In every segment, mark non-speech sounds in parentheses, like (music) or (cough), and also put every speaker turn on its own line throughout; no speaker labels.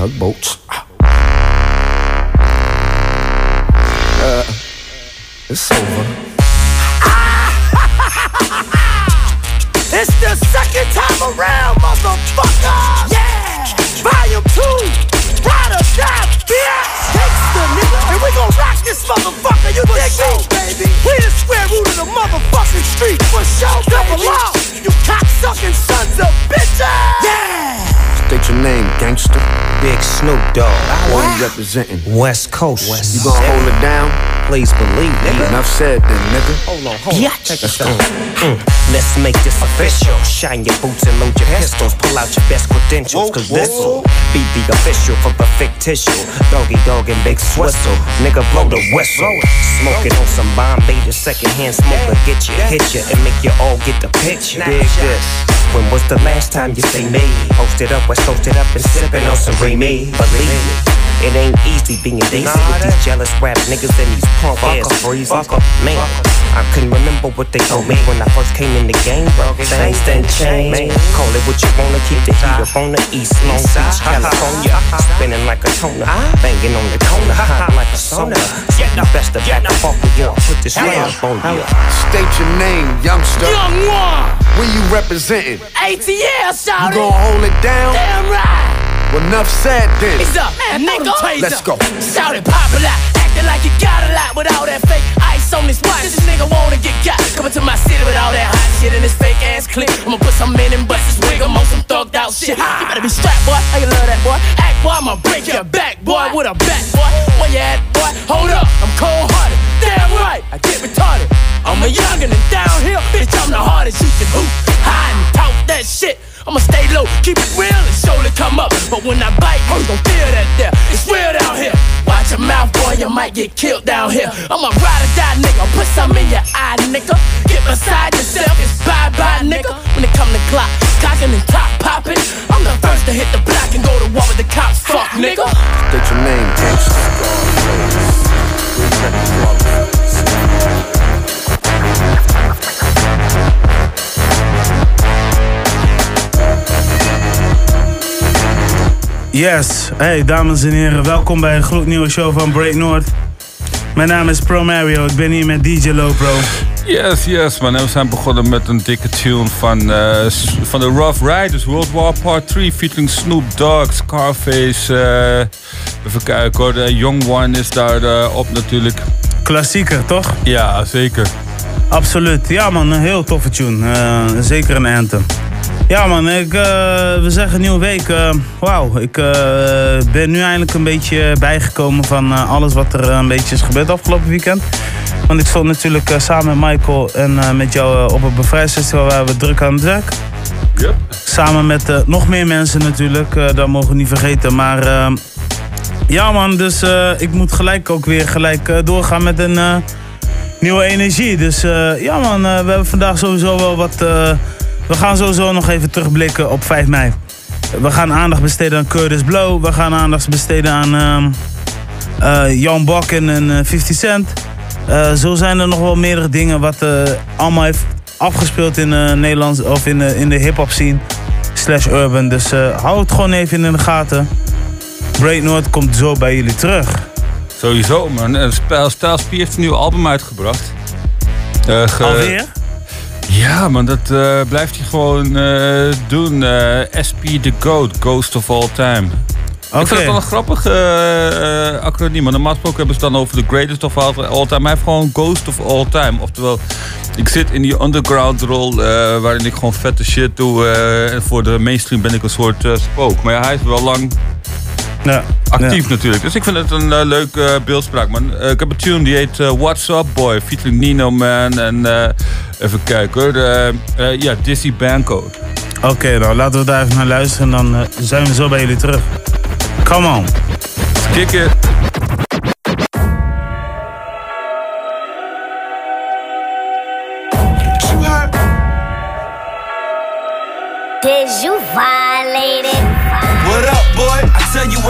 tugboats. Uh, it's over. (laughs)
It's the second time around, motherfucker! Yeah! Volume 2, Ride or Die, bitch! Gangsta, nigga, and we gon' rock this motherfucker, you dig me? baby? We the square root of the motherfucking street, for sure, double R! You cocksucking sons of bitches! Yeah!
State your name, gangster.
Big Snoop Dogg.
Where you representing?
West Coast.
West You gonna hold it down?
Please believe, nigga.
Enough said then, nigga.
Hold on, hold
Yeah.
on. Take
Let's
a
go.
Mm. Let's make this official. Shine your boots and load your pistols. Pull out your best credentials, cause this'll be the official for the fictitious. Doggy dog and big swistle. Nigga, blow the whistle. Smoking on some Bombay, the secondhand smoker. Get you, hit you, and make you all get the picture. Dig this. When was the last time you say me? Posted up, West Coasted up and sipping on some Remy. Believe it. It ain't easy being decent with these jealous rap niggas and these punk ass breezes. Man, I couldn't remember what they told me when I first came in the game, bro. Things done changed. Call it what you wanna, keep the heat up on the East Long Beach, California. (laughs) Spinning like a toner, banging on the corner, (laughs) hot like a sauna. Get the best of back up off of you. Put this ring up on you.
State your name, youngster.
Young one!
Where you representing?
ATL, shout
You gonna hold it down?
Damn right!
Well, enough said then.
It's up, nigga.
Let's go.
Shout it popular, acting like you got a lot with all that fake ice on his watch. This nigga wanna get got. Coming to my city with all that hot shit in his fake ass clip. I'ma put some men in and bust his wig. I'm on some thugged out shit. You better be strapped, boy. I love that, boy. Act, boy. I'ma break your back, boy. With a bat, boy. Where you at, boy? Hold up. I'm cold hearted. Damn right. I get retarded. I'm a youngin' and downhill. Bitch, I'm the hardest. You can hoop, hide and talk that shit. I'ma stay low, keep it real and surely come up. But when I bite, you gon' feel that there. It's real down here. Watch your mouth, boy, you might get killed down here. I'm a ride or die nigga, put some in your eye, nigga. Get beside yourself, it's bye bye, nigga. When it come to clock, cocking and top popping, I'm the first to hit the block and go to war with the cops. Fuck, nigga.
State your name, gangster.
Yes, hey dames en heren, welkom bij een gloednieuwe show van Break North. Mijn naam is Pro Mario, ik ben hier met DJ Lopro.
Yes, yes, man. En we zijn begonnen met een dikke tune van, eh, van de Rough Riders, World War Part 3, featuring Snoop Dogg, Scarface. eh, even kijken hoor, de Young One is daar eh, op natuurlijk.
Klassieker, toch?
Ja, zeker.
Absoluut. Ja man, een heel toffe tune. Eh, zeker een anthem. Ja man, ik, eh, we zeggen nieuwe week. eh, Wauw, ik ben nu eindelijk een beetje bijgekomen van alles wat er een beetje is gebeurd afgelopen weekend. Want ik stond natuurlijk samen met Michael en met jou op het bevrijdingsfestival waar we druk aan het werk.
Yep.
Samen met nog meer mensen natuurlijk, dat mogen we niet vergeten. Maar ja man, dus ik moet gelijk ook weer gelijk doorgaan met een nieuwe energie. Dus eh, ja man, eh, we hebben vandaag sowieso wel wat... eh, we gaan sowieso nog even terugblikken op 5 mei. We gaan aandacht besteden aan Curtis Blow. We gaan aandacht besteden aan ehm, eh, Jan Bak en een, eh, 50 Cent. Zo zijn er nog wel meerdere dingen wat allemaal heeft afgespeeld in de Nederlands of in in de hip-hop scene slash urban. Dus eh, hou het gewoon even in de gaten. Break North komt zo bij jullie terug.
Sowieso, man. En Spel- Styles P heeft een nieuw album uitgebracht. Eh, ge-
Alweer?
Ja, man, dat eh, blijft hij gewoon eh, doen. SP The Goat, Ghost of All Time. Ik vind het wel een grappig eh, acroniem. Maar normaal gesproken hebben ze dan over The Greatest of All Time. Hij heeft gewoon Ghost of All Time. Oftewel, ik zit in die underground rol waarin ik gewoon vette shit doe. en voor de mainstream ben ik een soort spook. Maar ja, hij is wel lang
Ja.
actief natuurlijk. Dus ik vind het een eh, leuke beeldspraak. Man. Eh, ik heb een tune die heet eh, What's Up Boy, featuring Nino Man. En eh, even kijken hoor. Eh, ja, Dizzy Banco.
Oké, nou laten we daar even naar luisteren en dan eh, zijn we zo bij jullie terug. Come on.
Kick it.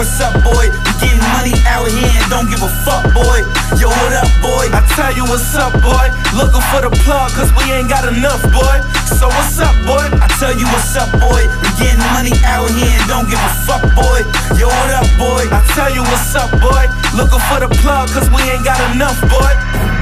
What's up, boy. We getting money out here and don't give a fuck, boy. Yo, what up, boy? I tell you what's up, boy. Looking for the plug, cause we ain't got enough, boy. So what's up, boy? I tell you what's up, boy. We getting money out here and don't give a fuck, boy. Yo, what up, boy? I tell you what's up, boy. Looking for the plug, cause we ain't got enough, boy.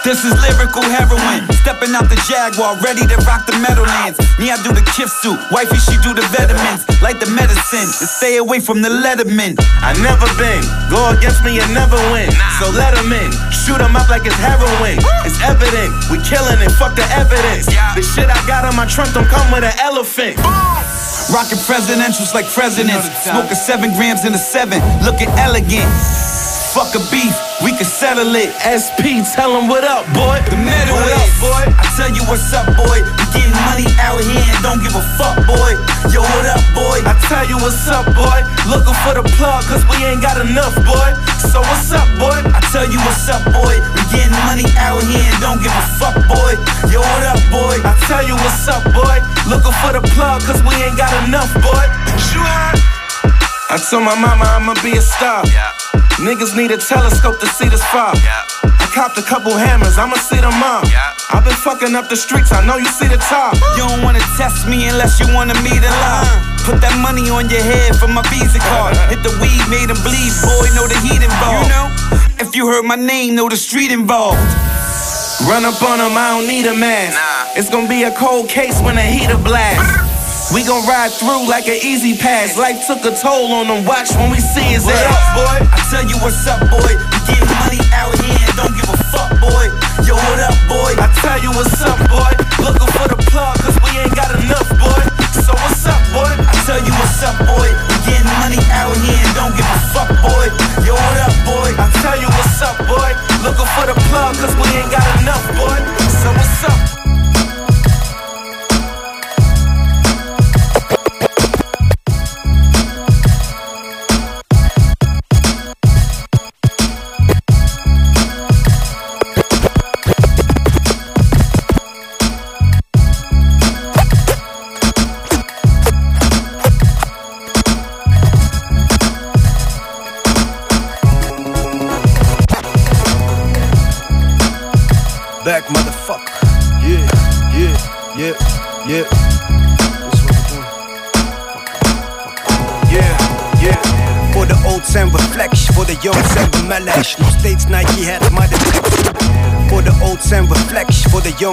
This is lyrical heroin. Stepping out the Jaguar, ready to rock the Meadowlands. Me, I do the kiff suit. Wifey, she do the vitamins. Like the medicine, and stay away from the letterman.
I never been. Go against me and never win. So let him in. Shoot him up like it's heroin. It's evident. We killing it. Fuck the evidence. The shit I got on my trunk don't come with an elephant.
Rockin' presidentials like presidents. Smoking seven grams in a seven. Looking elegant. Fuck a beef, we can settle it.
SP, tell him what up, boy.
The middle
what up, boy?
I tell you what's up, boy. We getting money out here and don't give a fuck, boy. Yo, what up, boy?
I tell you what's up, boy. Looking for the plug, cause we ain't got enough, boy. So what's up, boy?
I tell you what's up, boy. We getting money out here and don't give a fuck, boy. Yo, what up, boy?
I tell you what's up, boy. Looking for the plug, cause we ain't got enough, boy. You heard? I told my mama I'ma be a star. Niggas need a telescope to see this far. I copped a couple hammers, I'ma see them all. I've been fucking up the streets, I know you see the top.
You don't wanna test me unless you wanna meet a lie. Put that money on your head for my Visa card. (laughs) Hit the weed, made him bleed, boy, know the heat involved. You know, if you heard my name, know the street involved.
Run up on them, I don't need a mask. It's gonna be a cold case when the heater blast. We gon' ride through like an easy pass. Life took a toll on them. Watch when we see is it
What
up, boy?
I tell you what's up, boy. We getting money out here and don't give a fuck, boy. Yo, what up, boy?
I tell you what's up, boy. Looking for the plug, cause we ain't got enough, boy. So what's up, boy?
I tell you what's up, boy. We getting money out here and don't give a fuck, boy. Yo, what up, boy?
I tell you what's up, boy. Looking for the plug, cause we ain't got enough, boy. So what's up?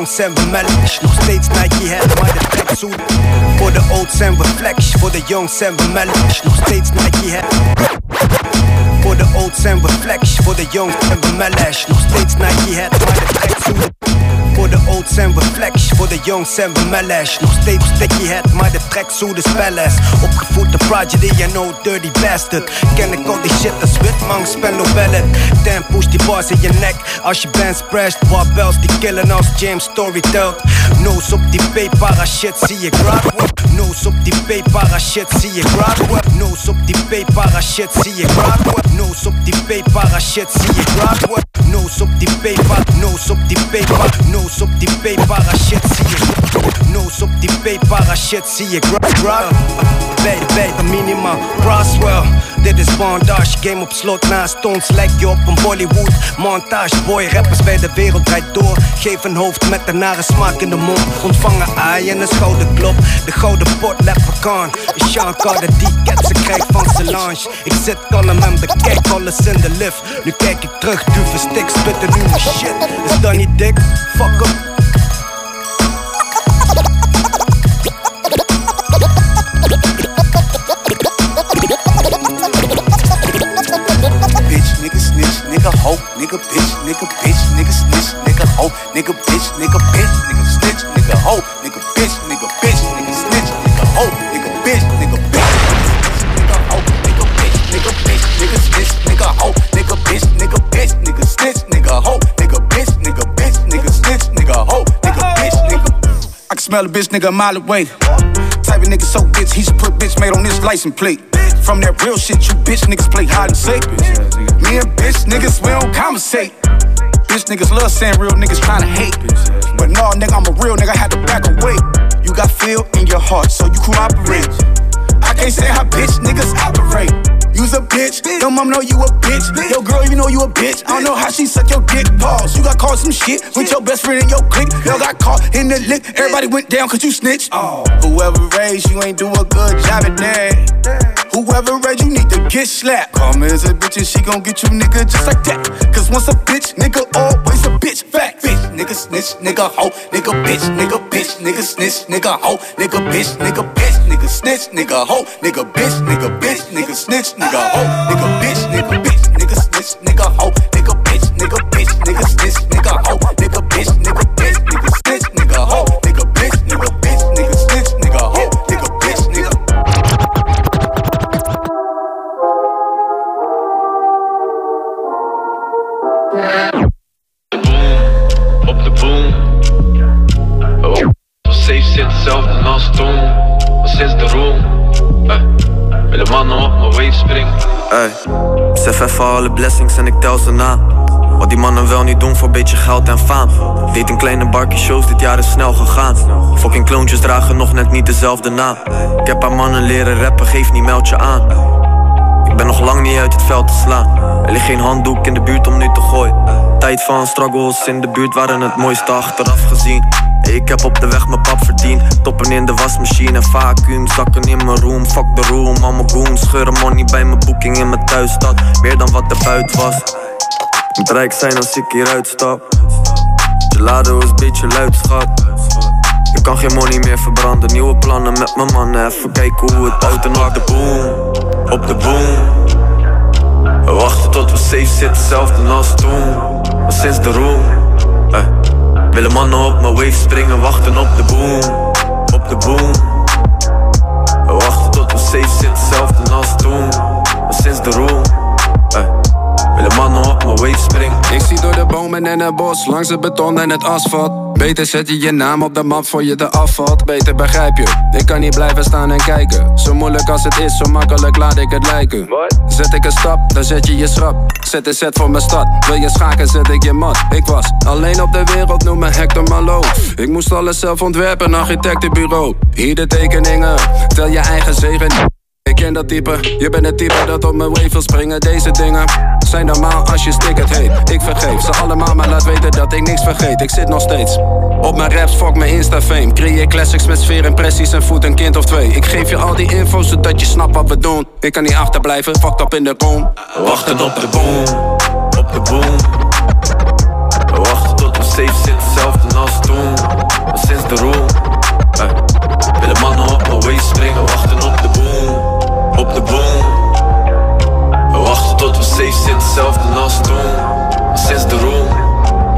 Voor de young zijn we mellish. Nog steeds Nike hat, maar de trek Voor de old zijn we flex, voor de young zijn we mellish. Nog steeds Nike hat. Voor de old zijn we flex, voor de young zijn we mellish. Nog steeds Nike hat, maar de trek Voor de old zijn we flex, voor de young zijn we mellish. Nog steeds sticky hat, maar de track zo de spelles. Opgevoed de prodigy en no dirty bastard. Ken ik al die shit als witman, spendo ballet. Dan push die bars in je nek. Als je band spreadt, barbells die killen als James Story telt. Nose op die P-para shit, zie je grab. Nose op die P-para shit, zie je grab. Nose op die P-para shit, zie je grab. Nose op die P-para shit, zie je grab Nose op die P-para, nose op die P-para, nose op die P-para shit, zie je Nose op die P-para shit, zie grab grab. Bij bij minima, Roswell. Dit is bondage, game op slot naast ons. Lijk je op een Bollywood montage. Boy, rappers bij de wereld draait door. Geef een hoofd met een nare smaak in de mond. Ontvangen aai en een schouderklop. De gouden pot, leprechaun. Een Sean Carter die cat ze krijgt van Solange. Ik zit kalm en bekijk alles in de lift. Nu kijk ik terug, duve stik, spitten nu mijn shit. Is dat niet dik? Fuck up.
bitch, nigga snitch, nigga hoe, nigga bitch, nigga bitch, nigga snitch, nigga hoe, nigga bitch, nigga bitch, nigga snitch, nigga hoe, smell a bitch nigga a mile away. Type of nigga so bitch, he should put bitch made on his license plate. From that real shit, you bitch niggas play hide and seek. Me and bitch niggas, we don't conversate. Bitch niggas love saying real niggas tryna hate. But no, nigga, I'm a real nigga, had to back away. You got feel in your heart, so you cooperate. I can't say how bitch niggas operate. Use a bitch. Your mom know you a bitch. Yo, girl, you know you a bitch. I don't know how she suck your dick. Pause. You got caught some shit with your best friend in your clique. Yo, got caught in the lick. Everybody went down cause you snitched. Oh. Whoever raised you ain't do a good job at that. Whoever raised you need to get slapped. Me as a bitch and she gon' get you nigga just like that. Cause once a bitch, nigga, always a bitch. Fact, bitch, nigga, snitch, nigga, hoe, nigga, bitch, nigga, bitch, nigga, snitch, nigga, hoe, nigga, bitch, nigga, bitch, nigga, snitch, nigga, hoe, nigga, bitch, nigga, bitch, nigga, snitch, nigga, hoe, nigga, bitch, nigga, bitch,
zit hetzelfde als toen. Maar sinds de room. Eh, willen mannen op mijn wave springen.
Ey, besef even alle blessings en ik tel ze na. Wat die mannen wel niet doen voor beetje geld en faam. Deed een kleine barkie shows, dit jaar is snel gegaan. Fucking kloontjes dragen nog net niet dezelfde naam. Ik heb haar mannen leren rappen, geef niet meld je aan. Ik ben nog lang niet uit het veld te slaan. Er ligt geen handdoek in de buurt om nu te gooien. Tijd van struggles in de buurt waren het mooiste achteraf gezien. Ik heb op de weg mijn pap verdiend. Toppen in de wasmachine, vacuüm, zakken in mijn room. Fuck de room, al mijn goons. Scheuren money bij mijn boeking in mijn thuisstad. Meer dan wat er buiten was. Moet rijk zijn als ik hieruit stap. Gelado is beetje luid, schat. Ik kan geen money meer verbranden. Nieuwe plannen met mijn mannen. Even kijken hoe het uit en op de boom. Op de boom. We wachten tot we safe zitten, hetzelfde als toen. Maar sinds de room. eh, willen mannen op mijn wave springen, wachten op de boom. Op de boom. We wachten tot we safe zitten, hetzelfde als toen. Maar sinds de room. Eh, willen mannen op mijn wave springen.
Ik zie door de bomen en het bos, langs het beton en het asfalt. Beter zet je je naam op de map voor je de afvalt. Beter begrijp je, ik kan niet blijven staan en kijken. Zo moeilijk als het is, zo makkelijk laat ik het lijken. Zet ik een stap, dan zet je je schrap. Zet een set voor mijn stad, wil je schaken, zet ik je mat. Ik was alleen op de wereld, noem me Hector Malo. Ik moest alles zelf ontwerpen, architectenbureau. Hier de tekeningen, tel je eigen zegen. Ik ken dat type, je bent het type dat op mijn wave wil springen. Deze dingen zijn normaal als je stickert heet. Ik vergeef ze allemaal, maar laat weten dat ik niks vergeet. Ik zit nog steeds op mijn raps, fuck mijn Insta-fame. Creëer classics met sfeer, impressies en voet een kind of twee. Ik geef je al die info zodat je snapt wat we doen. Ik kan niet achterblijven, fucked up in de kom.
Wachten op de boom, op de boom. Wachten tot we safe zitten, hetzelfde als toen. Sinds de room. eh, willen mannen op mijn wave springen, wachten op wachten tot we safe zitten, hetzelfde als toen. Maar sinds de room.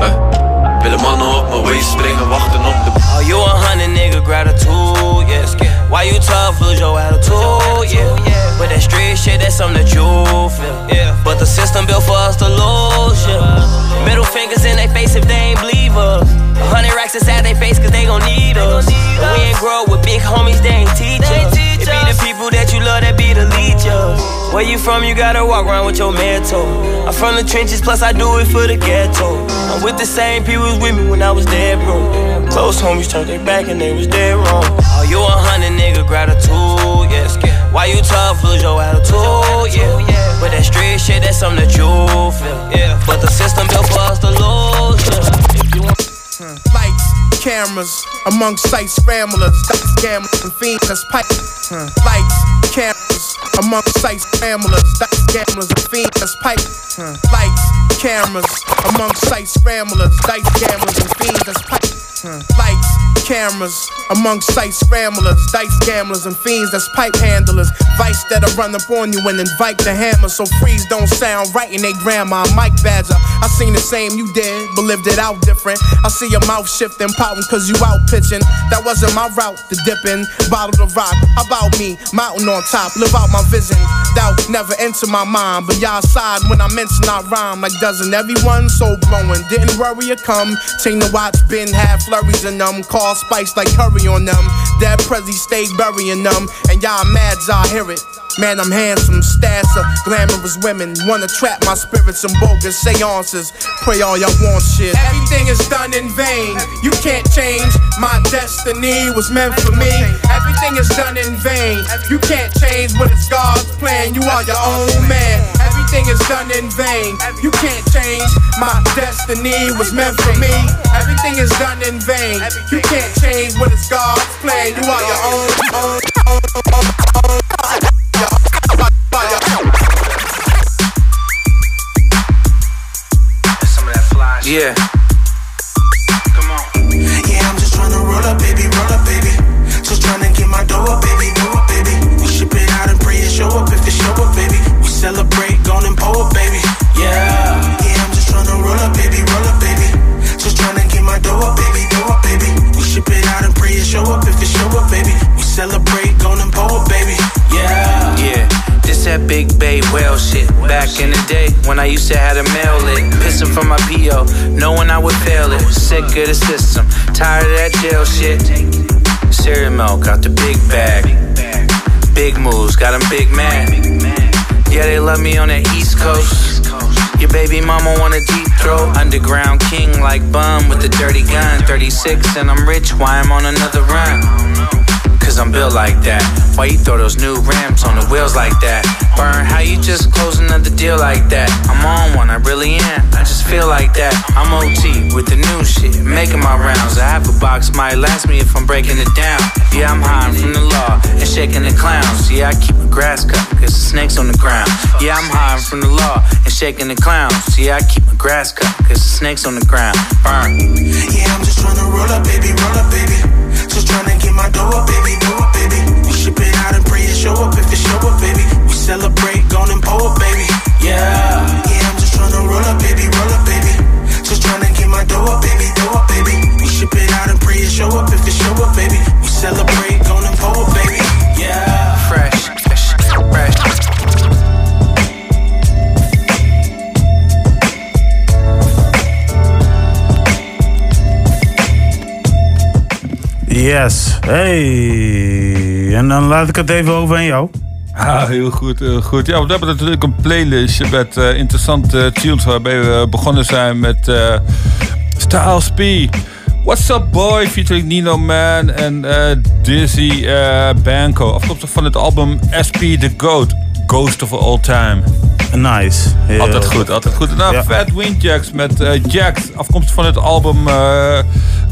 eh, willen mannen op mijn wave springen, wachten op de
Oh, you a hundred nigga gratitude, yeah. Why you tough, lose your attitude, yeah. But that street shit, that's something that you feel, yeah. But the system built for us to lose, yeah. Middle fingers in their face if they ain't believe us. A hundred racks inside their face cause they gon' need us. And we ain't grow up with big homies, they ain't teach us. It be the people that you love that be the leechers. Where you from, you gotta walk around with your mentor. I'm from the trenches, plus I do it for the ghetto. I'm with the same people with me when I was dead broke. Close homies turned their back and they was dead wrong. Oh, you a hundred nigga gratitude, yes. Why you tough, lose your attitude, yeah. But that street shit, that's something that you feel, yeah. But the system built for us to lose, yeah. Want
Lights, cameras, among sight scramblers, dice gamblers and fiends that's pipe. Lights, cameras, among sight scramblers, dice gamblers and fiends that's pipe. Lights, cameras, amongst sight scramblers, dice gamblers and fiends that's pipe. Lights, cameras, amongst sight scramblers, dice gamblers and fiends that's pipe handlers. Vice that'll run up on you and invite the hammer. So freeze don't sound right in they grandma. Mike Badger, I seen the same you did, but lived it out different. I see your mouth shifting, pouting cause you out pitching. That wasn't my route to dipping. Bottle the rock, how about me? Mountain on top, live out my vision. Doubt never enter my mind, but y'all side when I mention I rhyme. Like doesn't everyone so blowing? Didn't worry or come. Chain the watch, been had flurries in them. Call spice like curry on them. Dead Prezi stay burying them, and y'all mads, I hear it. Man, I'm handsome, stats of glamorous women. Wanna trap my spirits in bogus seances. Pray all y'all want shit. Everything is done in vain. You can't change. My destiny was meant for me. Everything is done in vain. You can't change what it's God's plan. You are your own man. Everything is done in vain. You can't change. My destiny was meant for me. Everything is done in vain. You can't change what is God's plan. You are your own.
Yeah.
Yeah, I'm just trying to roll up, baby, roll up, baby. Just trying to get my up, baby, up, baby. We out show up if show up, baby. We celebrate, gone and pull baby. Yeah. Yeah, I'm just trying to roll up, baby, roll up, baby. Just trying to get my dough up, baby, dough up, baby. We ship it out and pray it show up if it show up, baby. We celebrate, gone and pull baby. Yeah.
Yeah. This that big bay whale shit. Back in the day when I used to have a mail it. Pissing from my PO, knowing I would fail it. Sick of the system, tired of that jail shit. Cereal milk out the big bag. Big moves, got them big mad. Yeah, they love me on the East Coast. Your baby mama want a deep throat. Underground king like bum with a dirty gun. 36 and I'm rich, why I'm on another run? Cause I'm built like that. Why you throw those new rims on the wheels like that? Burn, how you just close another deal like that? I'm on one, I really am. I just feel like that. I'm OT with the new shit, making my rounds. I have a box, might last me if I'm breaking it down. Yeah, I'm hiding from the law and shaking the clowns. Yeah, I keep grass cut, cause the snake's on the ground. Yeah, I'm hiding from the law and shaking the clowns. Yeah, I keep my grass cut, cause the snake's on the ground. Burn.
Yeah, I'm just trying to roll up, baby, roll up, baby. Just trying to get my dough up, baby, dough up, baby. We ship it out and pray it show up if it show up, baby. We celebrate, gone and pull up, baby. Yeah. Yeah, I'm just trying to roll up, baby, roll up, baby. Just trying to get my dough up, baby, dough up, baby. We ship it out and pray it show up if it show up, baby. We celebrate,
Yes. Hey. En dan laat ik het even over aan jou.
Ah, heel goed, heel goed. Ja, we hebben natuurlijk een playlistje met eh, interessante tunes waarbij we begonnen zijn met eh Styles P. What's Up Boy featuring Nino Man en eh, Dizzy eh, Banco. Afkomstig van het album SP The Goat, Ghost of All Time.
Nice. Heel
altijd goed, altijd goed. En dan
Ja.
Fat Windjacks met eh Jax, afkomstig van het album eh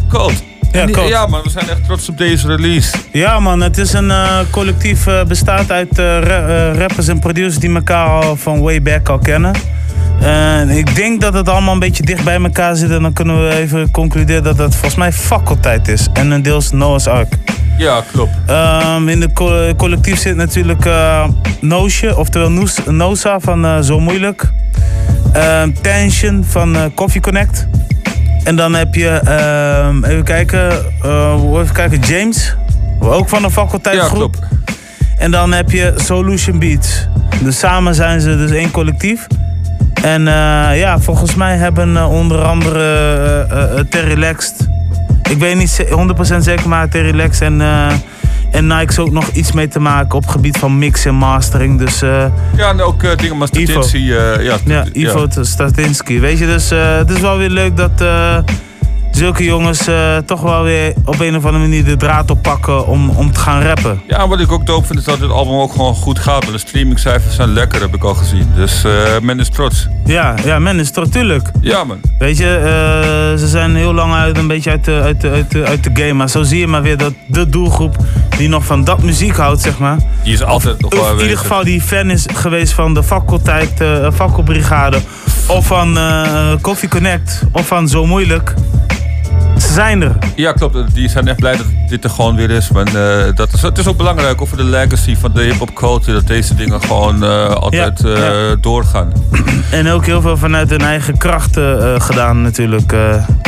Code.
Ja,
die- ja, man, we zijn echt trots op deze release.
Ja man, het is een eh, collectief uh, bestaat uit ra- eh, rappers en producers die elkaar al van way back al kennen. En ik denk dat het allemaal een beetje dicht bij elkaar zit en dan kunnen we even concluderen dat het volgens mij faculteit is. En een deels Noah's Ark.
Ja, klopt.
Ehm, in het co- collectief zit natuurlijk Noosje, oftewel Noes- Nosa van Zo Moeilijk. Ehm, Tension van Coffee Connect. En dan heb je, ehm, even kijken, eh, even kijken, James. Ook van de faculteitsgroep. En dan heb je Solution Beats. Dus samen zijn ze dus één collectief. En eh, ja, volgens mij hebben eh, onder andere Terry Relaxed. Ik weet niet ze- 100% zeker, maar Terry Relaxed en, en Nike's ook nog iets mee te maken op het gebied van mix en mastering. Dus eh,
Ja, en ook eh, dingen als
Ivo.
Statinski. eh ja,
ja, Ivo Statinski. Weet je, dus het is wel weer leuk dat zulke jongens eh, toch wel weer op een of andere manier de draad oppakken om, om te gaan rappen.
Ja, wat ik ook dope vind is dat dit album ook gewoon goed gaat. De streamingcijfers zijn lekker, heb ik al gezien. Dus eh, men is trots.
Ja, ja, men is toch tuurlijk.
Ja, man.
Weet je, eh, ze zijn heel lang uit, een beetje uit de, uit, de, uit, de, uit de game. Maar zo zie je maar weer dat de doelgroep die nog van dat muziek houdt, zeg maar.
Die is altijd nog wel
in ieder geval die fan is geweest van de faculteit, eh fakkelbrigade. Of van Coffee Connect. Of van Zo Moeilijk. Ze zijn er.
Ja, klopt. Die zijn echt blij dat dit er gewoon weer is. Maar eh, dat is, het is ook belangrijk over de legacy van de hip-hop culture. Dat deze dingen gewoon eh, altijd
Ja,
eh,
ja.
doorgaan.
En ook heel veel vanuit hun eigen krachten gedaan natuurlijk.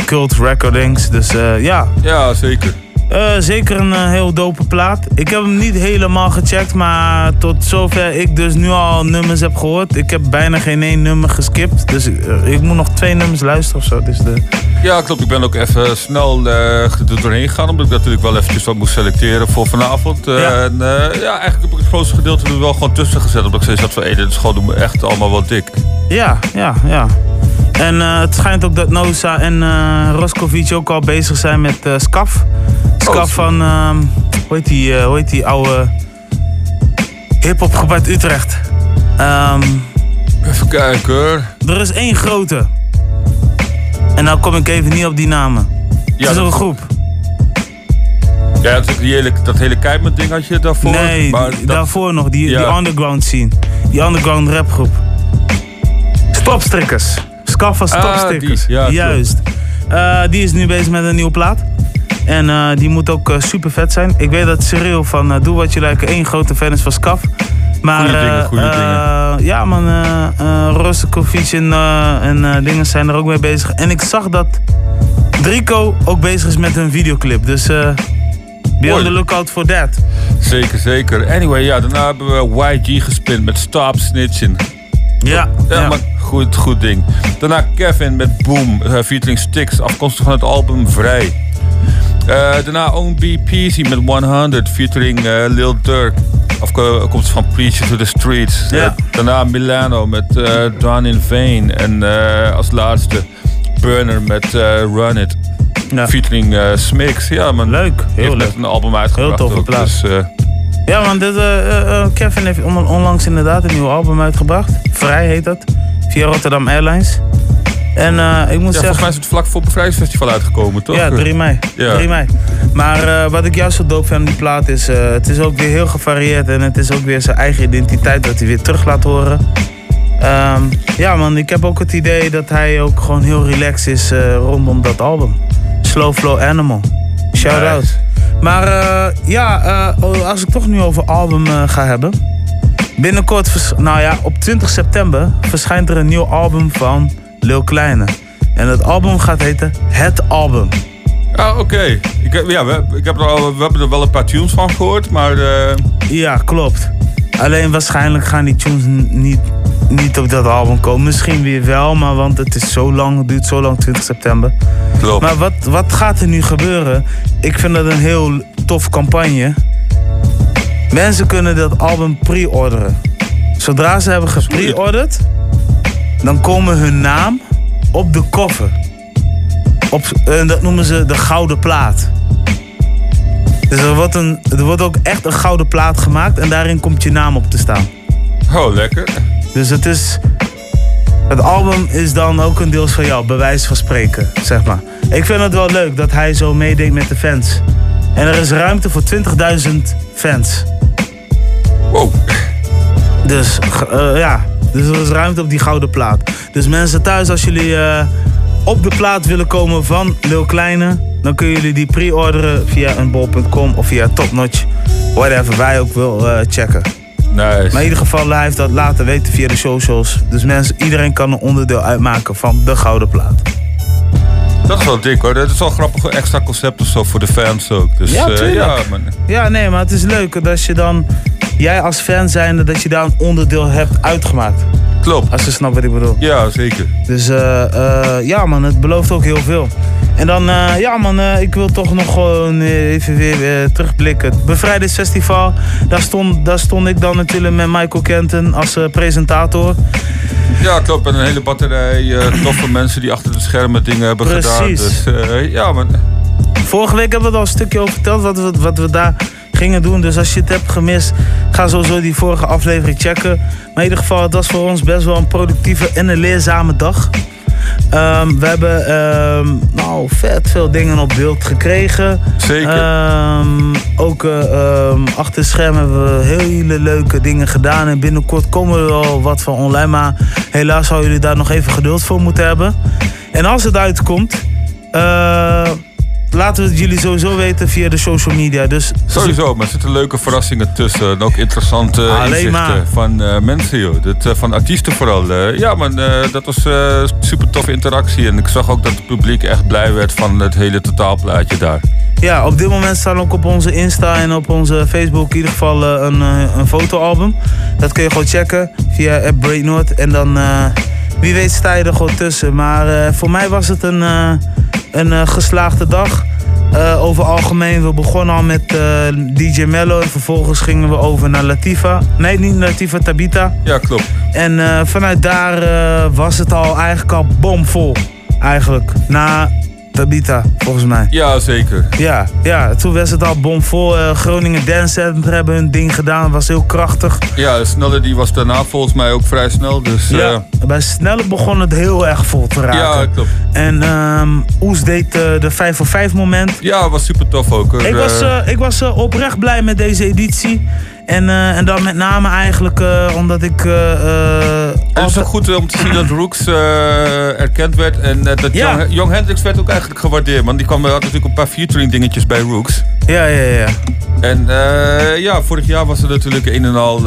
cult recordings. Dus ja.
Ja, zeker.
Eh, zeker een eh, heel dope plaat. Ik heb hem niet helemaal gecheckt, maar tot zover ik dus nu al nummers heb gehoord. Ik heb bijna geen één nummer geskipt. Dus ik, eh, ik moet nog twee nummers luisteren of zo. Dus de...
Ja, klopt. Ik ben ook even snel er doorheen gegaan. Omdat ik natuurlijk wel eventjes wat moest selecteren voor vanavond.
Ja.
En ja, eigenlijk heb ik het grootste gedeelte er wel gewoon tussen gezet. Omdat ik steeds had van, hé, dit is gewoon echt allemaal wel dik.
Ja, ja, ja. En eh, het schijnt ook dat Noza en eh Roskovic ook al bezig zijn met eh Scaf. Scaf van, ehm, hoe, heet die, hoe heet die oude hip-hop uit Utrecht? Ehm,
Even kijken hoor.
er is één grote. En nou kom ik even niet op die namen.
Ja,
het is
dat-
een groep.
Ja, dat, die hele, dat hele Keimert ding had je daarvoor.
Nee,
maar dat-
daarvoor nog, die,
Ja.
die underground scene. Die underground rapgroep. Stopstrikkers. Scaf van
Ah, ja.
Juist. Eh, die is nu bezig met een nieuwe plaat. En eh, die moet ook eh, super vet zijn. Ik weet dat Cyril van Doe Wat Je Lijkt één grote fan is van Scaf. Maar
Goeie dingen, goeie dingen.
ja man, uh, en, en dingen zijn er ook mee bezig. En ik zag dat Drico ook bezig is met een videoclip. Dus be on the lookout for that.
Zeker, zeker. Anyway, ja, daarna hebben we YG gespint met Stop Snitching.
Ja,
ja, maar goed, goed ding. Daarna Kevin met Boom, eh, featuring Sticks, afkomstig van het album Vrij. Eh, daarna Own BPC met 100, featuring eh, Lil Durk, afkomstig van Preacher to the Streets.
Ja.
Daarna Milano met Dawn in Vain. En als laatste Burner met Run It. Featuring Smix. Ja, man.
Leuk, heel leuk.
net een album uitgebracht.
toffe
ook,
plaat.
Dus,
Ja, man, dit, eh, eh, eh, Kevin heeft on- onlangs inderdaad een nieuw album uitgebracht. Vrij heet dat. Via Rotterdam Airlines. En eh, ik moet
ja, volgens
zeggen.
mij is het vlak voor het bevrijdingsfestival uitgekomen, toch?
Ja, 3 mei.
Ja.
3 mei. Maar wat ik juist zo dope vind aan die plaat is, het is ook weer heel gevarieerd en het is ook weer zijn eigen identiteit dat hij weer terug laat horen. Ehm, ja man, ik heb ook het idee dat hij ook gewoon heel relaxed is rondom dat album. Slow Flow Animal. Shout out. Maar eh, ja, eh, oh, als ik toch nu over album eh, ga hebben. Binnenkort, nou ja, op 20 september verschijnt er een nieuw album van Lil Kleine. En het album gaat heten Het Album.
Ah, oké. Ik, ja, we, ik heb er al, we hebben er wel een paar tunes van gehoord, maar...
Ja, klopt. Alleen waarschijnlijk gaan die tunes niet, niet op dat album komen. Misschien weer wel, maar want het is zo lang, het duurt zo lang, 20 september.
Klopt.
Maar wat, wat gaat er nu gebeuren? Ik vind dat een heel tof campagne. Mensen kunnen dat album pre-orderen. Zodra ze hebben gepre-orderd, dan komen hun naam op de koffer. Op, eh, dat noemen ze de gouden plaat. Dus er wordt, een, er wordt ook echt een gouden plaat gemaakt en daarin komt je naam op te staan.
Oh, lekker.
Dus het is. Het album is dan ook een deels van jou, bij wijze van spreken, zeg maar. Ik vind het wel leuk dat hij zo meedenkt met de fans. En er is ruimte voor 20.000 fans.
Wow.
Dus eh, ja, dus er is ruimte op die gouden plaat. Dus mensen thuis, als jullie eh, op de plaat willen komen van Lil Kleine, dan kunnen jullie die pre-orderen via unbol.com of via Topnotch. Whatever, wij ook wil eh, checken.
Nice.
Maar in ieder geval, hij heeft dat laten weten via de socials. Dus mensen, iedereen kan een onderdeel uitmaken van de gouden plaat.
Dat is wel dik hoor. Dat is wel grappig extra concept of zo voor de fans ook. Dus,
Ja,
eh, ja, man.
Ja, nee, maar het is leuk dat je dan, jij als fan zijnde, dat je daar een onderdeel hebt uitgemaakt.
Klopt.
Als je snapt wat ik bedoel.
Ja, zeker.
Dus eh, eh, ja man, het belooft ook heel veel. En dan, eh, ja man, eh, ik wil toch nog gewoon even weer eh, terugblikken. Het Bevrijdingsfestival, daar stond, daar stond ik dan natuurlijk met Michael Kenton als presentator.
Ja, klopt. En een hele batterij toffe (clears throat) mensen die achter de schermen dingen hebben gedaan.
Precies.
Dus ja, man.
Vorige week hebben we al een stukje over verteld wat we, wat we daar gingen doen. Dus als je het hebt gemist, ga sowieso die vorige aflevering checken. Maar in ieder geval, het was voor ons best wel een productieve en een leerzame dag. Ehm, we hebben ehm, nou, vet veel dingen op beeld gekregen.
Zeker.
Ehm, ook ehm, achter het scherm hebben we hele leuke dingen gedaan. En binnenkort komen er wel wat van online. Maar helaas zouden jullie daar nog even geduld voor moeten hebben. En als het uitkomt, eh, laten we het jullie sowieso weten via de social media. Dus
Sowieso, maar er zitten leuke verrassingen tussen. En ook interessante
Alleen
inzichten
maar.
van eh, mensen, joh. Dat, eh, van artiesten vooral. eh. ja, man, dat was super toffe interactie. En ik zag ook dat het publiek echt blij werd van het hele totaalplaatje daar.
Ja, op dit moment staan ook op onze Insta en op onze Facebook in ieder geval een, een fotoalbum. Dat kun je gewoon checken via app Breaknoord. En dan, wie weet sta je er gewoon tussen. Maar eh, voor mij was het een, eh, een eh, geslaagde dag. Over algemeen, we begonnen al met DJ Mello en vervolgens gingen we over naar Latifa. Nee, niet Latifa, Tabita.
Ja, klopt.
En vanuit daar was het al eigenlijk al bomvol. Eigenlijk. Na Tabita, volgens mij.
Ja, zeker.
Ja, ja, toen was het al bomvol. Eh, Groningen Dance Center hebben hun ding gedaan. Was heel krachtig.
Ja, Sneller die was daarna volgens mij ook vrij snel. Dus, eh,
Ja, bij Snelle begon het heel erg vol te raken.
Ja, klopt.
En ehm Oes deed eh, de 5 voor 5 moment.
Ja, was super tof ook. hoor.
Ik was,
Eh,
eh, ik was eh, oprecht blij met deze editie. En, eh, en dan met name eigenlijk eh, omdat ik...
het is ook goed eh, om te zien dat Rooks eh, erkend werd. En eh, dat
Ja.
Young, Young Hendrix werd ook eigenlijk gewaardeerd. Want die kwam, had natuurlijk een paar featuring dingetjes bij Rooks.
Ja, ja, ja.
En ja, vorig jaar was er natuurlijk een en al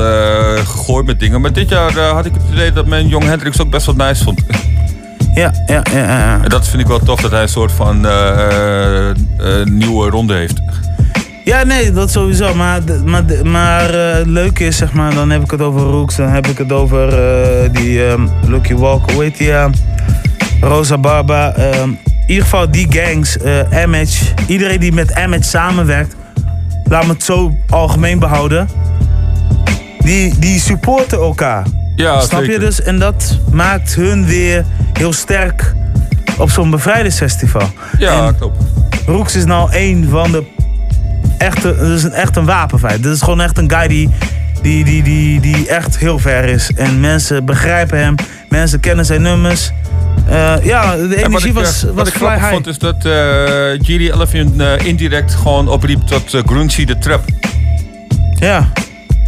gegooid met dingen. Maar dit jaar had ik het idee dat men Young Hendrix ook best wel nice vond. (laughs)
Ja, ja, ja, ja.
En dat vind ik wel tof dat hij een soort van nieuwe ronde heeft.
Ja, nee, dat sowieso. Maar, maar, maar eh, het leuke is, zeg maar, dan heb ik het over Rooks, dan heb ik het over eh, die ehm, Lucky Walker, hoe heet die? ehm, Rosa Barba. ehm, in ieder geval die gangs, eh Image, iedereen die met Image samenwerkt, laat me het zo algemeen behouden, die, die supporten elkaar.
Ja,
Snap je dus? En dat maakt hun weer heel sterk op zo'n bevrijdingsfestival.
Ja,
En
klopt.
Rooks is nou een van de echte, dat is een, echt een wapenfeit. Dit is gewoon echt een guy die, die, die, die, die echt heel ver is. En mensen begrijpen hem, mensen kennen zijn nummers. Eh, ja, de
En wat
energie
ik, eh,
was,
wat
was
ik grappig
high.
vond is dat eh Giri Elephant indirect gewoon opriep tot uh, de Trap.
Ja,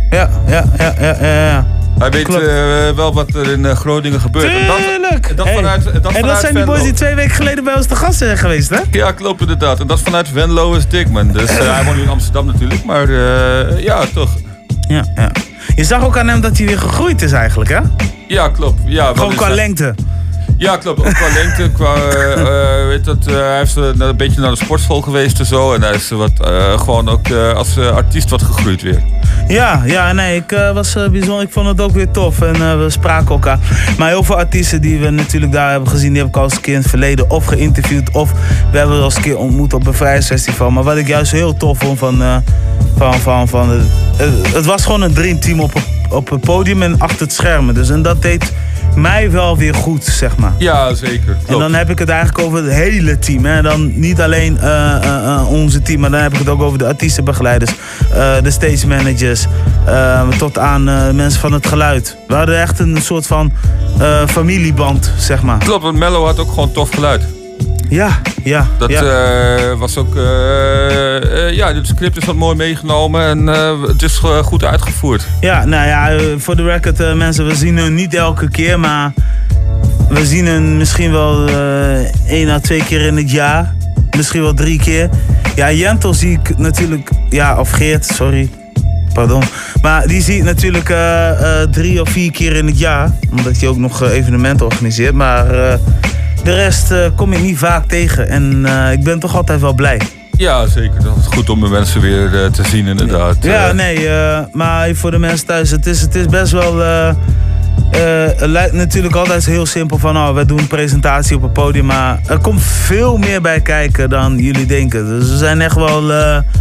ja, ja, ja, ja, ja. ja.
Hij weet eh, wel wat er in eh, Groningen gebeurt.
Tuurlijk!
en dat
Hey,
vanuit, en dat
en dat
vanuit
zijn die boys die twee weken geleden bij ons te gast zijn geweest, hè?
Ja, klopt inderdaad. En dat is vanuit Venlo is dik, man. Dus eh, hij woont nu in Amsterdam natuurlijk, maar ja, toch.
Ja, ja. Je zag ook aan hem dat hij weer gegroeid is eigenlijk, hè?
Ja, klopt. Ja,
Gewoon qua lengte.
Ja, klopt. Ook qua lengte. Qua, eh, eh, weet dat, eh, hij is eh, een beetje naar de sportschool geweest en zo. En hij is wat, eh, gewoon ook eh, als eh, artiest wat gegroeid weer.
Ja, ja, nee, ik eh, was eh, bijzonder. Ik vond het ook weer tof en eh, we spraken elkaar. Maar heel veel artiesten die we natuurlijk daar hebben gezien, die heb ik al eens een keer in het verleden of geïnterviewd of we hebben wel eens een keer ontmoet op een vrijheidsfestival. Maar wat ik juist heel tof vond van, eh, van, van, van het was gewoon een dreamteam op, op het podium en achter het schermen. Dus en dat deed mij wel weer goed, zeg maar.
Ja, zeker.
En dan heb ik het eigenlijk over het hele team. Hè? Dan niet alleen eh, eh, eh, onze team, maar dan heb ik het ook over de artiestenbegeleiders, de stage managers, tot aan mensen van het geluid. We hadden echt een soort van familieband, zeg maar.
Klopt, want Mello had ook gewoon tof geluid.
Ja, ja.
Dat
ja.
eh, was ook. eh, eh, ja, het script is wat mooi meegenomen en het is goed uitgevoerd.
Ja, nou ja, voor de record mensen, we zien hun niet elke keer, maar we zien hun misschien wel één à twee keer in het jaar. Misschien wel drie keer. Ja, Jentel zie ik natuurlijk, ja, of Geert, sorry. Pardon. Maar die zie ik natuurlijk drie of vier keer in het jaar. Omdat hij ook nog evenementen organiseert. Maar de rest eh, kom ik niet vaak tegen. En eh, ik ben toch altijd wel blij.
Ja, zeker. Dat is goed om de mensen weer eh, te zien, inderdaad.
Ja, nee, maar voor de mensen thuis, het is, het is best wel. het lijkt natuurlijk altijd heel simpel van, oh, we doen een presentatie op het podium, maar er komt veel meer bij kijken dan jullie denken. Dus we zijn echt wel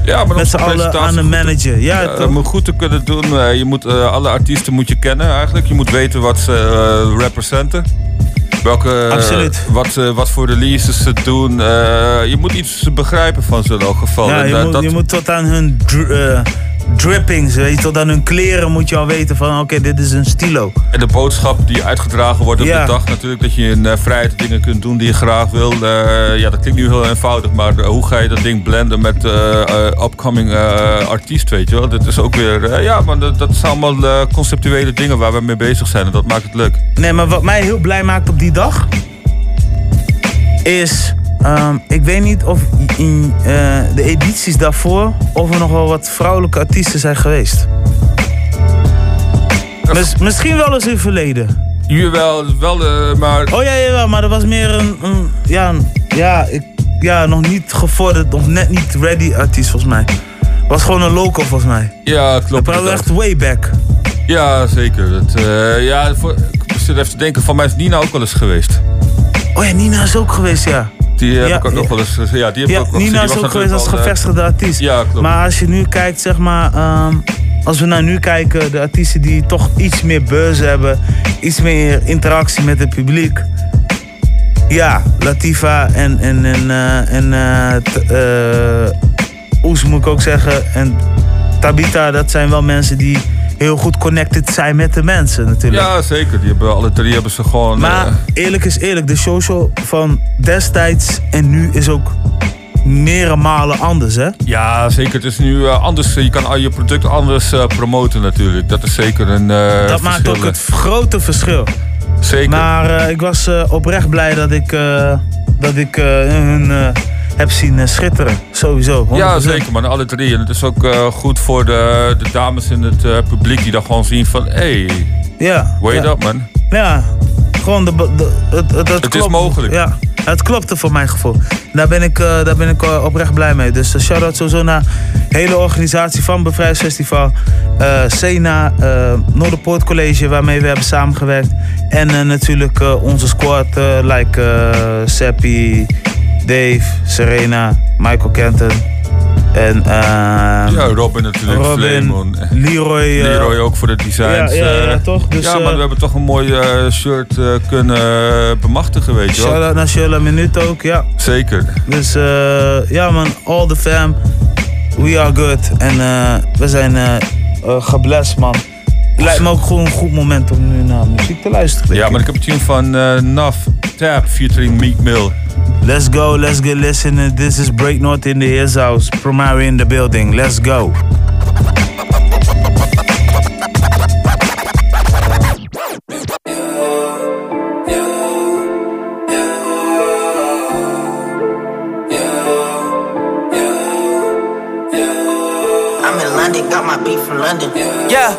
Ja,
met z'n allen aan de manager. Ja,
om het goed te kunnen doen, je moet, alle artiesten moet je kennen eigenlijk. Je moet weten wat ze representen. Welke,
Absoluut.
wat, eh, wat voor releases ze doen. Eh, je moet iets begrijpen van ze in elk geval.
Ja, je,
eh,
moet,
dat-
je moet tot aan hun drippings, weet je, tot aan hun kleren moet je al weten van, oké, dit is een stilo.
En de boodschap die uitgedragen wordt op
Ja.
de dag natuurlijk. Dat je in eh, vrijheid dingen kunt doen die je graag wil. Eh, ja, dat klinkt nu heel eenvoudig. Maar eh, hoe ga je dat ding blenden met upcoming artiest, weet je wel? Dat is ook weer... ja, maar dat, dat zijn allemaal conceptuele dingen waar we mee bezig zijn. En dat maakt het leuk.
Nee, maar wat mij heel blij maakt op die dag is. Ehm, ik weet niet of in eh, de edities daarvoor. of er nog wel wat vrouwelijke artiesten zijn geweest. Mis- misschien wel eens in het verleden.
Jawel, wel, eh, maar...
Oh ja, jawel, maar dat was meer een. een ja, een- ja ik, ja, nog niet gevorderd of net niet ready artiest volgens mij. Was gewoon een local volgens mij.
Ja, klopt.
Dat was echt way back.
Ja, zeker. Dat, eh, ja, voor, ik zit even te denken, van mij is Nina ook wel eens geweest.
Oh ja, Nina is ook geweest, ja.
Die heb
Ja,
ik ook nog wel eens gezien. Ja, die heb ik ook
Nina is ook geweest als
natuurlijk
gevestigde
eh,
artiest.
Ja, klopt.
Maar als je nu kijkt, zeg maar, ehm, als we naar nu kijken, de artiesten die toch iets meer buzz hebben, iets meer interactie met het publiek. Ja, Latifa en, en, en, eh, en eh, eh, Oes moet ik ook zeggen. En Tabita, dat zijn wel mensen die heel goed connected zijn met de mensen natuurlijk.
Ja, zeker. Die hebben, alle drie hebben ze gewoon...
Maar
eh,
eerlijk is eerlijk, de social van destijds en nu is ook meerdere malen anders, hè?
ja, zeker. Het is nu eh, anders. Je kan al je product anders eh, promoten natuurlijk. Dat is zeker een
dat maakt ook het grote verschil.
Zeker.
Maar ik was oprecht blij dat ik, dat ik hun heb zien eh, schitteren. Sowieso. 100%.
Ja, zeker man. Alle drie. En het is ook eh, goed voor de, de dames in het eh, publiek die dan gewoon zien van... Hé, hey,
Ja.
wait
ja.
up man.
Ja, gewoon de, de, het, het, het,
is mogelijk.
Ja, het klopte voor mijn gevoel. Daar ben ik, daar ben ik oprecht blij mee. Dus uh, shout-out sowieso naar de hele organisatie van Bevrijdsfestival. eh Sena, eh Noorderpoort College, waarmee we hebben samengewerkt. En natuurlijk onze squad, like Seppi, Dave, Serena, Michael Kenton. En ehm,
Ja, Robin natuurlijk.
Robin. Leroy. eh,
Leroy ook voor de designs.
Ja, ja, ja,
eh.
toch? Dus,
ja, maar
eh,
we hebben toch een mooi shirt kunnen bemachtigen, weet je wel.
Shout-out naar Sheila Minuut ook, ja.
Zeker.
Dus ja man, all the fam, we are good. En we zijn geblest man. Het lijkt me ook gewoon een goed moment om nu naar muziek te luisteren.
Ja, maar ik heb een tune van eh Naf Tap featuring Meek Mill.
Let's go, let's get listening. This is Break North in the His House. Primary in the building. Let's go.
I'm in London, got my beef from London.
Yeah,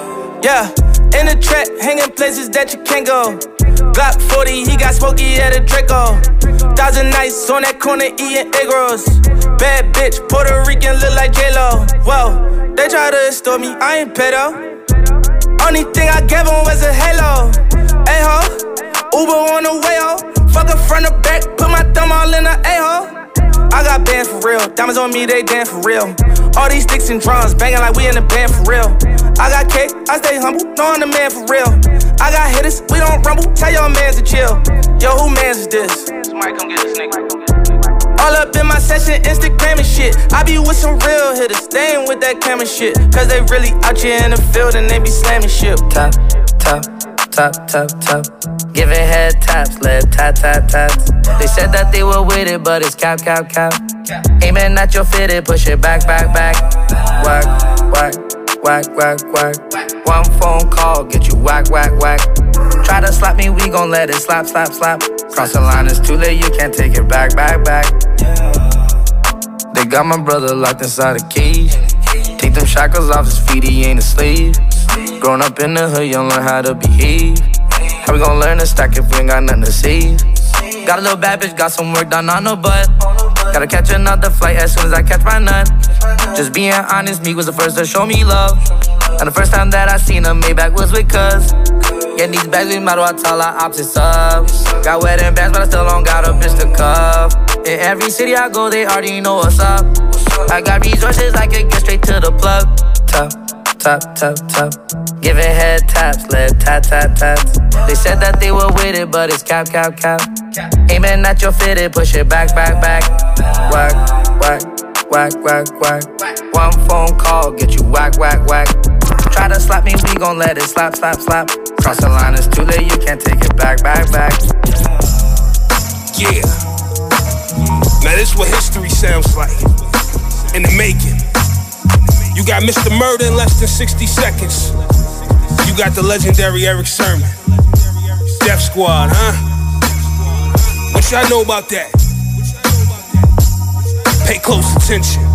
yeah. In the trap, hanging places that you can't go. Glock 40, he got smoky at a Draco. Thousand nights on that corner eating egg rolls. Bad bitch, Puerto Rican, look like J-Lo. Whoa, they try to extort me, I ain't pedo. Only thing I gave him was a halo. Hey ho, Uber on the way ho. Fuck her front or back, put my thumb all in the A-hole. I got bands for real, diamonds on me, they dance for real. All these sticks and drums banging like we in the band for real. I got cake, I stay humble, I'm the man for real. I got hitters, we don't rumble, tell your mans to chill. Yo, who mans is this? All up in my session, Instagram and shit. I be with some real hitters, ain't with that camera shit. Cause they really out here in the field and they be slamming shit.
Tap, tap, tap, tap, tap. Giving head taps, lip tap, tap, taps. They said that they were with it, but it's cap, cap, cap. Aiming at your fitted, push it back, back, back. Whack, whack, whack, whack, whack. One phone call, get you whack, whack, whack. Try to slap me, we gon' let it slap, slap, slap. Cross the line, it's too late, you can't take it back, back, back. They got my brother locked inside a cage. Take them shackles off his feet, he ain't a Growing up in the hood, you don't learn how to behave. How we gon' learn to stack if we ain't got nothing to save? Got a little bad bitch, got some work done on her butt. Gotta catch another flight as soon as I catch my nut. Just being honest, me was the first to show me love. And the first time that I seen a Maybach was with cuz. Getting these bags, we as well tell our opposites up. Got wedding bands, but I still don't got a bitch to cuff. In every city I go, they already know what's up. I got resources, I can get straight to the plug. Tap, tap, tap, tap. Giving head taps, lip tap, tap, taps. They said that they were with it, but it's cap, cap, cap. Aiming at your fitted, push it back, back, back. Whack, whack, whack, whack, whack. One phone call, get you whack, whack, whack. Try to slap me, we gon' let it slap, slap, slap. Cross the line, it's too late, you can't take it back, back, back.
Yeah. Now this what history sounds like. In the making. You got Mr. Murder in less than 60 seconds. You got the legendary Eric Sermon. Death Squad, huh? What y'all know about that? Pay close attention.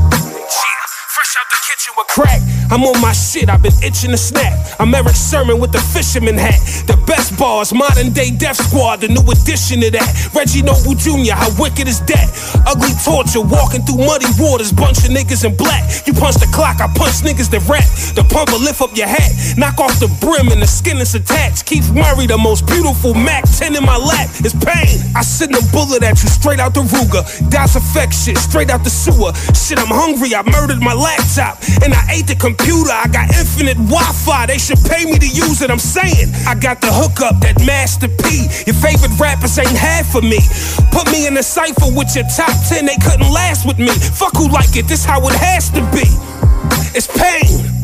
Get you crack. I'm on my shit, I've been itching to snap. I'm Eric Sermon with the fisherman hat. The best bars, modern day Death Squad, the new addition to that. Reggie Noble Jr., how wicked is that? Ugly torture, walking through muddy waters, bunch of niggas in black. You punch the clock, I punch niggas that rap. The pumper lift up your hat, knock off the brim and the skin is attached. Keith Murray, the most beautiful Mac 10 in my lap, is pain. I send a bullet at you straight out the Ruger. Effect shit, straight out the sewer. Shit, I'm hungry, I murdered my laptop. And I ate the computer, I got infinite Wi Fi. They should pay me to use it, I'm saying. I got the hookup, that Master P. Your favorite rappers ain't half for me. Put me in a cipher with your top 10, they couldn't last with me. Fuck who like it, this how it has to be. It's pain.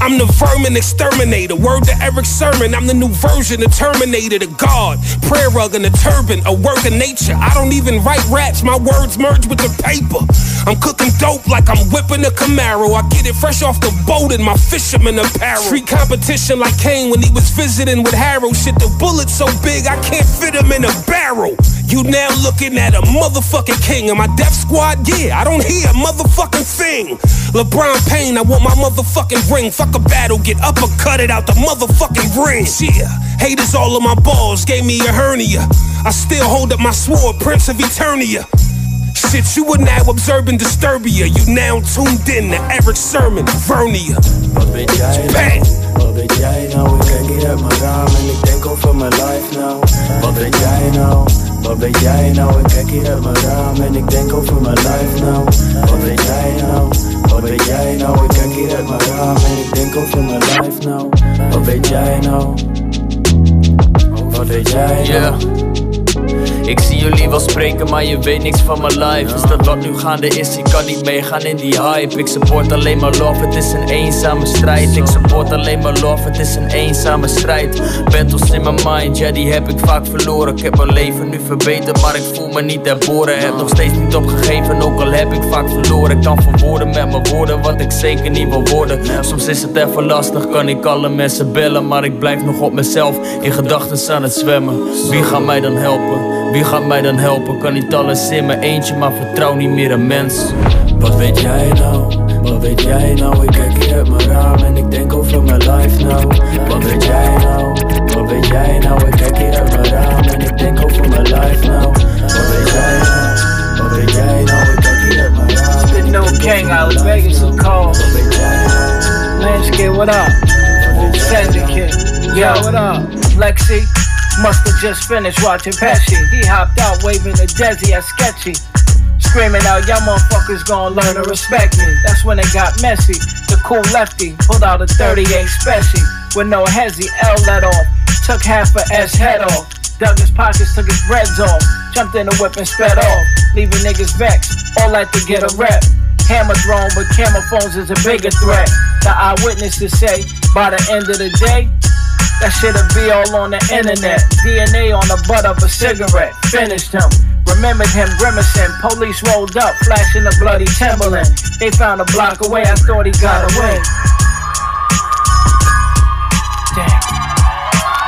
I'm the vermin exterminator. Word to Eric Sermon. I'm the new version of Terminator, the God. Prayer rug and a turban, a work of nature. I don't even write raps, my words merge with the paper. I'm cooking dope like I'm whipping a Camaro. I get it fresh off the boat in my fisherman apparel. Street competition like Kane when he was visiting with Harrow. Shit, the bullet's so big I can't fit him in a barrel. You now looking at a motherfucking king. of my death squad? Yeah, I don't hear a motherfucking thing. LeBron Payne, I want my motherfucking ring. Fuck a battle, get uppercutted out the motherfucking ring. Yeah, haters all of my balls gave me a hernia. I still hold up my sword, Prince of Eternia. Shit, you are now observing Disturbia. You now tuned in to Eric Sermon, Vernia. Bang!
Wat weet jij nou? Ik kijk hier uit mijn raam en ik denk over mijn life nou. Wat weet jij nou? Wat weet jij nou? Ik kijk hier uit mijn raam en ik denk over mijn life nou. Wat weet jij nou? Ik kijk hier uit mijn raam en ik denk over mijn life nou. Wat weet jij nou? Wat weet jij nou?
Ik zie jullie wel spreken, maar je weet niks van mijn life. Is dat wat nu gaande is? Ik kan niet meegaan in die hype. Ik support alleen maar love, het is een eenzame strijd. Ik support alleen maar love, het is een eenzame strijd. Battles in mijn mind, ja, die heb ik vaak verloren. Ik heb mijn leven nu verbeterd, maar ik voel me niet herboren. Heb nog steeds niet opgegeven, ook al heb ik vaak verloren. Ik kan verwoorden met mijn woorden wat ik zeker niet wil worden. Soms is het even lastig, kan ik alle mensen bellen. Maar ik blijf nog op mezelf, in gedachten aan het zwemmen. Wie gaat mij dan helpen? Wie gaat mij dan helpen? Kan niet alles in mijn eentje, maar vertrouw niet meer een mens.
Wat weet jij nou? Wat weet jij nou? Ik kijk hier uit mijn raam en ik denk over mijn life nou. Wat weet jij nou? Wat weet jij nou? Ik kijk hier uit mijn raam en ik denk over mijn life nou. Wat weet jij nou? Wat weet jij nou? Ik kijk hier uit mijn raam.
The no king out of Vegas is called. Wat weet jij nou? Landscape, what up? Syndicate, yo, what up? Lexi. Must have just finished watching Pesci. He hopped out waving the Desi at Sketchy. Screaming out, y'all motherfuckers gonna learn to respect me. That's when it got messy. The cool lefty pulled out a 38 special with no hezzy, L let off. Took half a S head off. Dug his pockets, took his breads off. Jumped in the whip and sped off. Leaving niggas vexed. All that to get a rep. Hammer thrown, but camera phones is a bigger threat. The eyewitnesses say by the end of the day, that shit'll be all on the internet. DNA on the butt of a cigarette. Finished him. Remembered him grimacing. Police rolled up, flashing a bloody Timberland. They found a block away. I thought he got away.
Damn.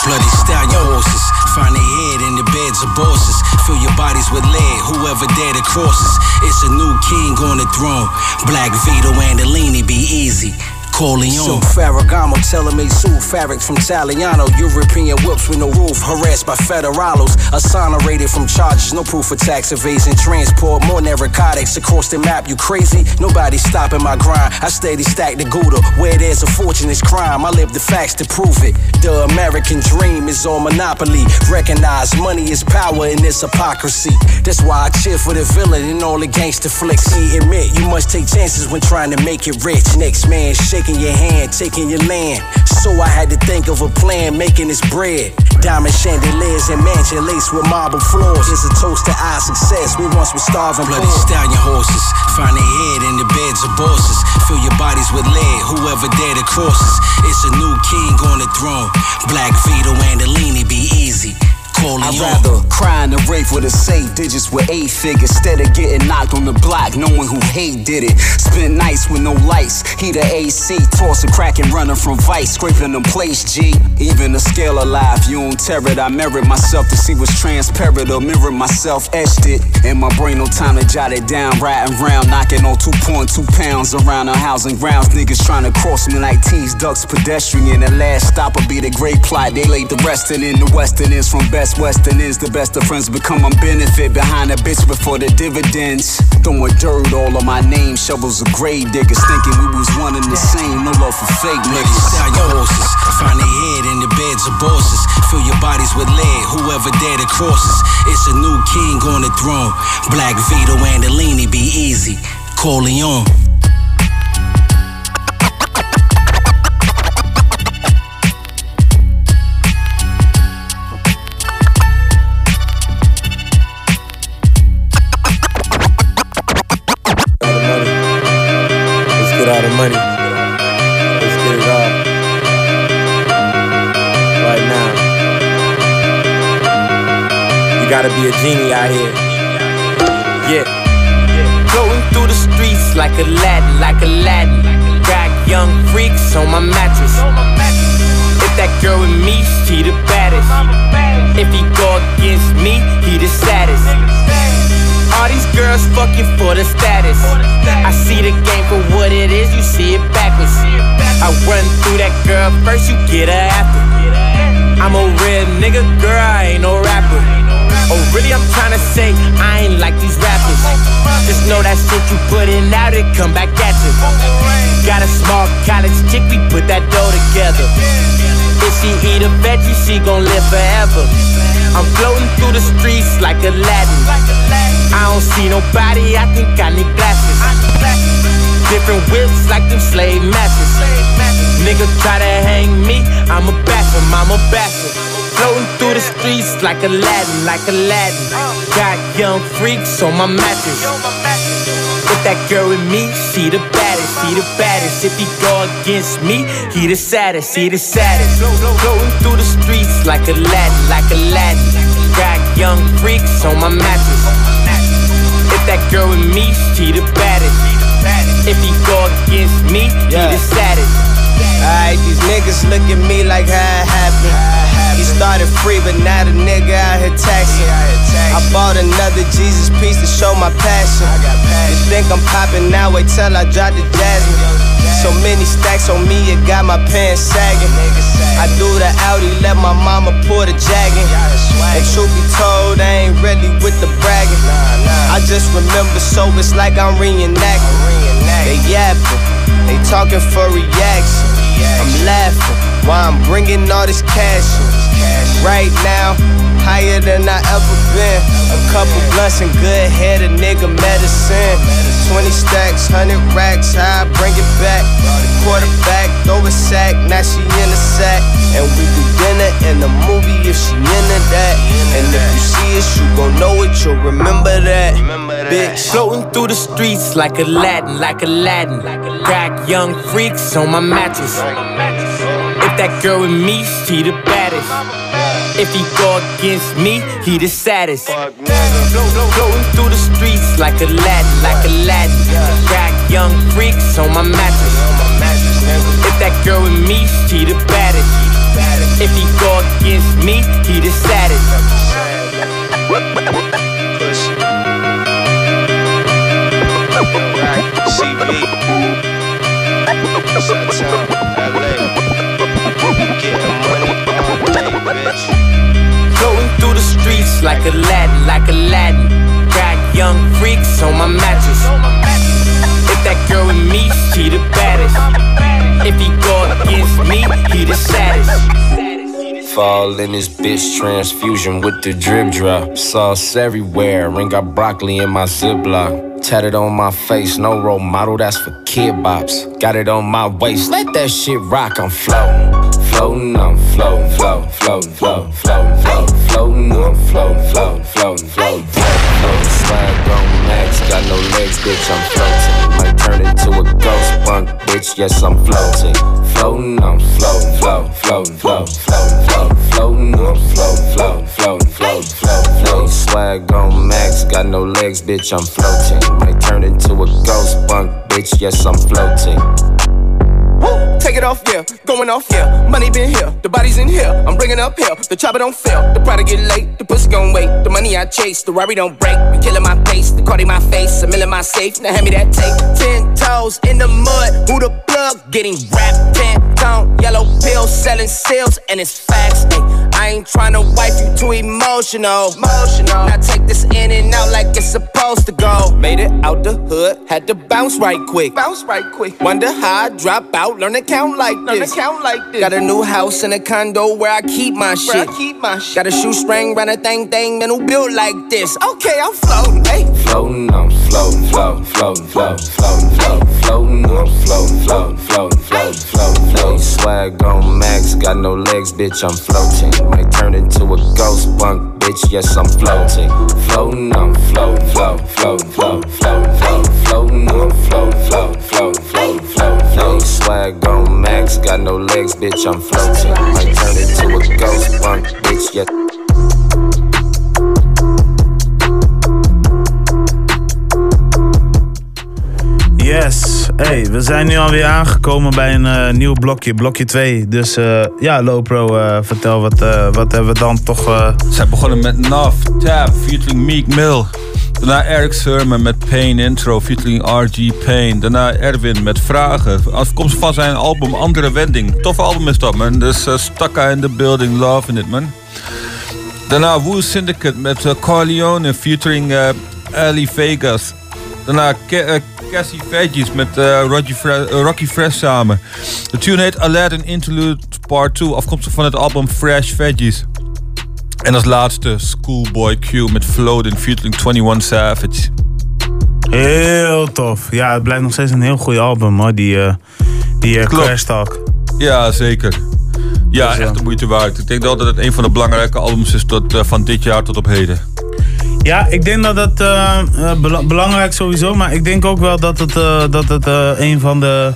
Bloody stallion horses. Find their head in the beds of bosses. Fill your bodies with lead, whoever dare to cross us. It's a new king on the throne. Black Vito Andolini be easy. Corleone. So Ferragamo, telemate suit, fabric from Taliano. European whips with no roof, harassed by federalos. Exonerated from charges, no proof of tax evasion. Transport more narcotics across the map. You crazy? Nobody stopping my grind. I steady stack the Gouda. Where there's a fortune, it's crime. I live the facts to prove it. The American dream is on monopoly. Recognize money is power in this hypocrisy. That's why I cheer for the villain in all the gangster flicks. See, admit you must take chances when trying to make it rich. Next man shaking your hand, taking your land. So I had to think of a plan, making this bread. Diamond chandeliers and mansion laced with marble floors. It's a toast to our success. We once were starving. Bloody poor. stallion horses, find a head in the beds of bosses. Fill your bodies with lead, whoever dare to cross us. It's a new king on the throne. Black Vito Andolini, be easy.
I'd rather cry in the rave with a safe digits with eight figures. Instead of getting knocked on the block, knowing who hate did it. Spend nights with no lights, heat a AC, toss a crack and running from vice, scraping them place G. Even the scale of life, you don't tear it. I merit myself to see what's transparent or mirror myself, etched it. In my brain, no time to jot it down, riding round, knocking on 2.2 pounds around the housing grounds. Niggas trying to cross me like T's, ducks, pedestrian. The last stop will be the great plot. They laid the resting in the western ends from best western ends. The best of friends become a benefit behind a bitch before the dividends. Throwing dirt all on my name, shovels of grave diggers, thinking we was one and the same. No love for fake niggas.
Style your horses, find their head in the beds of bosses. Fill your bodies with lead, whoever dare to cross us. It's a new king on the throne. Black Vito Andolini, be easy. Corleone.
Gotta be a genie out here.
Yeah. Floating through the streets like Aladdin, like Aladdin. Got young freaks on my mattress. If that girl with me, she the baddest. If he go against me, he the saddest. All these girls fucking for the status. I see the game for what it is, you see it backwards. I run through that girl first, you get her after. I'm a real nigga, girl, I ain't no rapper. Oh, really? I'm tryna say I ain't like these rappers. Just know that shit you putting out, it come back at you. Got a small college chick, we put that dough together. If she eat a veggie, she gon' live forever. I'm floating through the streets like Aladdin. I don't see nobody, I think I need glasses. Different whips like them slave masters. Nigga try to hang me, I'm a bastard, I'm a bastard. Floating through the streets like Aladdin, like Aladdin. Got young freaks on my mattress. With that girl with me, she the baddest, she the baddest. If he go against me, he the saddest, he the saddest. Floating through the streets like Aladdin, like Aladdin. Got young freaks on my mattress. If that girl with me, she the baddest. If he go against me, he the saddest.
Alright, these niggas look at me like how it happened. He started free, but now the nigga out here taxing. I bought another Jesus piece to show my passion. You think I'm popping now? Wait till I drop the jasmine. So many stacks on me, it got my pants sagging. I do the Audi, let my mama pour the jagging. And truth be told, I ain't really with the bragging. I just remember, so it's like I'm reenacting. They yapping, they talking for reaction. I'm laughing while I'm bringing all this cash in. Right now, higher than I ever been. A couple blunts and good head, a nigga medicine. 20 stacks, 100 racks, I bring it back. The quarterback, throw a sack, now she in the sack. And we do dinner in the movie if she into that. And if you see us, you gon' know it, you'll remember that. Bitch,
Floating through the streets like Aladdin, like Aladdin. Crack young freaks on my mattress. That girl with me, she the baddest. If he go against me, he the saddest. Floating through the streets like a Aladdin, like a Aladdin. Got young freaks on my mattress. If that girl with me, she the baddest. If he go against me, he the saddest.
CV. Shut LA.
Floating through the streets like Aladdin, like Aladdin. Got young freaks on my mattress. If that girl with me, she the baddest. If he go against me, he the saddest.
Fall in this bitch transfusion with the drip drop. Sauce everywhere, ring got broccoli in my ziploc. Tatted on my face, no role model, that's for kid bops. Got it on my waist, let that shit rock, I'm floating. Floating, I'm floating, floating, floating, floating, floating, floating, floating, I'm floating, floating, floating, floating, floating. Swag on max, got no legs, bitch, I'm floating. Might turn into a ghost punk, bitch, yes, I'm floating. Floating, I'm floating, floating, floating, floating, floating, floating, floating, I'm floating, floating, floating, swag on max, got no legs, bitch, I'm floating. Might turn into a ghost bunk, bitch, yes, I'm floating.
Take it off, yeah. Going off, yeah. Money been here. The body's in here. I'm bringing up here. The chopper don't fail. The product get late. The pussy gon' wait. The money I chase. The Rari don't break. We killing my face. The Cardi my face. Mill in my safe. Now hand me that tape. Ten toes in the mud. Who the plug? Getting wrapped. Ten tone. Yellow pills. Selling seals. And it's facts. Ay, I ain't tryna wipe you too emotional. Emotional. Now take this in and out like it's supposed to go. Made it out the hood. Had to bounce right quick. Bounce right quick. Wonder how I drop out. Learn to count like this. Learn to count like this. Got a new house and a condo where I keep my
Where I
shit. keep my shit. Got a shoestring round a thing thing. Man who built like this. Okay, I'm floating. Hey.
Floating, I'm floating, floating, floating, floating, floating, floating, floating, I'm floating, floating, floating, floating, floating, floating. Swag on max, got no legs, bitch, I'm floating. Might turn into a ghost bunk, bitch, yes, I'm floating. Floating, I'm floating, floating, floating, floating, floating, floating, floating, I'm floating, floating, floating, floating, floating, floating. Swag on max, got no legs, bitch, I'm floating. Might turn into a ghost bunk, bitch, yes.
Yes, hey, we zijn nu alweer aangekomen bij een eh, nieuw blokje, blokje 2. Dus eh, ja, Lopro, eh vertel wat, wat hebben we dan toch... eh,
Zij begonnen met Nav, Tap, featuring Meek Mill. Daarna Eric Sermon met Pain Intro, featuring RG Pain. Daarna Erwin met Vragen, afkomstig van zijn album Andere Wending. Tof album is dat, man. Dus Stakka in the Building, love in it, man. Daarna Woo Syndicate met Corleone, featuring Ali Vegas. Daarna Ke eh, Cassie Veggies met eh, Rocky, Fre- eh, Rocky Fresh samen. De tune heet Aladdin Interlude Part 2, afkomstig van het album Fresh Veggies. En als laatste Schoolboy Q met Floating featuring 21 Savage.
Heel tof. Ja, het blijft nog steeds een heel goed album hoor, die, eh die. Crash Talk.
Ja, zeker. Ja,
Dus,
echt de moeite waard. Ik denk wel dat het een van de belangrijke albums is tot, van dit jaar tot op heden.
Ja, ik denk dat het eh, eh, bela- belangrijk sowieso, maar ik denk ook wel dat het, eh, dat het een van de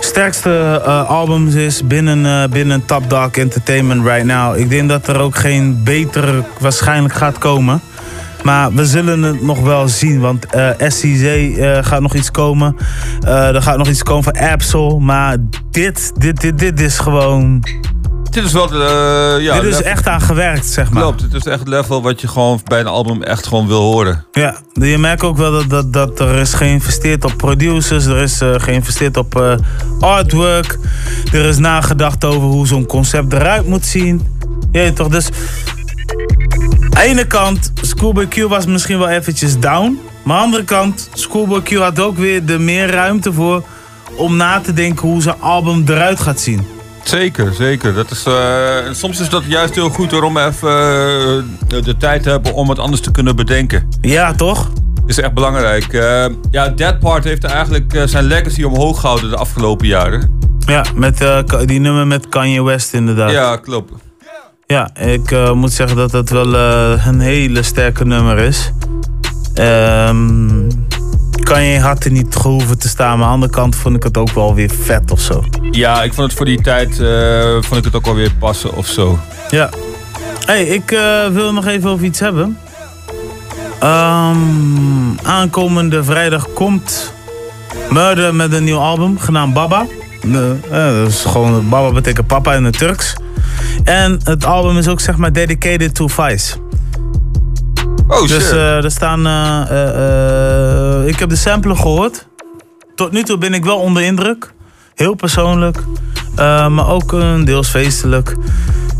sterkste albums is binnen, binnen Top Dog Entertainment right now. Ik denk dat er ook geen betere waarschijnlijk gaat komen. Maar we zullen het nog wel zien, want SCZ gaat nog iets komen. Er gaat nog iets komen van Absol. Maar dit, dit, dit, dit is gewoon...
Dit is wel eh, ja,
dit is
level-
echt aan gewerkt, zeg maar.
Klopt, het is echt het level wat je gewoon bij een album echt gewoon wil horen.
Ja, je merkt ook wel dat, dat, dat er is geïnvesteerd op producers, er is eh, geïnvesteerd op eh, artwork, er is nagedacht over hoe zo'n concept eruit moet zien. Ja, toch? Dus aan de ene kant, Schoolboy Q was misschien wel eventjes down, maar aan de andere kant, Schoolboy Q had ook weer de meer ruimte voor om na te denken hoe zijn album eruit gaat zien.
Zeker, zeker. Dat is, en soms is dat juist heel goed hoor, om even eh, de tijd te hebben om het anders te kunnen bedenken.
Ja, toch?
Is echt belangrijk. Eh, ja, Dead Part heeft eigenlijk zijn legacy omhoog gehouden de afgelopen jaren.
Ja, met die nummer met Kanye West inderdaad.
Ja, klopt.
Ja, ik moet zeggen dat het wel een hele sterke nummer is. Ehm Kanye had er niet gehoeven te staan, maar aan de andere kant vond ik het ook wel weer vet of zo.
Ja, ik vond het voor die tijd eh, vond ik het ook alweer passen of zo.
Ja. hey, ik eh, wil nog even over iets hebben. Ehm, aankomende vrijdag komt Murder met een nieuw album genaamd Baba. De, eh, dat is gewoon, Baba betekent papa in het Turks. En het album is ook zeg maar dedicated to Vice.
Oh
dus
shit.
eh, er staan. eh, eh, ik heb de sampler gehoord. Tot nu toe ben ik wel onder indruk. Heel persoonlijk. Eh, maar ook een deels feestelijk.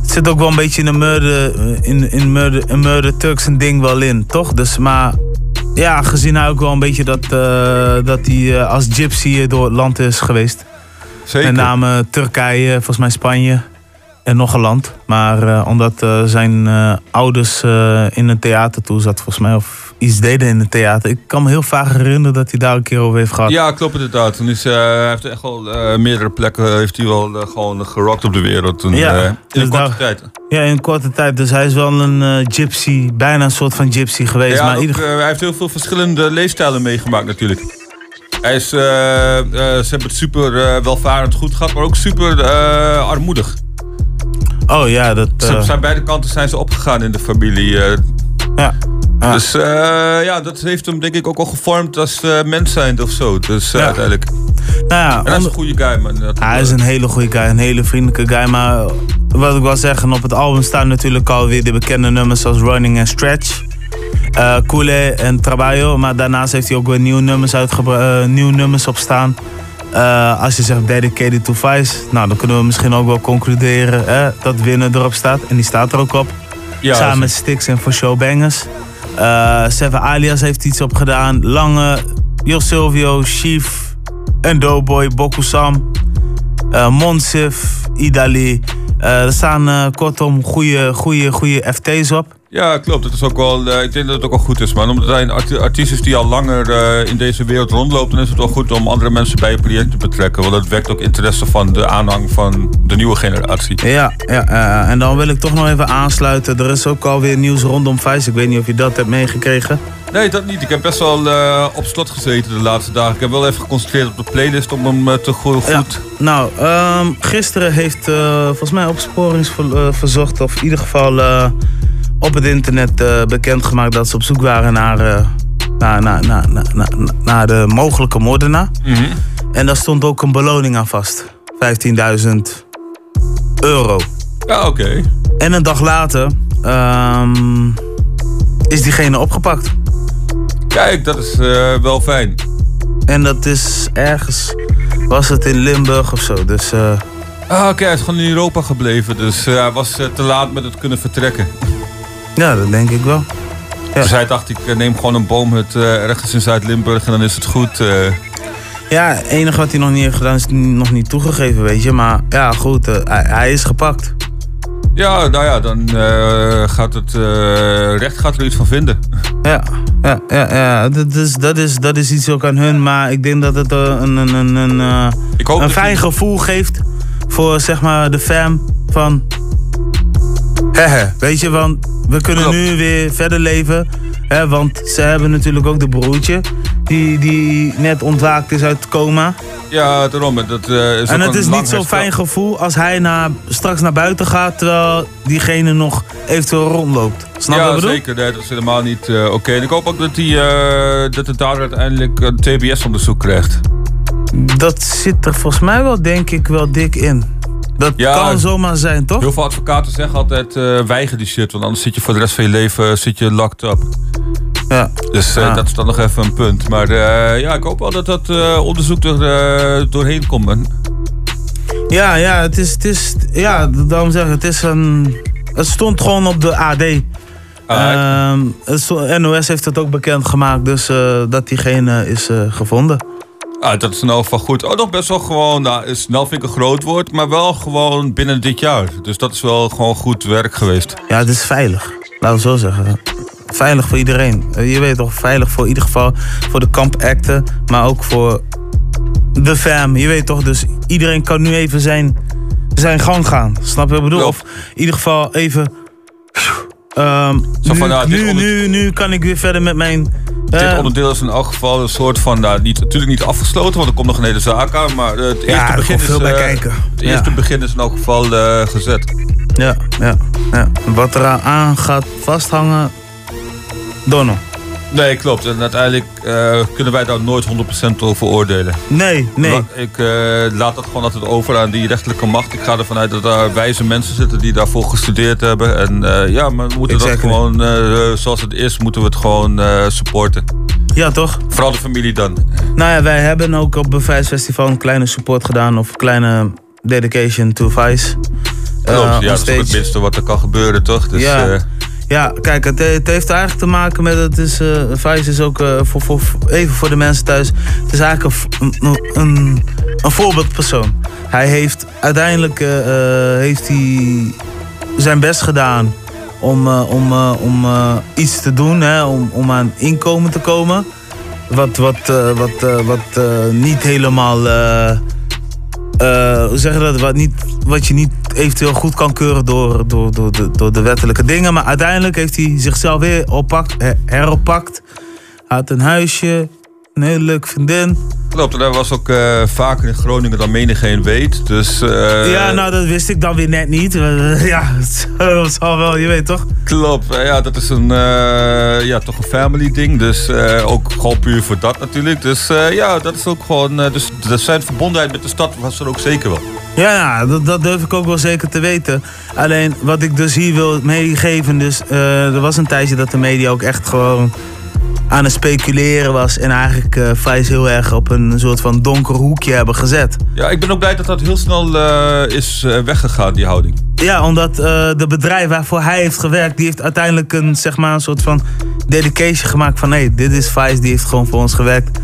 Het zit ook wel een beetje in de murder, in, in murder, in murder Turks een ding wel in, toch? Dus maar. Ja, gezien hij ook wel een beetje dat, eh, dat hij eh, als gypsy door het land is geweest.
Zeker.
Met name Turkije, volgens mij Spanje en nog een land. Maar eh, omdat eh, zijn eh, ouders in een theater toe zat, volgens mij, of iets deden in het theater. Ik kan me heel vaag herinneren dat hij daar een keer over heeft gehad.
Ja, klopt inderdaad. Toen is, hij heeft echt wel meerdere plekken heeft hij wel gewoon gerockt op de wereld. Toen,
Ja,
in
dus
een korte
daar-
tijd.
Ja, in een korte tijd. Dus hij is wel een gypsy, bijna een soort van gypsy geweest.
Ja,
maar
ook,
ieder...
hij heeft heel veel verschillende leefstijlen meegemaakt natuurlijk. Hij is, ze hebben het super welvarend goed gehad, maar ook super armoedig.
Oh ja, dat...
Ze
eh,
zijn beide kanten zijn ze opgegaan in de familie. eh.
Ja.
Dus eh, ja, dat heeft hem denk ik ook al gevormd als uh, mens zijn of zo. Dus uh, uiteindelijk.
Nou ja,
en hij is een goede guy, man. Dat,
hij is een hele goede guy, een hele vriendelijke guy. Maar wat ik wil zeggen, op het album staan natuurlijk alweer de bekende nummers zoals Running and Stretch. Koele en Trabajo. Maar daarnaast heeft hij ook weer nieuwe nummers, nieuwe nummers op staan. Uh, als je zegt dedicated to Vice, nou dan kunnen we misschien ook wel concluderen hè, dat Winnen erop staat. En die staat er ook op.
Ja,
Samen met Stix en For Show Bangers. Uh, Seven Alias heeft iets op gedaan. Lange, Jos Silvio, Chief en Doughboy, Bokusam. Uh, Monsif, Idali. er staan kortom goede, goede, goede FT's op.
Ja, klopt. Het is ook wel, uh, ik denk dat het ook wel goed is, man. Omdat hij een art artiest is die al langer uh, in deze wereld rondloopt, dan is het wel goed om andere mensen bij je project te betrekken. Want dat wekt ook interesse van de aanhang van de nieuwe generatie.
Ja, ja uh, en dan wil ik toch nog even aansluiten. Er is ook alweer nieuws rondom Vice. Ik weet niet of je dat hebt meegekregen.
Nee, dat niet. Ik heb best wel uh, op slot gezeten de laatste dagen. Ik heb wel even geconcentreerd op de playlist om hem uh, te goed...
Ja. Nou, um, gisteren heeft uh, volgens mij opsporingsverzocht... of in ieder geval op het internet uh, bekendgemaakt dat ze op zoek waren naar, uh, naar, naar, naar, naar, naar de mogelijke moordenaar.
Mm -hmm.
En daar stond ook een beloning aan vast. 15.000 euro.
Ja, oké. Okay.
En een dag later um, is diegene opgepakt.
Kijk, dat is uh, wel fijn.
En dat is ergens, was het in Limburg of zo. Dus,
ah, oké, okay, hij is gewoon in Europa gebleven. Dus hij was te laat met het kunnen vertrekken.
Ja, dat denk ik wel.
Ja. Dus hij dacht, ik neem gewoon een boomhut uh, ergens in Zuid-Limburg en dan is het goed. Uh...
Ja, het enige wat hij nog niet heeft gedaan is nog niet toegegeven, weet je. Maar ja, goed, uh, hij, hij, is gepakt.
Ja, nou ja, dan gaat het recht gaat er iets van vinden.
Ja, ja, ja, ja. Dat, is, dat, is, dat is iets ook aan hun. Maar ik denk dat het een, een, een, een, een fijn gevoel geeft voor zeg maar de fam van... Hehe, weet je, want we kunnen Klopt. nu weer verder leven. Hè, want ze hebben natuurlijk ook de broertje. Die, die net ontwaakt is uit het coma.
Ja, daarom. Dat, uh, is
en het is niet zo'n fijn gevoel als hij naar, straks naar buiten gaat... terwijl diegene nog eventueel rondloopt. Snap je
ja,
wat ik bedoel?
zeker. Nee, dat is helemaal niet uh, oké. Okay. En ik hoop ook dat, die, uh, dat de dader uiteindelijk een TBS-onderzoek krijgt.
Dat zit er volgens mij wel, denk ik, wel dik in. Dat ja, kan zomaar zijn, toch?
Heel veel advocaten zeggen altijd uh, weiger die shit, want anders zit je voor de rest van je leven zit je locked up.
Ja.
Dus uh, ja. dat is dan nog even een punt. Maar uh, ja, ik hoop wel dat dat onderzoek er doorheen komt. Man.
Ja, ja, het is, het is, ja, daarom zeg ik, het is een, het stond gewoon op de AD.
Ah,
NOS heeft het ook bekendgemaakt, dus dat diegene is gevonden.
Ah, dat is in elk geval goed. Oh, nog best wel gewoon, nou, snel vind ik een groot woord, maar wel gewoon binnen dit jaar. Dus dat is wel gewoon goed werk geweest.
Ja, het is veilig. Laten we zo zeggen. Veilig voor iedereen. Je weet toch, veilig voor in ieder geval voor de kampacten, maar ook voor de fam. Je weet toch, dus iedereen kan nu even zijn, zijn gang gaan. Snap je wat ik bedoel? Of in ieder geval even... Um,
Zo van,
nu,
nou,
nu, nu, nu kan ik weer verder met mijn...
Dit
eh,
onderdeel is in elk geval een soort van, nou, niet, natuurlijk niet afgesloten, want er komt nog een hele zaak aan. Maar het eerste
er
begin is,
veel bij
eh,
kijken.
Het eerste
Ja.
begin is in elk geval eh, gezet.
Ja, ja, ja. Wat eraan gaat vasthangen, Donno.
Nee, klopt. En uiteindelijk eh, kunnen wij daar nooit 100% over oordelen.
Nee, nee.
Maar Ik eh, laat dat gewoon altijd over aan die rechterlijke macht. Ik ga ervan uit dat daar wijze mensen zitten die daarvoor gestudeerd hebben. En eh, ja, maar we moeten dat gewoon, zoals het is, moeten we het gewoon supporten.
Ja, toch?
Vooral de familie dan.
Nou ja, wij hebben ook op Vice Festival een kleine support gedaan. Of een kleine dedication to Vice.
Klopt, ja, dat is het minste wat er kan gebeuren, toch? Dus,
ja.
Eh,
ja, kijk, het, het heeft eigenlijk te maken met... Het is, eh Vice is ook, eh, voor, voor, even voor de mensen thuis... Het is eigenlijk een, een, een, voorbeeldpersoon. Hij heeft uiteindelijk eh, eh, heeft hij zijn best gedaan... om, eh, om, eh, om eh, iets te doen, hè, om, om aan inkomen te komen. Wat, wat, eh, wat, eh, wat eh, niet helemaal... eh, hoe zeg dat? Wat, niet, wat je niet eventueel goed kan keuren door, door, door, de, door de wettelijke dingen. Maar uiteindelijk heeft hij zichzelf weer oppakt, her- heroppakt. Had een huisje, een hele leuke vriendin.
Klopt, en hij was ook eh, vaker in Groningen dan menigeen weet. Dus, eh,
ja, nou dat wist ik dan weer net niet. Eh, ja, (laughs) dat zal wel, je weet toch?
Klopt, ja, dat is een, ja, toch een family ding. Dus ook gewoon puur voor dat natuurlijk. Dus ja, dat is ook gewoon. dus de zijn verbondenheid met de stad was er ook zeker wel.
Ja, dat, dat durf ik ook wel zeker te weten. Alleen wat ik dus hier wil meegeven, dus er was een tijdje dat de media ook echt gewoon aan het speculeren was. En eigenlijk eh Fijs heel erg op een soort van donker hoekje hebben gezet.
Ja, ik ben ook blij dat dat heel snel eh, is eh, weggegaan, die houding.
Ja, omdat de bedrijf waarvoor hij heeft gewerkt, die heeft uiteindelijk een, zeg maar, een soort van dedication gemaakt van hé, hey, dit is Vice, die heeft gewoon voor ons gewerkt.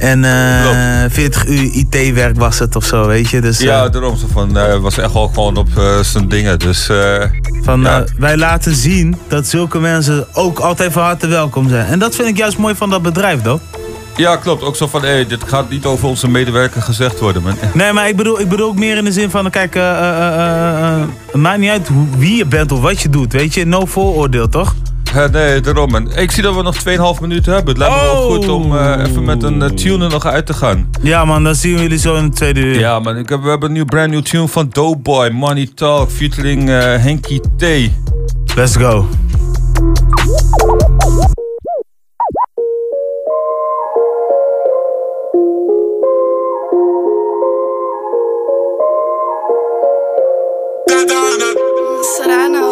En eh 40 uur IT-werk was het of zo, weet je. Dus, eh,
ja, daarom zo van, eh, was echt wel gewoon op eh, zijn dingen. Dus eh,
Van,
ja.
eh, wij laten zien dat zulke mensen ook altijd van harte welkom zijn. En dat vind ik juist mooi van dat bedrijf, toch?
ja, klopt. Ook zo van, hé, dit gaat niet over onze medewerker gezegd worden. Man. (laughs)
Nee, maar ik bedoel, ik bedoel ook meer in de zin van, kijk, eh, eh, eh, eh, het maakt niet uit wie je bent of wat je doet, weet je. No vooroordeel, toch?
Ja, nee, daarom. En ik zie dat we nog 2,5 minuten hebben. Het lijkt me wel
Oh.
goed om eh, even met een eh, tune er nog uit te gaan.
Ja man, dan zien we jullie zo in de tweede uur.
Ja man, ik heb, we hebben een nieuw brand new tune van Doughboy, Money Talk, featuring eh Henky T.
Let's go.
Serrano.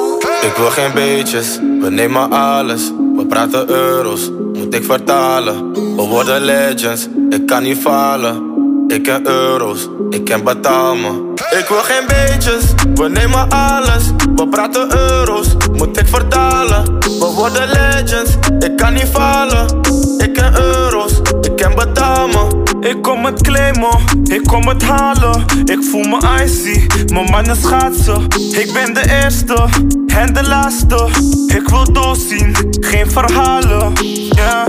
Ik wil geen beetjes, we nemen alles. We praten euro's, moet ik vertalen. We worden legends, ik kan niet falen. Ik ken euro's, ik ken betaal me. Ik wil geen beetjes, we nemen alles. We praten euro's, moet ik vertalen. We worden legends, ik kan niet falen. Ik ken euro's, ik ken betaal me.
Ik kom het claimen, ik kom het halen. Ik voel me icy, mijn mannen schaatsen. Ik ben de eerste en de laatste. Ik wil doorzien, geen verhalen. Ja.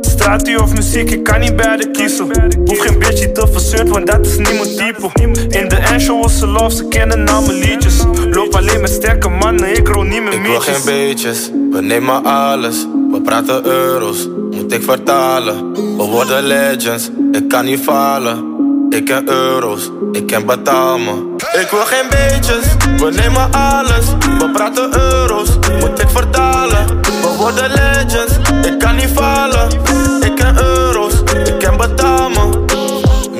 Straatje of muziek, ik kan niet beide kiezen. Hoef geen bitchie te verzeurd, want dat is niet mijn type. In de endshow was ze love, ze kennen al mijn liedjes. Loop alleen met sterke mannen, ik rol niet met
Ik wil
mietjes.
geen beetjes, we nemen alles. We praten euro's, moet ik vertalen. We worden legends, ik kan niet falen. Ik ken euro's, ik ken betaal me. Ik wil geen beetjes, we nemen alles. We praten euro's, moet ik vertalen. We worden legends, ik kan niet falen. Ik ken euro's, ik ken betaal me.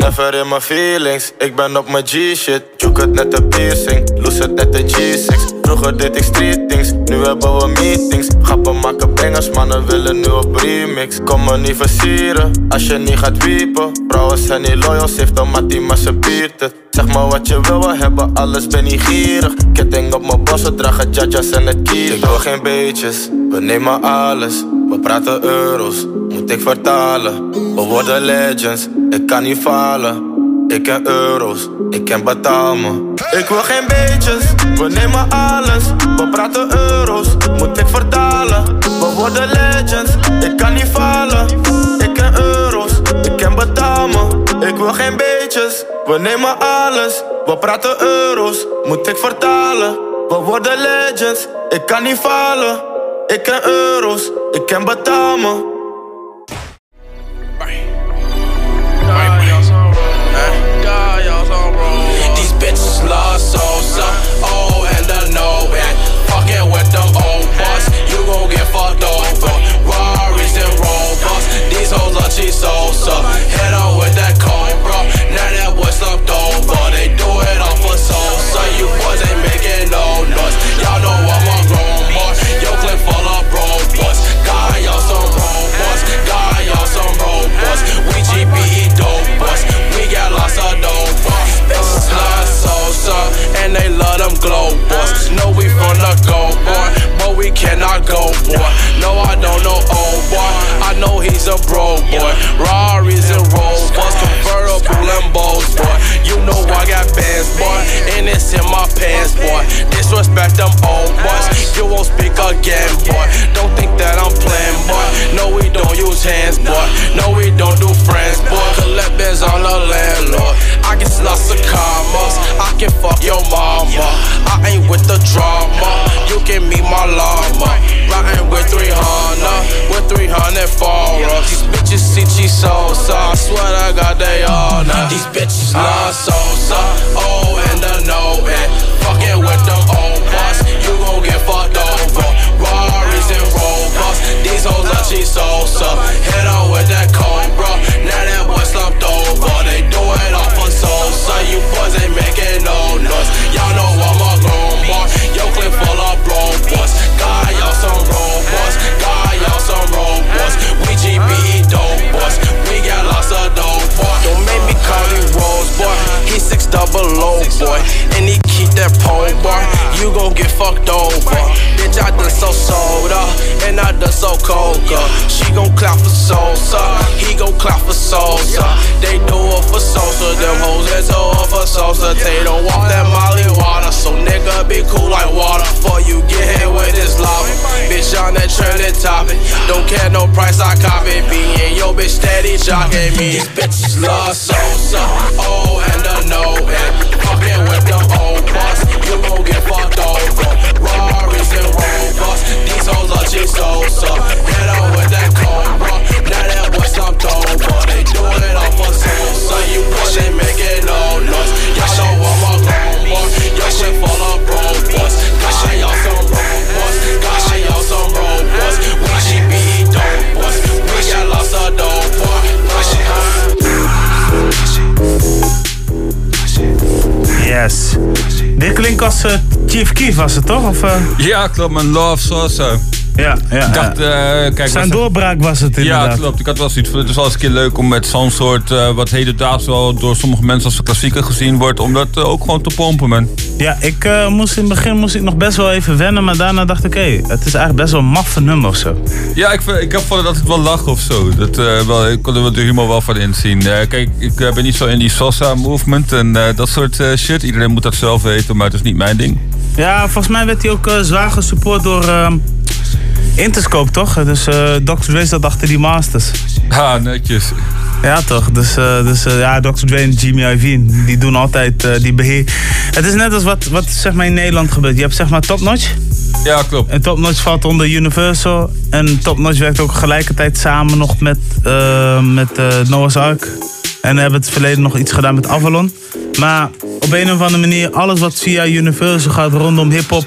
Never in mijn feelings, ik ben op mijn G-shit. Juke het net een piercing, loose het net een G6. Vroeger deed ik street things, nu hebben we meetings. Grappen maken bangers, mannen willen nu op remix. Kom me niet versieren, als je niet gaat wiepen. Vrouwen zijn niet loyal, heeft een mattie, maar ze het. Zeg maar wat je wil, we hebben alles, ben niet gierig. Ketting op mijn bossen, dragen jajas en het kier. Ik wil geen beetjes, we nemen alles. We praten euro's, moet ik vertalen. We worden legends, ik kan niet falen. Ik ken euro's, ik ken betaal me. Ik wil geen beetjes, we nemen alles. We praten euro's, moet ik vertalen. We worden legends, ik kan niet falen. Ik ken euro's, ik ken betaal me. Ik wil geen beetjes, we nemen alles. We praten euro's, moet ik vertalen. We worden legends, ik kan niet falen. Ik ken euro's, ik ken betaal me.
Sosa, oh and the no and fucking with them old boss. You gon' get fucked over. Can fuck your mama. I ain't with the drama. You can meet my llama. Riding with 300, with 300 followers. These bitches see she Sosa. I swear to God they all know. These bitches love Sosa. Oh, and the no, and fucking with them old. You gon' get fucked over. Rarries and Rovers. These hoes are cheese Sosa. Hit on with that Cobra. Now that boy slumped over. They do it off of Sosa. You boys ain't making no noise. Y'all know I'm a grown boy. Yo, clip full of bro boys. God, y'all some robots. God, y'all some robots. We GBE dope boys. We got lots of dope boy. Don't make me call him Rose boy. He six double low boy. And he keep that pole boy. You gon' get fucked over. Bitch, I done so soda. And I done so coca. She gon' clap for Sosa. He gon' clap for Sosa. They do it for Sosa. Them hoes that do it for Sosa. They don't want that Molly water. So nigga be cool like water. For you get hit with this lava. Bitch on that trending topic. Don't care no price, I copy. Being yo bitch steady jocking me. These bitches love Sosa. The old boss. You gon' get fucked over. Rarries and Rovers. These hoes are cheap Sosa. Hit on with that Cobra. Now that boy slumped over. They do it off of Sosa. You boys ain't making no noise. Y'all know I'm a grown boy. Your shit full of bro boys. Got y'all some robots. Got y'all some robots. We GBE dope boys.
Yes. Dit klinkt als eh, Chief Keef was het toch? Of, eh?
Ja, klopt. Mijn Love Sosa.
Ja, ja.
Ik dacht, eh, kijk,
Zijn
was-
doorbraak was het inderdaad.
Ja, klopt. Ik had wel zoiets van, het is wel eens een keer leuk om met zo'n soort, eh, wat hedendaags wel door sommige mensen als een klassieker gezien wordt, om dat eh, ook gewoon te pompen, man.
Ja, ik eh, moest in het begin moest ik nog best wel even wennen, maar daarna dacht ik, hé, het is eigenlijk best wel een maffe nummer of zo.
Ja, ik, ik heb van dat ik wel lach of zo. Dat, eh, wel, ik kon er wel de humor wel van inzien. Eh, kijk, ik ben niet zo in die salsa movement en dat soort shit. Iedereen moet dat zelf weten, maar het is niet mijn ding.
Ja, volgens mij werd hij ook zwaar gesupport door ehm, Interscope, toch? Dus eh Dr. Dre zat achter die masters.
Ha, netjes.
Ja, toch? Dus, eh, dus eh, ja, Dr. Dre en Jimmy Iovine, die doen altijd eh, die beheer. Het is net als wat, wat zeg maar in Nederland gebeurt. Je hebt zeg maar Top Notch.
Ja, klopt.
En Top Notch valt onder Universal. En Top Notch werkt ook tegelijkertijd samen nog met, met Noah's Ark. En hebben het verleden nog iets gedaan met Avalon. Maar op een of andere manier, alles wat via Universal gaat rondom hip-hop,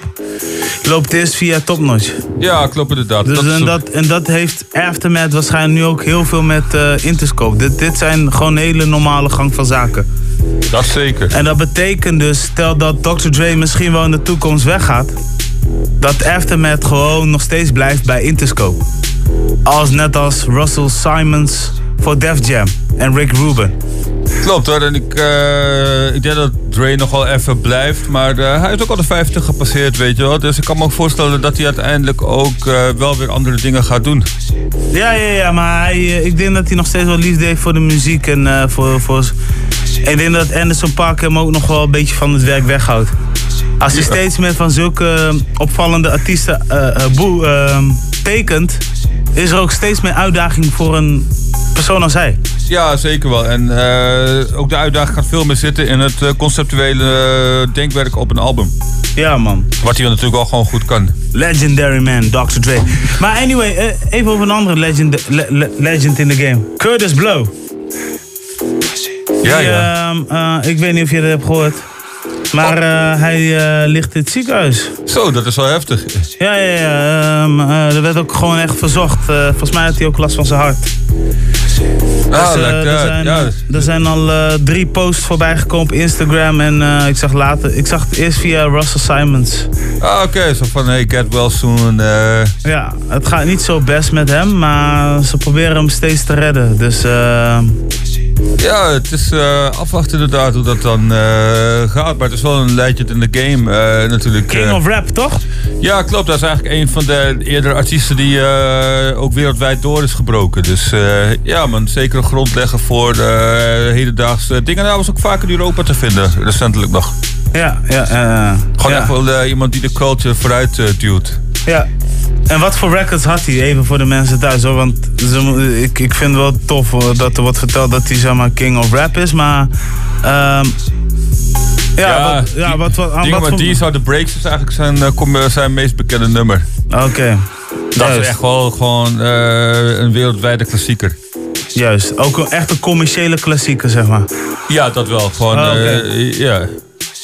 loopt eerst via Top Notch.
Ja, klopt inderdaad.
Dus
Dat
en, dat, en dat heeft Aftermath waarschijnlijk nu ook heel veel met eh, Interscope. Dit, dit zijn gewoon hele normale gang van zaken.
Dat zeker.
En dat betekent dus, stel dat Dr. Dre misschien wel in de toekomst weggaat, dat Aftermath gewoon nog steeds blijft bij Interscope. Als net als Russell Simons voor Def Jam en Rick Rubin.
Klopt hoor, en ik, eh, ik denk dat Dre nog wel even blijft. Maar eh, hij is ook al de 50 gepasseerd, weet je wel. Dus ik kan me ook voorstellen dat hij uiteindelijk ook eh, wel weer andere dingen gaat doen.
Ja, ja, ja, maar hij, ik denk dat hij nog steeds wel liefde heeft voor de muziek en voor, voor... Ik denk dat Anderson Park hem ook nog wel een beetje van het werk weghoudt. Als hij
Ja.
steeds meer van zulke opvallende artiesten boe, tekent, is er ook steeds meer uitdaging voor een persoon als hij.
Ja, zeker wel. En eh, ook de uitdaging gaat veel meer zitten in het eh, conceptuele eh, denkwerk op een album.
Ja, man.
Wat hij natuurlijk wel gewoon goed kan.
Legendary man, Dr. Dre. Maar anyway, even over een andere legend, le- le- legend in the game. Curtis Blow.
Ja,
Die,
ja.
ehm, eh, ik weet niet of je dat hebt gehoord. Maar hij ligt in het ziekenhuis.
Zo, dat is wel heftig.
Ja, ja, ja. ehm, eh, er werd ook gewoon echt verzocht. Volgens mij had hij ook last van zijn hart.
Ah,
Dus, eh,
lijkt,
er, zijn,
ja.
er zijn al eh, drie posts voorbij gekomen op Instagram. En eh, ik, zag later, ik zag het eerst via Russell Simons.
Ah, oké. Zo van, hey, get well soon.
Ja, het gaat niet zo best met hem, maar ze proberen hem steeds te redden. Dus eh,
Ja, het is eh, afwachten inderdaad hoe dat dan eh, gaat. Maar het is wel een legend in de game eh, natuurlijk.
King of Rap, toch?
Ja, klopt. Dat is eigenlijk een van de eerdere artiesten die ook wereldwijd door is gebroken. Dus ja, man, zeker een grond leggen voor de hedendaagse dingen. En hij was ook vaak in Europa te vinden, recentelijk nog.
Ja, ja. eh,
Gewoon
ja.
echt wel eh, iemand die de culture vooruit eh, duwt.
Ja. En wat voor records had hij? Even voor de mensen thuis hoor. Want ze, ik, ik vind het wel tof hoor, dat er wordt verteld dat hij zeg maar king of rap is. Maar ehm, Ja, wat, ja, wat, wat, aan
Dingen
wat
met
voor-
These Are The Breaks is eigenlijk zijn, zijn meest bekende nummer.
Oké.
Dat is echt wel gewoon een wereldwijde klassieker.
Juist, ook echt een commerciële klassieker, zeg maar.
Ja, dat wel. Gewoon,
Oh,
eh, ja.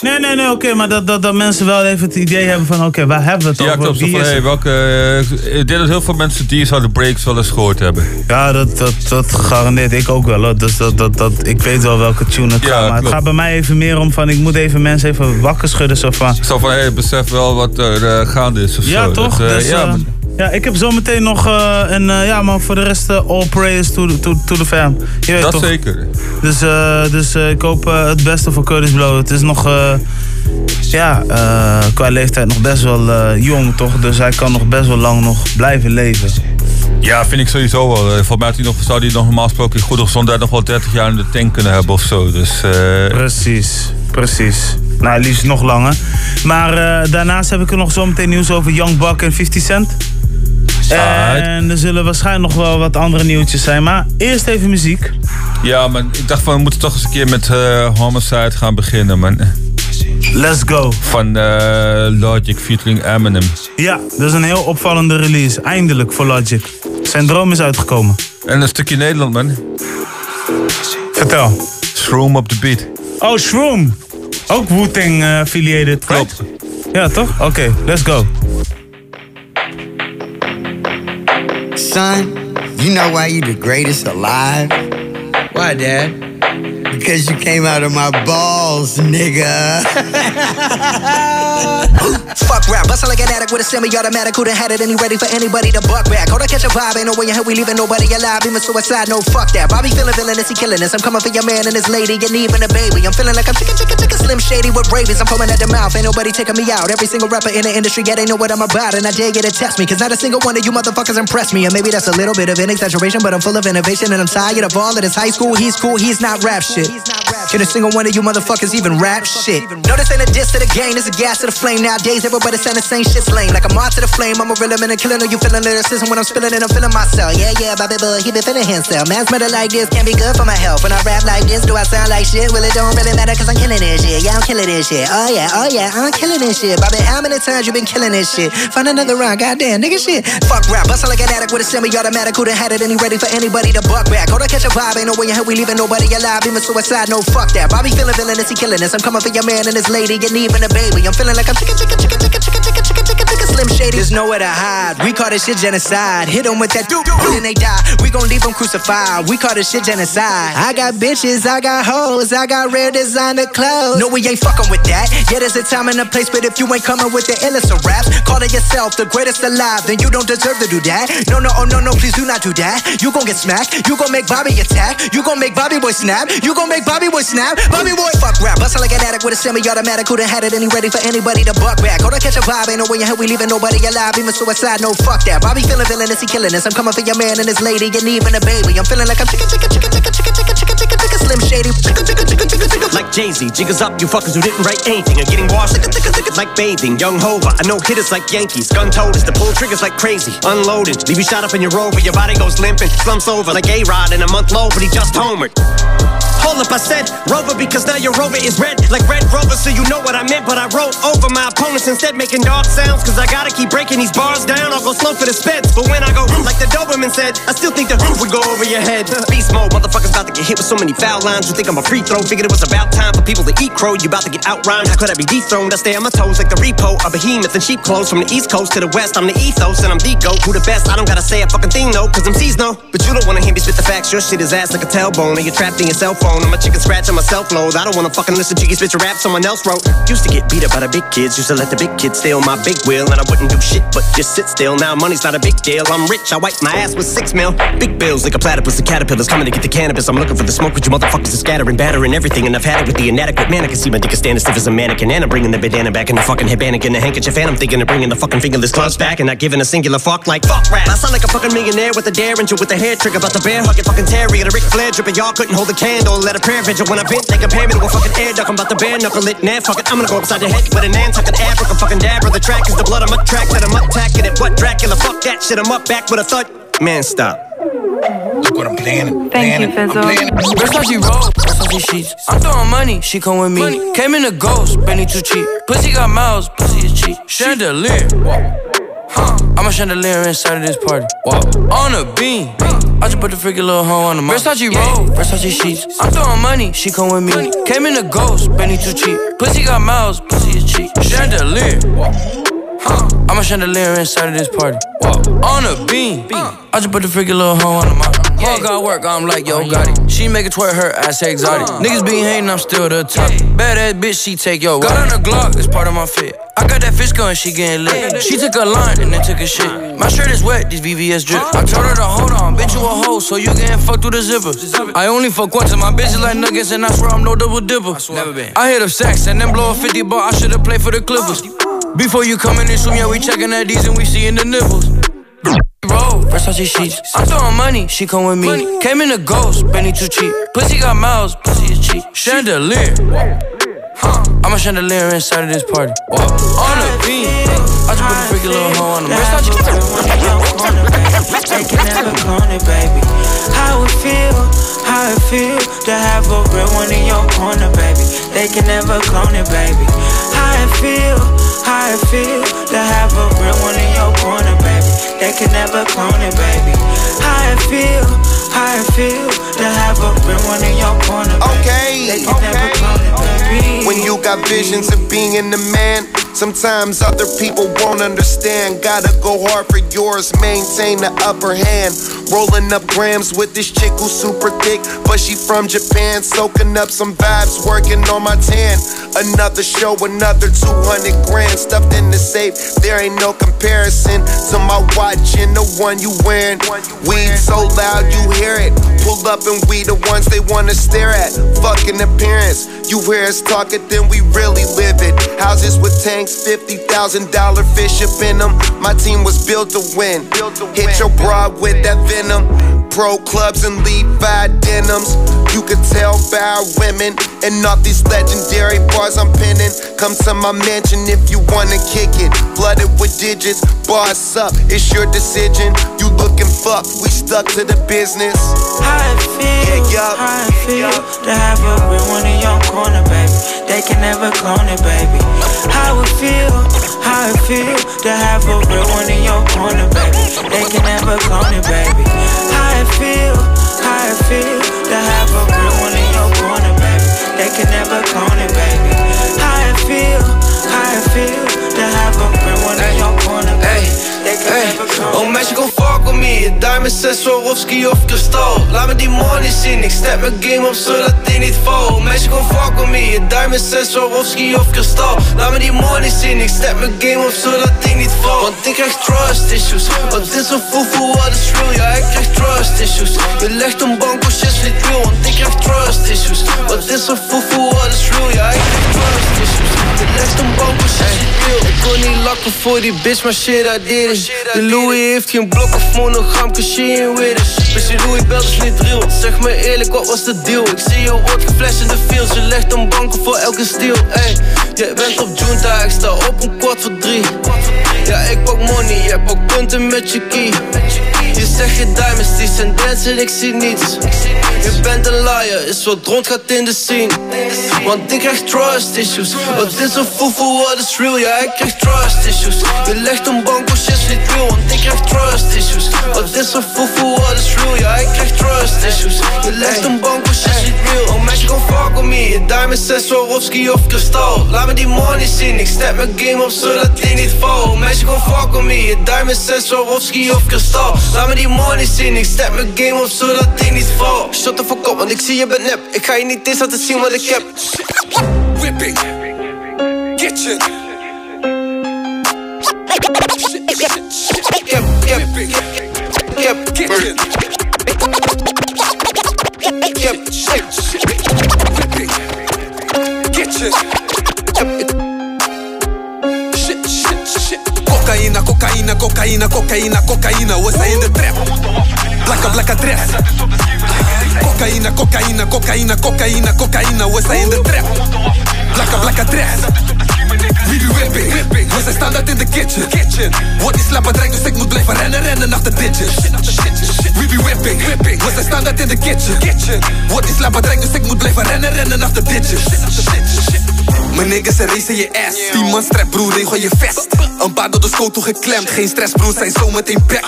Nee, nee, nee, oké, maar dat, dat, dat mensen wel even het idee hebben van, oké, waar hebben we het
Ja,
over?
klopt. Zo
Wie
van, hey, welke, eh, ik denk dat heel veel mensen Are The Breaks wel eens gehoord hebben.
Ja, dat, dat, dat garandeert ik ook wel. Hoor. Dus dat, dat, dat, ik weet wel welke tune het
Ja,
gaat. Maar het
klopt.
gaat bij mij even meer om van, ik moet even mensen even wakker schudden. Zo van,
Zo van, hey, besef wel wat er eh, gaande is of
ja,
zo.
toch?
Dat, eh,
dus,
ja, maar-
ja, ik heb zometeen nog eh, een, eh, ja, maar voor de rest eh, all prayers to, to, to the fam. Je weet
dat
toch?
zeker.
Dus, dus ik hoop het beste voor Curtis Blow. Het is nog, ja, qua leeftijd nog best wel jong, toch? Dus hij kan nog best wel lang nog blijven leven.
Ja, vind ik sowieso wel. Volgens mij hij nog, zou hij nog normaal gesproken in goede gezondheid nog wel 30 jaar in de tank kunnen hebben of zo. Dus,
Precies, precies. Nou, liefst nog langer. Maar daarnaast heb ik er nog zometeen nieuws over Young Buck en 50 Cent. En er zullen waarschijnlijk nog wel wat andere nieuwtjes zijn. Maar eerst even muziek.
ja, maar ik dacht van we moeten toch eens een keer met eh, Homicide gaan beginnen, man.
Let's go.
Van eh, Logic featuring Eminem.
Ja, dat is een heel opvallende release. Eindelijk voor Logic. Zijn droom is uitgekomen.
En een stukje Nederland, man.
Vertel.
Shroom op de beat.
Oh, Shroom. Ook Wu-Tang eh, affiliated. Klopt. Ja, toch? Oké, let's go.
Son, you know why you the greatest alive? Why, Dad? Because you came out of my balls, nigga. (laughs)
Fuck rap, bustle like an addict with a semi-automatic. Who done had it and he ready for anybody to buck back? Hold on, catch a vibe, ain't no way in hell we leaving nobody alive. Even suicide, no fuck that. Bobby feeling villainous, he killing us. I'm coming for your man and his lady, and even a baby. I'm feeling like I'm chicken, chicken, chicken, slim shady with rabies. I'm foaming at the mouth, ain't nobody taking me out. Every single rapper in the industry, yeah, they know what I'm about, and I dare you to test me, cause not a single one of you motherfuckers impressed me. And maybe that's a little bit of an exaggeration, but I'm full of innovation, and I'm tired of all of this high school. He's cool, he's not rap shit. Can a single one of you motherfuckers even rap shit? No, this ain't a diss to the game, this a gas to the flame. Nowadays, everybody saying the same shit's lame. Like I'm on to the flame, I'm a real man and killing. Are you feeling lyricism when I'm spilling it? I'm feeling myself. Yeah, yeah, Bobby Bull, he been feeling himself. Man's better like this, can't be good for my health. When I rap like this, do I sound like shit? Well, it don't really matter cause I'm killing this shit. Yeah, I'm killing this shit. Oh, yeah, oh, yeah, I'm killing this shit. Bobby, how many times you been killing this shit? Find another round, goddamn, nigga shit. Fuck rap, bustle like an addict with a semi automatic. Who done had it and he ready for anybody to buck back? Hold on, catch a vibe, ain't no way in hell we leaving nobody alive. Even suicide, no fuck that. Bobby feeling villainous, he killing this. I'm coming for your man and his lady, and even a baby. I'm feeling like I'm chicken, chicken, chicken, chicka chicka chicka slim nowhere to hide. We call this shit genocide. Hit them with that doo doo, then they die. We gon' leave them crucified. We call this shit genocide. I got bitches, I got hoes, I got rare designer clothes. No, we ain't fucking with that. Yeah, there's a time and a place, but if you ain't coming with the illest of raps, calling yourself the greatest alive, then you don't deserve to do that. No, no, oh no, no, please do not do that. You gon' get smacked. You gon' make Bobby attack. You gon' make Bobby boy snap. You gon' make Bobby boy snap. Bobby boy fuck rap. Bustle like an addict with a semi-automatic. Who done had it and he ready for anybody to buck back. Hold on, catch a vibe. Ain't no way in hell we leaving nobody alive. Even suicide, no fuck that. Bobby feeling villainous, he killing us. I'm coming for your man and his lady, and even a baby. I'm feeling like I'm chicken, chicken, chicken, chicken, chicken, chicken, chicken, chicken, chicken, slim shady. Chicken, chicken, chicken, chicken, chicken.
Like Jay-Z, jiggers up, you fuckers who didn't write anything are getting washed. Like bathing, young Hova, I know hitters like Yankees. Gun toters, the pull triggers like crazy. Unloaded, leave you shot up in your rover, your body goes limping. Slumps over like A-Rod in a month low, but he just homered. Hold up, I said Rover because now your Rover is red like Red Rover, so you know what I meant. But I wrote over my opponents instead, making dog sounds. Cause I gotta keep breaking these bars down. I'll go slow for the speds. But when I go, like the Doberman said, I still think the would go over your head. Beast mode, motherfuckers about to get hit with so many foul lines. You think I'm a free throw? Figured it was about time for people to eat crow. You about to get outrhymed. How could I be dethroned? I stay on my toes like the repo. A behemoth in sheep clothes from the east coast to the west. I'm the ethos and I'm the goat. Who the best? I don't gotta say a fucking thing, no. Cause I'm no. But you don't wanna hear me spit the facts. Your shit is ass like a tailbone. And you're trapped in your cell phone. I'm a chicken scratch on my self load. I don't wanna fucking listen to you your rap someone else wrote. Used to get beat up by the big kids. Used to let the big kids steal my big wheel. And I wouldn't do shit but just sit still. Now money's not a big deal. I'm rich. I wipe my ass with six mil. Big bills like a platypus and caterpillars coming to get the cannabis. I'm looking for the smoke, but you motherfuckers are scattering, battering everything. And I've had it with the inadequate man. I can see my dick is standing stiff as a mannequin. And I'm bringing the bandana back and the fucking and the handkerchief. And I'm thinking of bringing the fucking fingerless gloves back and not giving a singular fuck like fuck rap. I sound like a fucking millionaire with a derringer with a hair trigger. About the bear hugging fucking terrier. The Ric Flair dripping. Y'all couldn't hold a candle. Let a prayer vigil when I bent. They compare me to a fucking air duck. I'm about to bare knuckle it. Nah, fuck it. I'm gonna go upside the head with an Nantucket Africa fucking dabber. The track is the blood. I'm a track that I'm attacking it. What Dracula? Fuck that shit. I'm up back with a thud. Man, stop.
Look what I'm playing.
Thank you, Fizzle.
Versace roll, Versace sheets. I'm throwing money, she come with me. Came in a ghost, Benny too cheap. Pussy got miles, pussy is cheap. Chandelier. Huh. I'm a chandelier inside of this party. Wow. On a beam. I just put the freaky little hoe on the mouth. Versace roll, Versace sheets. I'm throwing money, she come with me. Came in a ghost, Benny too cheap. Pussy got miles, pussy is cheap. Chandelier. Huh. I'm a chandelier inside of this party. On a beam. I just put the freaky little hoe on the mouth. All got work, I'm like, yo, got it. She make it twerk, her ass exotic. Niggas be hating, I'm still the top. Bad ass bitch, she take yo. Got on the Glock, it's part of my fit. I got that fish gun, she getting lit. She took a line and then took a shit. My shirt is wet, these VVS drip. I told her to hold on, bitch, you a hoe, so you getting fucked through the zipper. I only fuck once, and my bitch is like nuggets, and I swear I'm no double dipper. Never been. I hit up sex and then blow a 50 but I should've played for the Clippers. Before you come in this room, yeah, we checking at these and we seeing the nipples. Roll, Versace sheets. I'm throwing money, she come with me. Came in a ghost, Benny too cheap. Pussy got miles, pussy is cheap. Chandelier. I'm a chandelier inside of this party. On a beam. I just put a freaky little hoe on the Versace.
They can never clone it, baby. How it feel, how it feel to have a real one in your corner, baby. They can never clone it, baby. How it feel, how it feel to have a real one in your corner, baby. They can never clone it, baby. How it feel, how it feel to have a real one in your corner, baby.
Okay,
They can never clone it, baby.
When you got visions of being the man, sometimes other people won't understand. Gotta go hard for yours, maintain the upper hand. Rolling up grams with this chick who's super thick, but she from Japan. Soaking up some vibes, working on my tan. Another show, another 200 grand stuffed in the safe. There ain't no comparison to my watch and the one you wearing. Weed so loud you hear it. Pull up and we the ones they wanna stare at. Fucking appearance. You hear us talk it, then we really live it. Houses with tanks, $50,000 fish up in them. My team was built to win. Hit your broad with that venom. Pro clubs and Levi denims. You could tell by our women and off these legendary bars I'm penning. Come to my mansion if you wanna kick it. Flooded with digits, boss up, it's your decision. You looking fuck, we stuck to the business.
How it feels? feel, how it feel to have a real one in your corner, baby. They can never clone it, baby. How it feel, how it feel to have a real one in your corner, baby. They can never clone it, baby. How it feel, how it feel to have a real one in your corner, baby. They can never clone it, baby. How it feel, how it feel to have a real one in your corner, baby. They can never clone
Oh meisje, me. Diamond 6, Swarovski of kristal. Laat me die money zien, ik step mijn game op zodat die niet val Meisje, kom fuck with me. Diamond 6, Swarovski of kristal. Laat me die money zien, ik step mijn game op zodat die niet val Want ik krijg trust issues. Wat is een foefoe, wat is real? Ja, ik krijg trust issues. Je legt een bank als shit niet real. Want ik krijg trust issues. Wat is een foefoe, wat is real? Ja, ik krijg trust issues. Je legt een bank als shit niet real. Ik kon niet lakken voor die bitch, maar shit, I did it De Louis heeft geen blok of monogram, ain't with it Bitch, die Louis belt is niet real. Zeg me eerlijk, wat was de deal? Ik zie je wordt geflasht in de field Je legt een bank voor elke steal Ey, jij bent op Junta, ik sta op een kwart voor drie. Ja, ik pak money, jij pakt punten met je key. Je zegt je diamonds, die zijn dancing, ik zie niets. Je bent een liar, is wat rond gaat in de scene. Want ik krijg trust issues. Wat is een foefoe, wat is real? Ja, ik krijg trust issues. Je legt een bank shit Want ik krijg trust issues. Wat is een foefoe, wat is real? Ja, ik krijg trust issues. Je legt een bank op shit niet real. Oh meisje, kom fuck with me. Je diamond 6, Swarovski of kristal. Laat me die money zien, ik step mijn game op zodat die niet val. Oh meisje, kom fuck with me. Je diamond 6, Swarovski of kristal. Laat me die money zien, ik step mijn game op zodat die niet val. Shut the fuck up, want ik zie je bent nep. Ik ga je niet eens laten zien wat ik heb.
Whipping, kitchen.
Yep,
kitchen.
Yep,
Whipping, kitchen. Shit, shit, shit. Cocaïna, cocaïna, cocaïna, cocaïna, cocaïna. We zijn in de trap. Blakka, blakka dress. Cocaïna, cocaïna, cocaïna, cocaïna, cocaïna. We zijn in de trap. Blakka, blakka dress. We be whipping, whipping. We zijn standaard in de kitchen. kitchen. Wordt die slapper dreigt, dus ik moet blijven rennen, rennen achter ditches. We be whipping, whipping. We zijn standaard in de kitchen. kitchen. Wordt die slapper dreigt, dus ik moet blijven rennen, rennen achter ditches. Mijn niggas en racen je ass. Die man strap, broer, regel je vest. Een paar door de schotel geklemd. Geen stress, broer, zijn zo meteen back.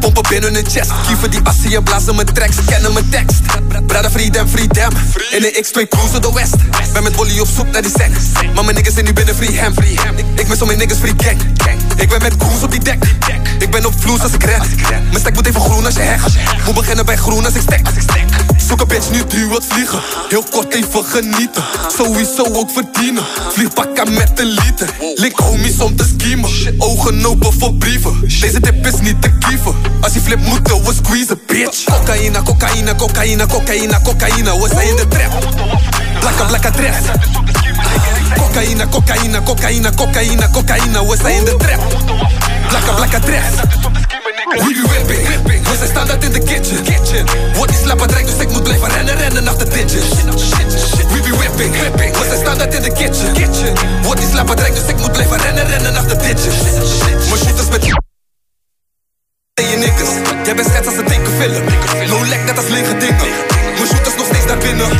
Pompen binnen hun chest. Kieven die assie en blazen mijn tracks. Kennen mijn tekst. Brada freedom, freedom. In de X2 cruisen de West. Ben met Bolly op zoek naar die sec. Maar mijn niggas zijn nu binnen free ham. Ik, ik mis om mijn niggas free gang. Ik ben met goons op die deck. Ik ben op vloes als ik red. Mijn stek moet even groen als je heg. Moet beginnen bij groen als ik stek. Zoek een bitch nu duur wat vliegen. Heel kort even genieten. Sowieso ook verdienen. Vlieg pakken met een liter. Link homies om te schiemen. Ogen open voor brieven. Deze tip is niet te kieven. Als je flip moeten we squeezen, bitch. Cocaïne, cocaïne, cocaïne, cocaïne, cocaïne. We zijn in de trap. Blakka, blakka dress. Cocaïne, cocaïne, cocaïne, cocaïne, cocaïne. We zijn in de trap. Blakka, blakka dress. We be whipping, whipping. We zijn standaard in de kitchen. kitchen. Wordt die slapper dreigt, dus ik moet blijven rennen, rennen achter ditches. We be whipping, whipping. We zijn standaard in de kitchen. kitchen. Wordt die slapper dreigt, dus ik moet blijven rennen, rennen achter ditches. Mijn shooters met je niggas. Jij bent schets als een dikke film. No lek net als lege dingen. Mijn shooters nog steeds naar binnen.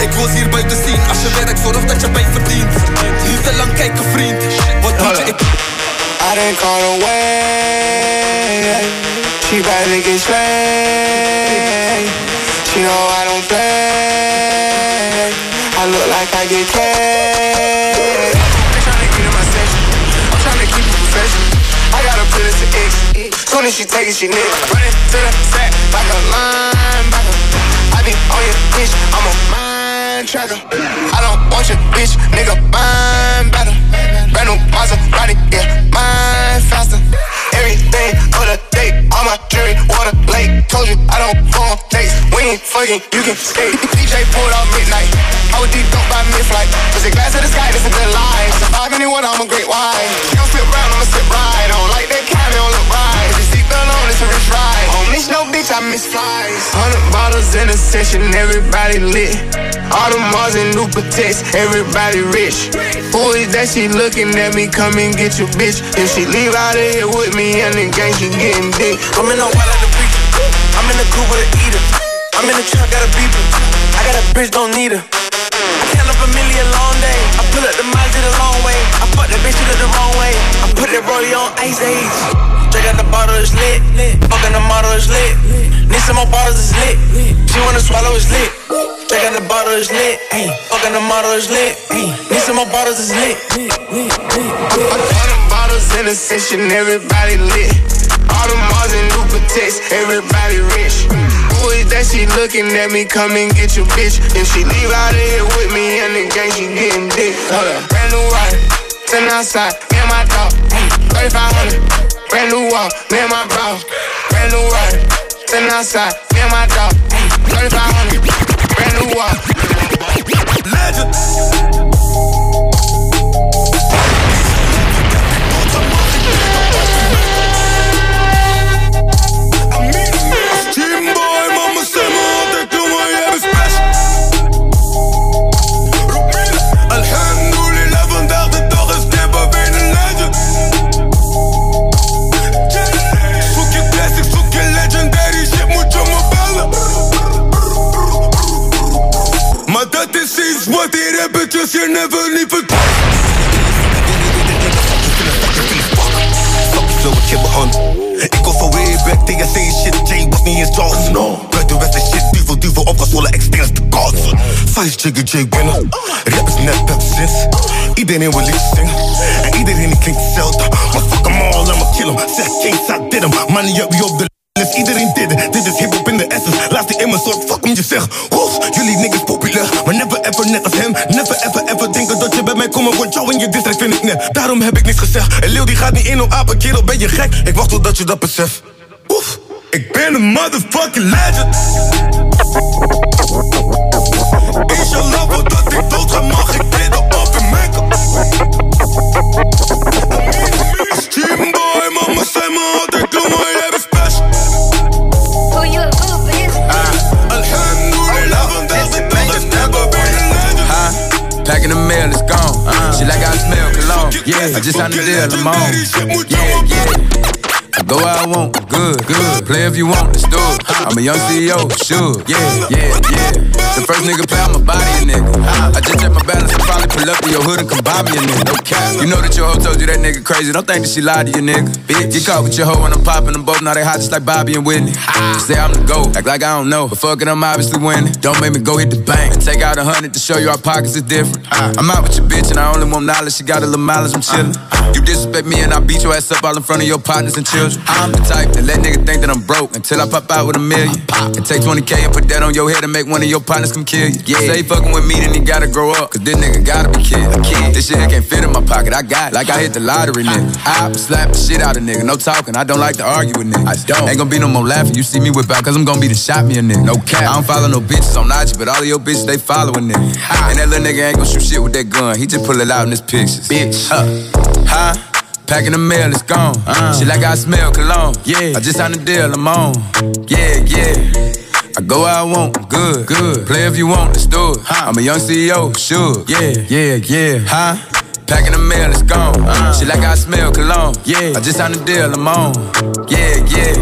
Ik wil ze hier buiten zien. Als je werkt, zorg dat je bij verdient. Niet te lang kijken, vriend. Wat doe je? Ik...
I didn't call away. She bad to get slayed. She know I don't play. I look like I get paid. I'm tryna get in my section. I'm tryna keep it professional. I gotta put it to X. Soon as she take it, she nigga. Running to the sack like a linebacker. I be on your bitch. I'm a mind tracker. I don't want your bitch, nigga. Mine better. Brand new Maserati, yeah, mine faster. Everything for the date, jewelry, water lake. Told you I don't go on dates. We ain't fucking, you can skate. DJ pulled out midnight. I would deep don't buy mid flight. Push a glass to the sky, this a good life. Five anyone, I'm a great. She don't sit round, I'ma sit right. Don't like that kind, don't look right. She seat belt on, it's a rich ride. Don't no bitch, I miss flies. Hundred bottles in a session, everybody lit. All the Mars and protects, everybody rich. Who is that? She looking at me, come and get your bitch. If she leave out of here with me and the gang, she getting dick.
I'm in the wild like the preacher. I'm in the coupe with a eater. I'm in the truck, got a beeper. I got a bitch, don't need her. I count up a million long day. I pull up the miles the long way. I fuck that bitch, she the wrong way. I put that rollie on ice age. Drink out the bottle, it's lit. Fucking the model, it's lit. Need some more bottles, it's lit. She wanna swallow, it's lit. Out the bottle, it's lit. Fucking the model, it's lit. Need some more bottles, it's lit.
Hundred bottles in a session, everybody lit. All the Mars and new protects, everybody rich. Who is that? She looking at me, come and get your bitch. If she leave out of here with me and the gang, she getting dick. Hold up, brand new ride, ten outside, me and my dog. 3500, brand new wall, me and my bro. Brand new ride, ten outside, me and my dog. 3500, brand new wall.
Legend. Die rappertjes je never niet vertellen.
Fuck zo, ik heb mijn hand. Ik kom van way back, TSC shit, J was niet eens Jaws. No. Buiten de rest is shit, duvel, duvel, opgezwollen, experience de gods. Vice Jigger J winnen. Rap is net pep sinds. Iedereen wil liefst zingen. En iedereen die klinkt hetzelfde. Maar fuck hem all, laat me kill hem. Zeg Kings, I did hem. Money up, wie op de is iedereen dit. Dit is hip-hop in de essence. Laat die in mijn soort fuck om je zeg. Jullie niggas populair. Maar never ever net als hem. Never ever ever denken dat je bij mij komt. Want jou in je district vind ik net. Daarom heb ik niks gezegd. En leeuw die gaat niet in op apen. Kerel, ben je gek? Ik wacht totdat je dat beseft. Oef, ik ben een motherfucking legend. Inshallah, voordat ik dood ga, mag ik bidden op in Mekka. Als Teamboy, mama zei me altijd, doe maar, jij dag is never been a legend.
Packing the mail, it's gone. Uh-huh. She like I smell cologne. Yeah, I just signed the deal, I'm on. Yeah, yeah. I go where I want, good, good. Play if you want, let's do it. I'm a young CEO, sure. Yeah, yeah, yeah. The first nigga play, I'ma body a nigga. I just check my balance and probably pull up to your hood and come buy me a nigga. No cap. You know that your hoe told you that nigga crazy. Don't think that she lied to you, nigga. Bitch, get caught with your hoe when I'm popping them both. Now they hot just like Bobby and Whitney. Ah. Say I'm the GOAT, act like I don't know. But fuck it, I'm obviously winning. Don't make me go hit the bank and take out a hundred to show you our pockets is different. Ah. I'm out with your bitch and I only want knowledge. She got a little mileage, I'm chillin'. Ah. You disrespect me and I beat your ass up all in front of your partners and children. I'm the type to let nigga think that I'm broke until I pop out with a million. And take 20k and put that on your head and make one of your partners come kill you. Yeah. Say fucking with me, then he gotta grow up. Cause this nigga gotta be kid. This shit can't fit in my pocket. I got it. Like I hit the lottery, nigga. Uh. I slap the shit out of nigga. No talking. I don't like to argue with niggas. I don't. Ain't gonna be no more laughing. You see me whip out, cause I'm gonna be the shot me a nigga. No cap. I don't follow no bitches on IG, but all of your bitches, they following nigga. And that little nigga ain't gonna shoot shit with that gun. He just pull it out in his pictures. Bitch. Huh? Huh? Packing the mail, it's gone. Uh, shit like I smell cologne. Yeah. I just signed a deal, I'm on. Yeah, yeah. I go where I want, good, good. Play if you want, let's do it. I'm a young CEO, sure. Yeah, yeah, yeah. Huh? Packing the mail, it's gone. Uh, shit like I smell cologne. Yeah. I just signed a deal, I'm on. Yeah, yeah.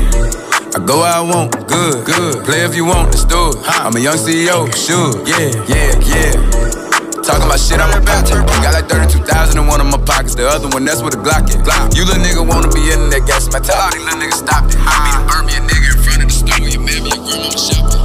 I go where I want, good, good. Play if you want, let's do it. I'm a young CEO, sure. Yeah, yeah, yeah. Talking about shit, I'm about to. Got like 32,000 in one of my pockets. The other one, that's where the Glock is. Glock. You little nigga wanna be in that gas. All these little niggas stop it. I mean, burn me a nigga in front of the store. Your man, your grandma shopping.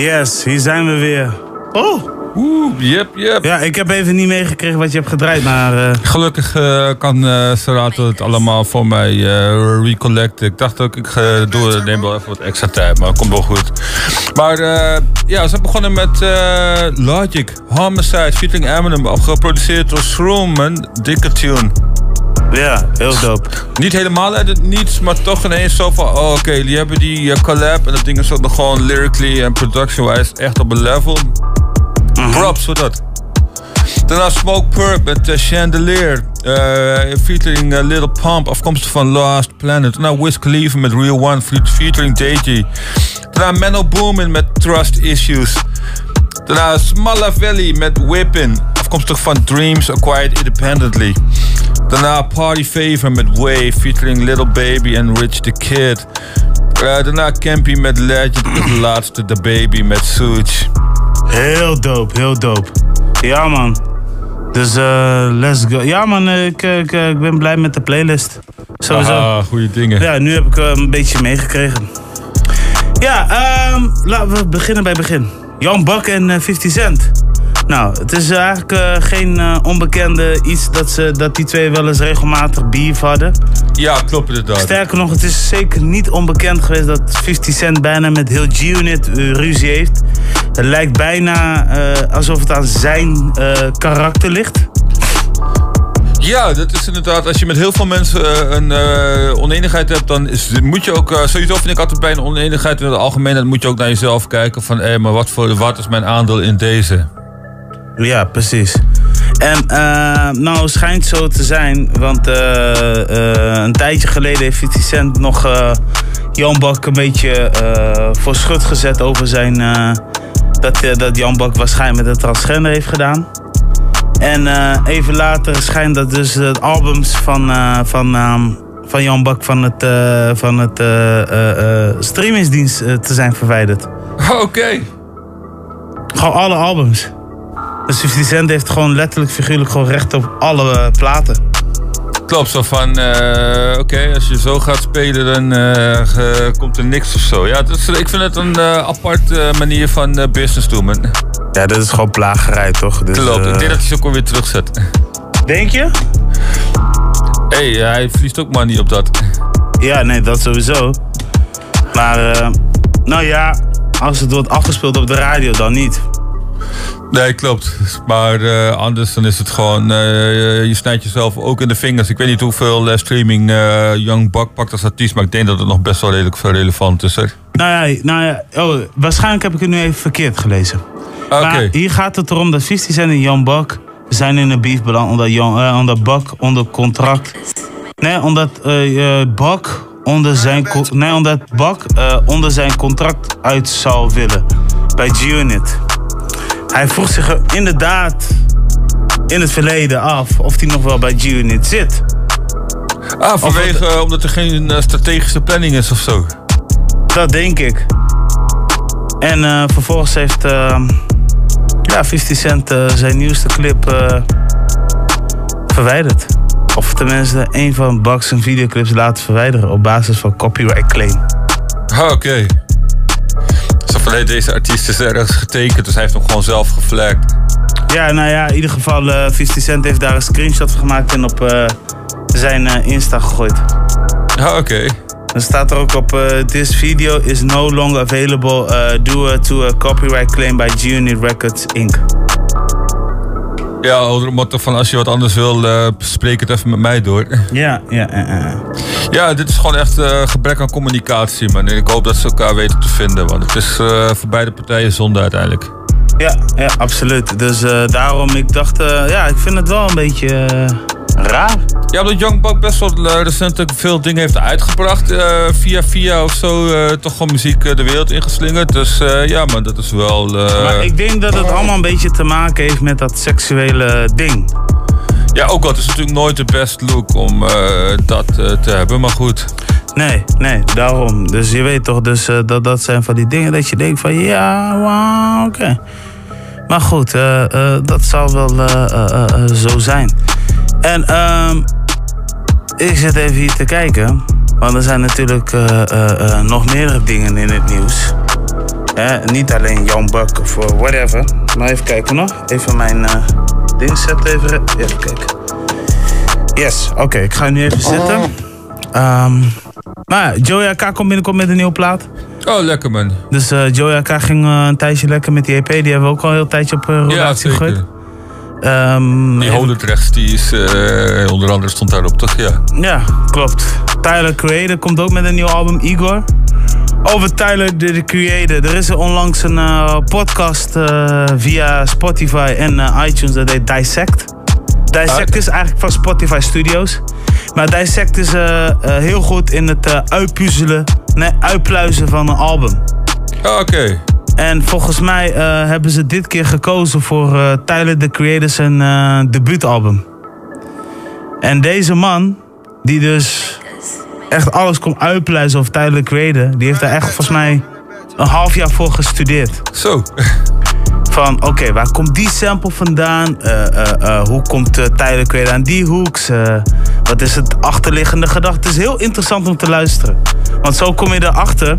Yes, hier zijn we weer. Oh!
Oeh, yep, yep.
Ja, ik heb even niet meegekregen wat je hebt gedraaid, maar... Uh...
Gelukkig uh, kan uh, Serato het allemaal voor mij uh, recollecten. Ik dacht ook, ik door, neem wel even wat extra tijd, maar het komt wel goed. Maar ja, ze begonnen met Logic, Homicide, featuring Eminem, geproduceerd door Shroom, en dikke tune.
Ja, heel dope.
Niet helemaal uit het niets, maar toch ineens zo van... Oh, oké, okay, die hebben die uh, collab en dat ding is ook nog gewoon lyrically en production-wise echt op een level. -hmm. Props voor dat. Daarna Smoke Purp met uh, Chandelier. Uh, featuring uh, Little Pump, afkomstig van Lost Planet. Daarna Wiz Khalifa met Real One, featuring DJ. Daarna Menno Boomin met Trust Issues. Daarna Smalla Valley met Whippin', afkomstig van Dreams Acquired Independently. Daarna Party Favor met Way, featuring Little Baby en Rich the Kid. Uh, daarna Campy met Legend, de laatste The Baby met Suits.
Heel dope, heel dope. Ja man. Dus uh, let's go. Ja man, ik, ik, ik, ben blij met de playlist. Sowieso.
Ah, goede dingen.
Ja, nu heb ik een beetje meegekregen. Ja, um, laten we beginnen bij begin. Jan Bak en uh, 50 Cent. Nou, het is eigenlijk uh, geen uh, onbekende iets dat, ze, dat die twee wel eens regelmatig beef hadden.
Ja, klopt inderdaad.
Sterker nog, het is zeker niet onbekend geweest dat 50 Cent bijna met heel G-Unit uh, ruzie heeft. Het lijkt bijna alsof het aan zijn karakter ligt.
Ja, dat is inderdaad. Als je met heel veel mensen een uh, oneenigheid hebt, dan is, moet je ook. Uh, sowieso vind ik altijd bij een oneenigheid in het algemeen. Dan moet je ook naar jezelf kijken: van hé, maar wat, voor, wat is mijn aandeel in deze?
Ja, precies. En uh, nou schijnt zo te zijn, want een tijdje geleden heeft 50 Cent nog Jan Bak een beetje voor schut gezet over zijn. dat, dat Jan Bak waarschijnlijk met een transgender heeft gedaan. En even later schijnt dat dus de albums van, van, um, van Jan Bak van het, van het streamingsdienst te zijn verwijderd.
Oké. Okay.
Gewoon alle albums. Dus 50 Cent heeft gewoon letterlijk figuurlijk gewoon recht op alle platen.
Klopt, zo van, oké, okay, als je zo gaat spelen, dan komt er niks of zo. Ja, dus, ik vind het een aparte manier van business doen, man.
Ja, dat is gewoon plagerij, toch?
Dus, Klopt, ik denk dat hij ze ook alweer terugzet.
Denk je?
Hé, hey, hij verliest ook money op dat.
Ja, nee, dat sowieso. Maar, eh, nou ja, als het wordt afgespeeld op de radio, dan niet.
Nee, klopt. Maar eh, anders dan is het gewoon, eh, je snijdt jezelf ook in de vingers. Ik weet niet hoeveel eh, streaming Young Buck pakt als artiest, maar ik denk dat het nog best wel redelijk veel relevant is. Hè?
Nou ja, nou ja oh, waarschijnlijk heb ik het nu even verkeerd gelezen.
Oké.
Maar hier gaat het erom dat 50 Cent en Young Buck zijn in een beef beland omdat, Young, omdat Buck onder contract... Nee, omdat Buck onder zijn, nee, omdat Buck, onder zijn contract uit zou willen bij G-Unit. Hij vroeg zich er inderdaad in het verleden af of hij nog wel bij G-Unit zit.
Ah, vanwege, omdat er geen eh, strategische planning is of zo.
Dat denk ik. En eh, vervolgens heeft eh, ja, 50 Cent zijn nieuwste clip verwijderd. Of tenminste, een van Bugs zijn videoclips laten verwijderen op basis van copyright claim.
Ah, oké. Zo deze artiest is ergens getekend, dus hij heeft hem gewoon zelf geflagd.
Ja, nou ja, in ieder geval, 50 Cent heeft daar een screenshot van gemaakt en op eh, zijn eh, Insta gegooid.
Ah, oké.
Dan staat er ook op, this video is no longer available due to a copyright claim by G-Unit Records Inc.
Ja, onder de motto van als je wat anders wil, eh, spreek het even met mij door.
Ja, ja, ja.
dit is gewoon echt eh, gebrek aan communicatie, man. En ik hoop dat ze elkaar weten te vinden, want het is eh, voor beide partijen zonde uiteindelijk.
Ja, ja, absoluut. Dus eh, daarom, ik dacht, eh, ja, ik vind het wel een beetje eh, raar.
Ja, omdat Young Buck best wel recentelijk veel dingen heeft uitgebracht. via via of zo, toch gewoon muziek de wereld ingeslingerd. Dus ja, maar dat is wel...
Maar ik denk dat het allemaal een beetje te maken heeft met dat seksuele ding.
Ja, ook al. Het is natuurlijk nooit de best look om dat te hebben, maar goed.
Nee, nee, daarom. Dus je weet toch, dus, dat, dat zijn van die dingen dat je denkt van ja, wauw, oké. Maar goed, eh, eh, dat zal wel eh, zo zijn. En ehm, ik zit even hier te kijken. Want er zijn natuurlijk nog meerdere dingen in het nieuws. Niet alleen Jan Buck of whatever. Maar even kijken nog. Even mijn ding zetten. Even, even kijken. Yes, oké. ik ga nu even zitten. Ehm maar ja, Joey AK komt binnenkort met een nieuwe plaat.
Oh, lekker man.
Dus eh Joey AK ging eh, een tijdje lekker met die EP. Die hebben we ook al een heel tijdje op uh,
Ja,
rotatie gegooid. Ehm,
Die
even-
Holendrechts, die is eh, onder andere stond daarop, toch? Ja.
Ja, klopt. Tyler Creator komt ook met een nieuw album, Igor. Over Tyler the, the Creator. Er is onlangs een eh, podcast eh, via Spotify en eh, iTunes dat heet Dissect. Dissect is eigenlijk van Spotify Studios. Maar Dissect is eh, eh, heel goed in het eh, uitpuzzelen, nee, uitpluizen van een album.
Ah, Oké.
En volgens mij hebben ze dit keer gekozen voor eh, Tyler the Creator zijn debuutalbum. En deze man, die dus echt alles kon uitpluizen over Tyler the Creator, die heeft daar echt volgens mij een half jaar voor gestudeerd.
Zo.
Van oké, waar komt die sample vandaan? Hoe komt uh, Tyler the Creator aan die hoeks? Wat is het achterliggende gedachte? Het is heel interessant om te luisteren. Want zo kom je erachter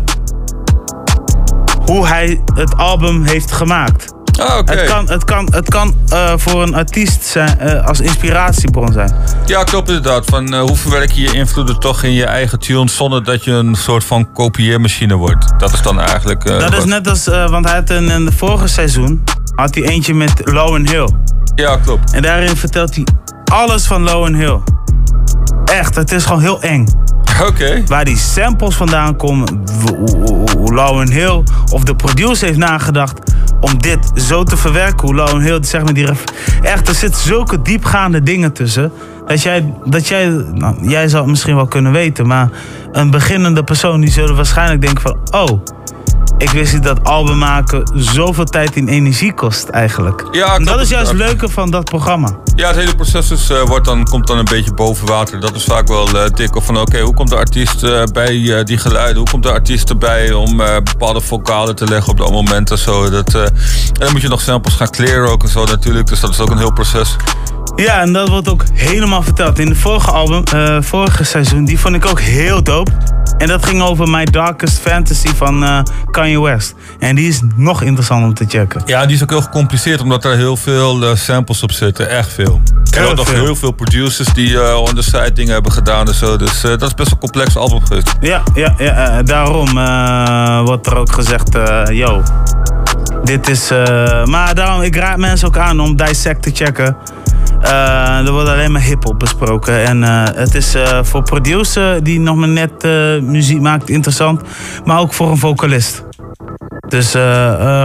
hoe hij het album heeft gemaakt.
Ah, oké.
Het kan, het kan, het kan eh, voor een artiest zijn, eh, als inspiratiebron zijn.
Ja, klopt inderdaad. Van, eh, hoe verwerk je je invloeden toch in je eigen tune zonder dat je een soort van kopieermachine wordt? Dat is dan eigenlijk...
dat is net als, want hij had in, in het vorige seizoen had hij eentje met Low Hill.
Ja, klopt.
En daarin vertelt hij alles van Low Hill. Echt, het is gewoon heel eng.
Oké.
Waar die samples vandaan komen, hoe- Low Hill of de producer heeft nagedacht om dit zo te verwerken. Hoe Low Hill, zeg maar, die echt, er zitten zulke diepgaande dingen tussen. Dat jij, dat jij, nou, jij zou het misschien wel kunnen weten, maar een beginnende persoon die zullen waarschijnlijk denken van, oh, ik wist niet dat album maken zoveel tijd en energie kost eigenlijk.
Ja,
en dat is juist het leuke van dat programma.
Ja, het hele proces is, eh, wordt dan, komt dan een beetje boven water. Dat is vaak wel eh, dik. Of van oké, hoe komt de artiest eh, bij die geluiden? Hoe komt de artiest erbij om bepaalde vocalen te leggen op dat moment en zo? Dat, en dan moet je nog samples gaan clearen ook en zo natuurlijk. Dus dat is ook een heel proces.
Ja, en dat wordt ook helemaal verteld. In de vorige album, eh, vorige seizoen, die vond ik ook heel dope. En dat ging over My Darkest Fantasy van eh, Kanye West. En die is nog interessant om te checken.
Ja, die is ook heel gecompliceerd omdat er heel veel eh, samples op zitten. Echt veel. En ook nog heel veel producers die eh on the side dingen hebben gedaan en zo. Dus dat is best wel een complex album geweest.
Ja, ja, ja daarom wordt er ook gezegd, yo, dit is... maar daarom, ik raad mensen ook aan om Dissect te checken. Eh, er wordt alleen maar hip-hop besproken. En eh, het is eh, voor producer die nog maar net muziek maakt interessant. Maar ook voor een vocalist. Dus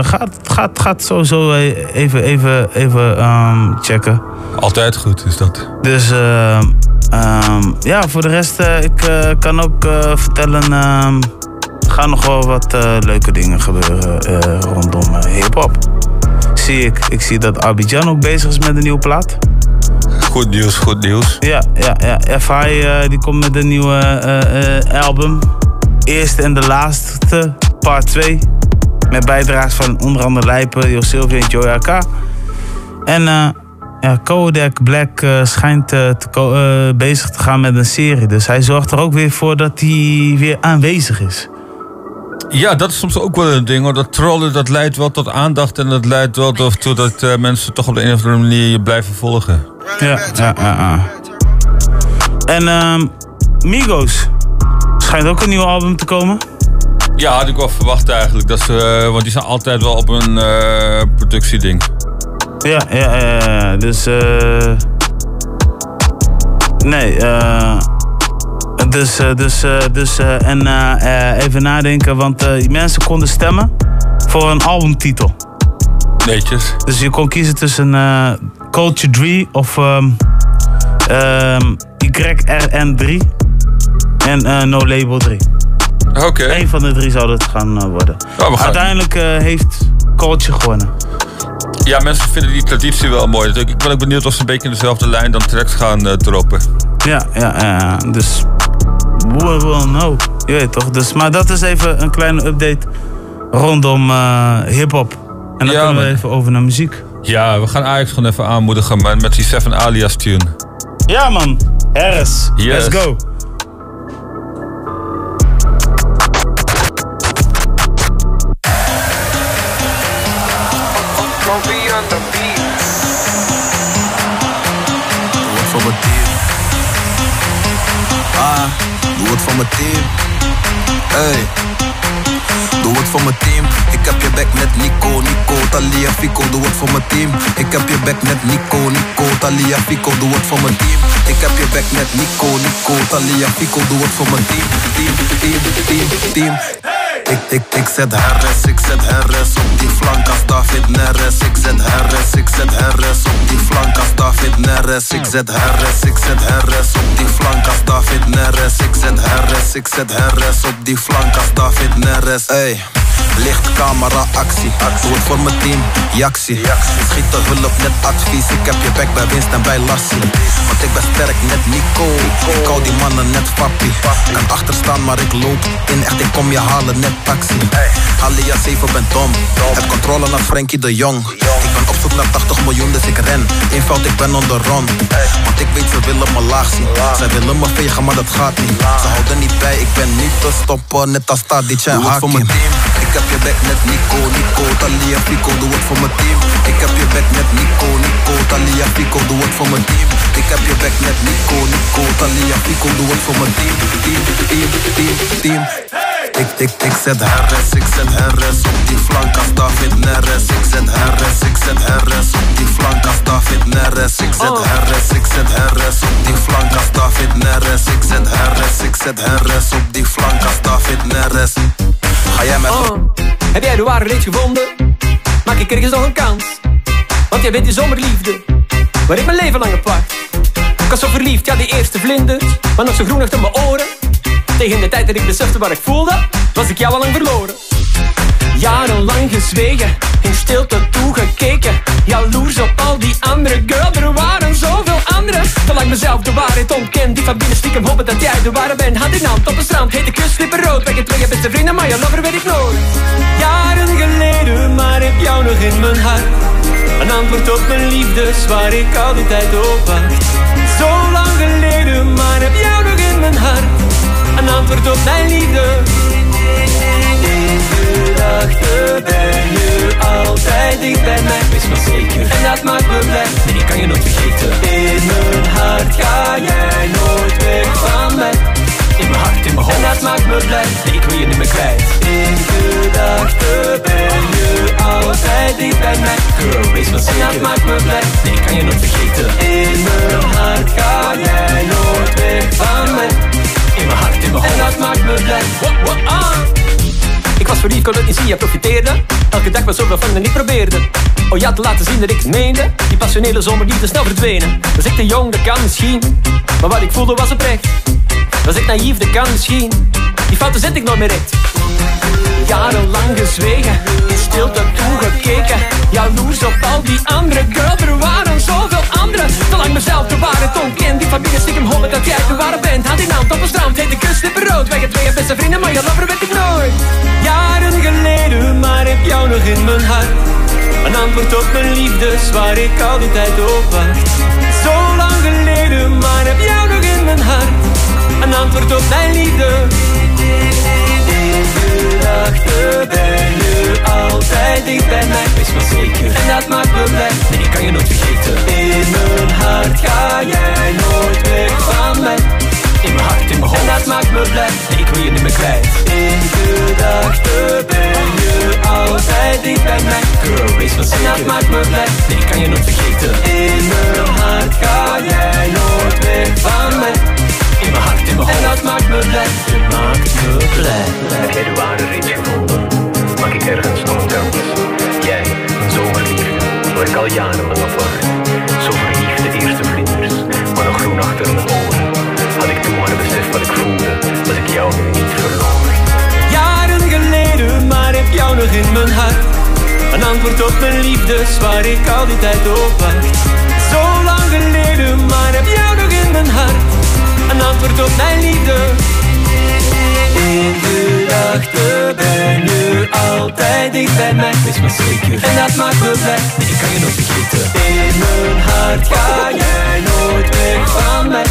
gaat, gaat, gaat sowieso even, even, even ehm, checken.
Altijd goed is dat.
Dus eh, ehm, ja, voor de rest, ik kan ook vertellen, ehm, er gaan nog wel wat leuke dingen gebeuren rondom hip-hop. Zie ik. Ik zie dat Abidjan ook bezig is met een nieuwe plaat.
Goed nieuws, goed nieuws.
Ja, ja, ja. FI eh, die komt met een nieuwe eh, eh, album. Eerste en de laatste, part 2. Met bijdrages van onder andere Lijpen, Jo Sylvia en Joey AK. En ja, Kodak Black schijnt te bezig te gaan met een serie. Dus hij zorgt er ook weer voor dat hij weer aanwezig is.
Ja, dat is soms ook wel een ding hoor. Dat trollen dat leidt wel tot aandacht en dat leidt wel toe dat eh, mensen toch op de een of andere manier je blijven volgen.
Ja, ja, ja. ja. En ehm Migos schijnt ook een nieuw album te komen.
Ja, had ik wel verwacht eigenlijk. Dat ze, eh, want die zijn altijd wel op een eh, productieding.
Ja, ja, ja, ja. Dus, eh. nee, eh. Dus, eh, dus, eh, dus, eh, en even nadenken, want die mensen konden stemmen voor een albumtitel.
Netjes.
Dus je kon kiezen tussen Culture 3 of ehm ehm, YRN3 en No Label 3.
Oké.
Eén van de drie zou het gaan worden.
Oh, gaan-
Uiteindelijk heeft Culture gewonnen.
Ja, mensen vinden die traditie wel mooi. Dus ik ben ook benieuwd of ze een beetje in dezelfde lijn dan tracks gaan droppen.
Ja, ja, ja. Dus we will know. Je weet toch? Dus, maar dat is even een kleine update rondom eh hip-hop. En dan
Ja,
kunnen we even over naar muziek.
Ja, we gaan Ajax gewoon even aanmoedigen man, met die Seven Alias tune.
Ja, man. Harris.
Yes.
Let's go.
Doe het voor mijn team. Hey. Doe het voor mijn team. Ik heb je back met Nico, Nico, Talia, Fico. Doe het voor mijn team. Ik heb je back met Nico, Nico, Talia, Fico. Doe het voor mijn team. Ik heb je back met Nico, Nico, Talia, Fico. Doe het voor mijn team. Team, team, team, team. Ik, ik, ik zet Harris, ik zet Harris op die flank als David Neres. Ik zet Harris, ik zet Harris op die flank als David Neres. Ik zet Harris, ik zet Harris op die flank als David Neres. Ik zet Harris, ik zet op die flank als David Neres. Ey. Licht, camera, actie. Doe het voor mijn team, Jaxie. Schiet de hulp, net advies. Ik heb je back bij winst en bij Lassie. Want ik ben sterk, net Nico. Ik hou die mannen net papi. Kan achterstaan, maar ik loop in. Echt, ik kom je halen, net taxi. Alia 7 ben dom. Heb controle naar Frankie de Jong. Ik ben op zoek naar 80 miljoen, dus ik ren. Eenvoud, ik ben on the run. Want ik weet, ze willen me laag zien. Zij willen me vegen, maar dat gaat niet. Ze houden niet bij, ik ben niet te stoppen. Net als Tadic en Doe het voor mijn team. Ik heb je back met Nico, Nico, Talia, Fico. Doe het voor mijn team. Ik heb je back met Nico, Nico, Talia, Fico. Doe het voor mijn team. Ik heb je back met Nico, Nico, Talia, Fico. Doe het voor mijn team. Team, team, team, team. Ik, ik, ik zet Harris, ik zet Harris op die flank als David Neres. Ik zet Harris, ik zet Harris op die flank als David Neres. Ik zet Harris, ik zet Harris op die flank als David Neres. Ik zet ik zet Harris op die flank als David Neres. Ga jij met
Oh, heb jij de ware reeds gevonden? Maak ik ergens nog een kans? Want jij bent die zomerliefde, waar ik mijn leven lang op wacht. Ik was zo verliefd, ja die eerste vlinders, maar nog zo groen achter mijn oren. Tegen de tijd dat ik besefte wat ik voelde, was ik jou al lang verloren. Jarenlang gezwegen, in stilte toegekeken. Jaloers op al die andere girls, er waren zoveel anderen. Terwijl ik mezelf de waarheid ontkend, die van binnen stiekem hopen dat jij de ware bent. Hand in hand op een strand, hete kus, lippen rood. Wij twee beste vrienden, maar je lover weet ik nooit. Jaren geleden, maar heb jou nog in mijn hart. Een antwoord op mijn liefdes, waar ik al die tijd op wacht. Zo lang geleden, maar heb jou nog in mijn hart. Een antwoord op mijn liefde. In gedachten ben je altijd dicht bij mij, wees maar zeker. En dat maakt me blij, nee, ik kan je nooit vergeten. In mijn hart ga jij nooit weg van mij. In mijn hart, in mijn hoofd. En dat maakt me blij, nee, ik wil je niet meer kwijt. In gedachten ben je altijd dicht bij mij. Girl, wees maar zeker. En dat maakt me blij, nee, ik kan je nooit vergeten. In mijn hart ga jij nooit weg van mij. Mijn hart, in mijn hoofd. En dat maakt me blij. What, what, ah. Ik was verliefd, kon het niet zien, je profiteerde. Elke dag was zoveel van en ik probeerde. Oh ja, te laten zien dat ik het meende. Die passionele zomerliefde snel verdwenen. Was ik te jong, dat kan misschien. Maar wat ik voelde was oprecht. Was ik naïef, dat kan misschien. Die fouten zet ik nooit meer recht. Jarenlang gezwegen, in stilte toegekeken. Jaloers op al die andere girls, er waren zoveel anderen. Zolang mezelf de waarheid ontken, die familie stiekem horen dat jij de ware bent. Hand in hand op een strand, heet de kust rood. Wij twee beste vrienden, maar je lover werd ik nooit. Jaren geleden, maar heb jou nog in mijn hart. Een antwoord op mijn liefdes, waar ik al die tijd op wacht. Zo lang geleden, maar heb jou nog in mijn hart. Een antwoord op mijn liefde. Gedachten ben je altijd dicht bij mij, wees maar zeker. En dat maakt me blij, nee, ik kan je nooit vergeten. In mijn hart ga jij nooit weg van mij. In mijn hart, in mijn hoofd. En dat maakt me blij, nee, ik wil je niet meer kwijt. In gedachten ben je altijd dicht bij mij. Girl, wees maar zeker. En dat maakt me blij, nee, ik kan je nooit vergeten. In mijn hart ga jij nooit weg van mij. In mijn hart, in mijn hoofd. En dat maakt me blij. Je maakt me blij.
Heb jij de ware reeds gevonden? Maak ik ergens nog een kans? Jij, een zomerliefde, waar ik al jarenlang op wacht. Zo verliefd de eerste vlinders, maar nog groen achter mijn oren. Had ik toen maar besef wat ik voelde, was ik jou nu niet verloren.
Jaren geleden, maar heb jou nog in mijn hart. Een antwoord op mijn liefdes, waar ik al die tijd op wacht. Zo lang geleden, maar heb jou nog in mijn hart. Een antwoord op mijn liefde. In gedachten ben je altijd dicht bij mij, wees maar zeker. En dat maakt me blij, nee, ik kan je nooit vergeten. In mijn hart ga jij nooit weg van mij.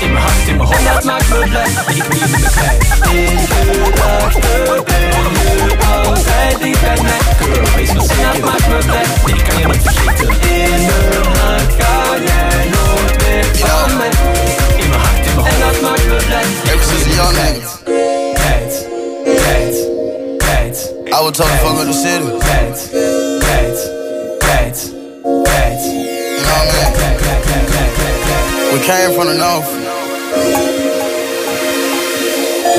In mijn hart, in mijn hoofd. En dat maakt me blij, nee, ik wil je niet meer kwijt. In gedachten ben je altijd dicht bij mij. Girl, wees maar zeker. En dat maakt me blij, nee, ik kan je nooit vergeten. In mijn hart ga jij nooit weg van mij. In mijn hart, in mijn hoofd. En dat maakt me blij.
Since a young nigga.
Kwijt, kwijt, kwijt.
I was talking fuck up the city.
Kwijt, kwijt, kwijt, kwijt.
You know what I mean? We came from the north.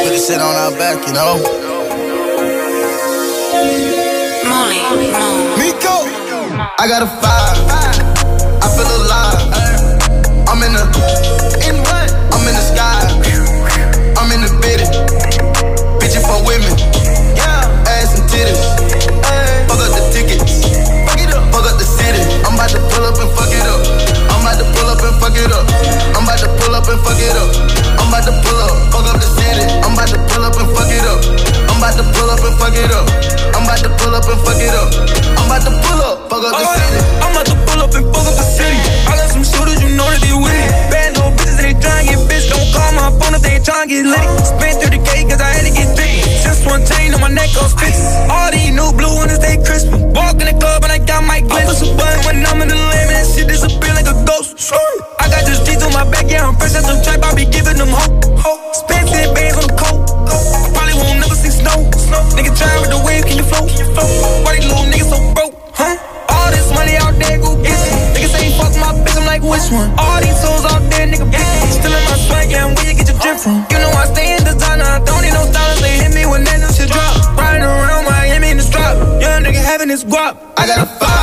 Put the shit on our back, you know?
Molly,
Miko! I got a five. I feel alive. I'm in the. Bitches for women. Yeah. Ass and titties. Fuck up the tickets. Fuck it up. Fuck up the city. I'm about to pull up and fuck it up. I'm about to pull up and fuck it up. I'm about to pull up and fuck it up. I'm about to pull up. Fuck up the city. I'm about to pull up and fuck it up. I'm about to pull up and fuck it up. I'm about to pull up and fuck it up. I'm about to pull up. Fuck up the city.
I'm about to pull up and fuck up the city. I got some shooters, you know that they with it. Bad little bitches, they tryna get bitch. Don't call my phone if they tryna get lit. Spent 30k cause I had to get thick. Just one chain on my neck, goes fit. All these new blue ones, they crispy. Walk in the club and I got my glitz. Button when I'm in the limit. That shit disappear like a ghost. I got the streets on my back, yeah, I'm fresh as some trap. I be giving them hope. Spent 10 bands on the coat. I probably won't never see snow. Nigga try with the wave, can you float? These little niggas nigga having his guap.
I got a five.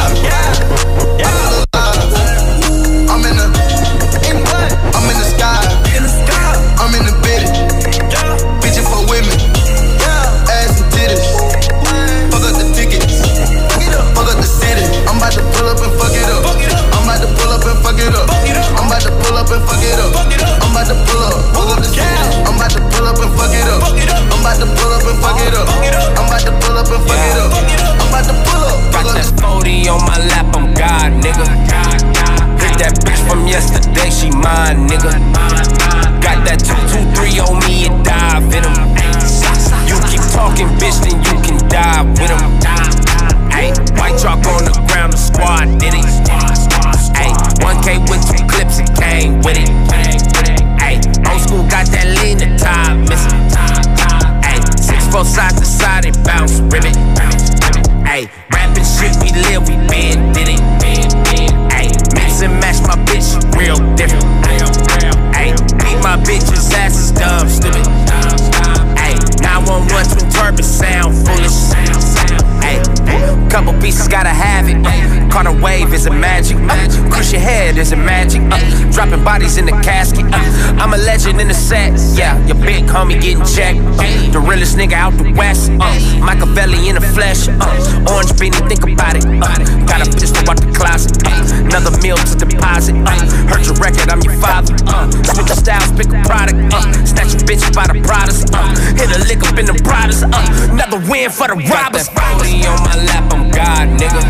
Getting checked. Uh, the realest nigga out the west. Uh, Machiavelli in the flesh. Uh, orange beanie, think about it. Uh, got a pistol out the closet. Uh, another meal to deposit. Uh, heard your record, I'm your father. Uh, switch your styles, pick a product. Uh, snatch a bitch by the Pradas. Uh, hit a lick up in the Pradas. Uh, another win for the robbers. Got that on my lap, I'm God, nigga.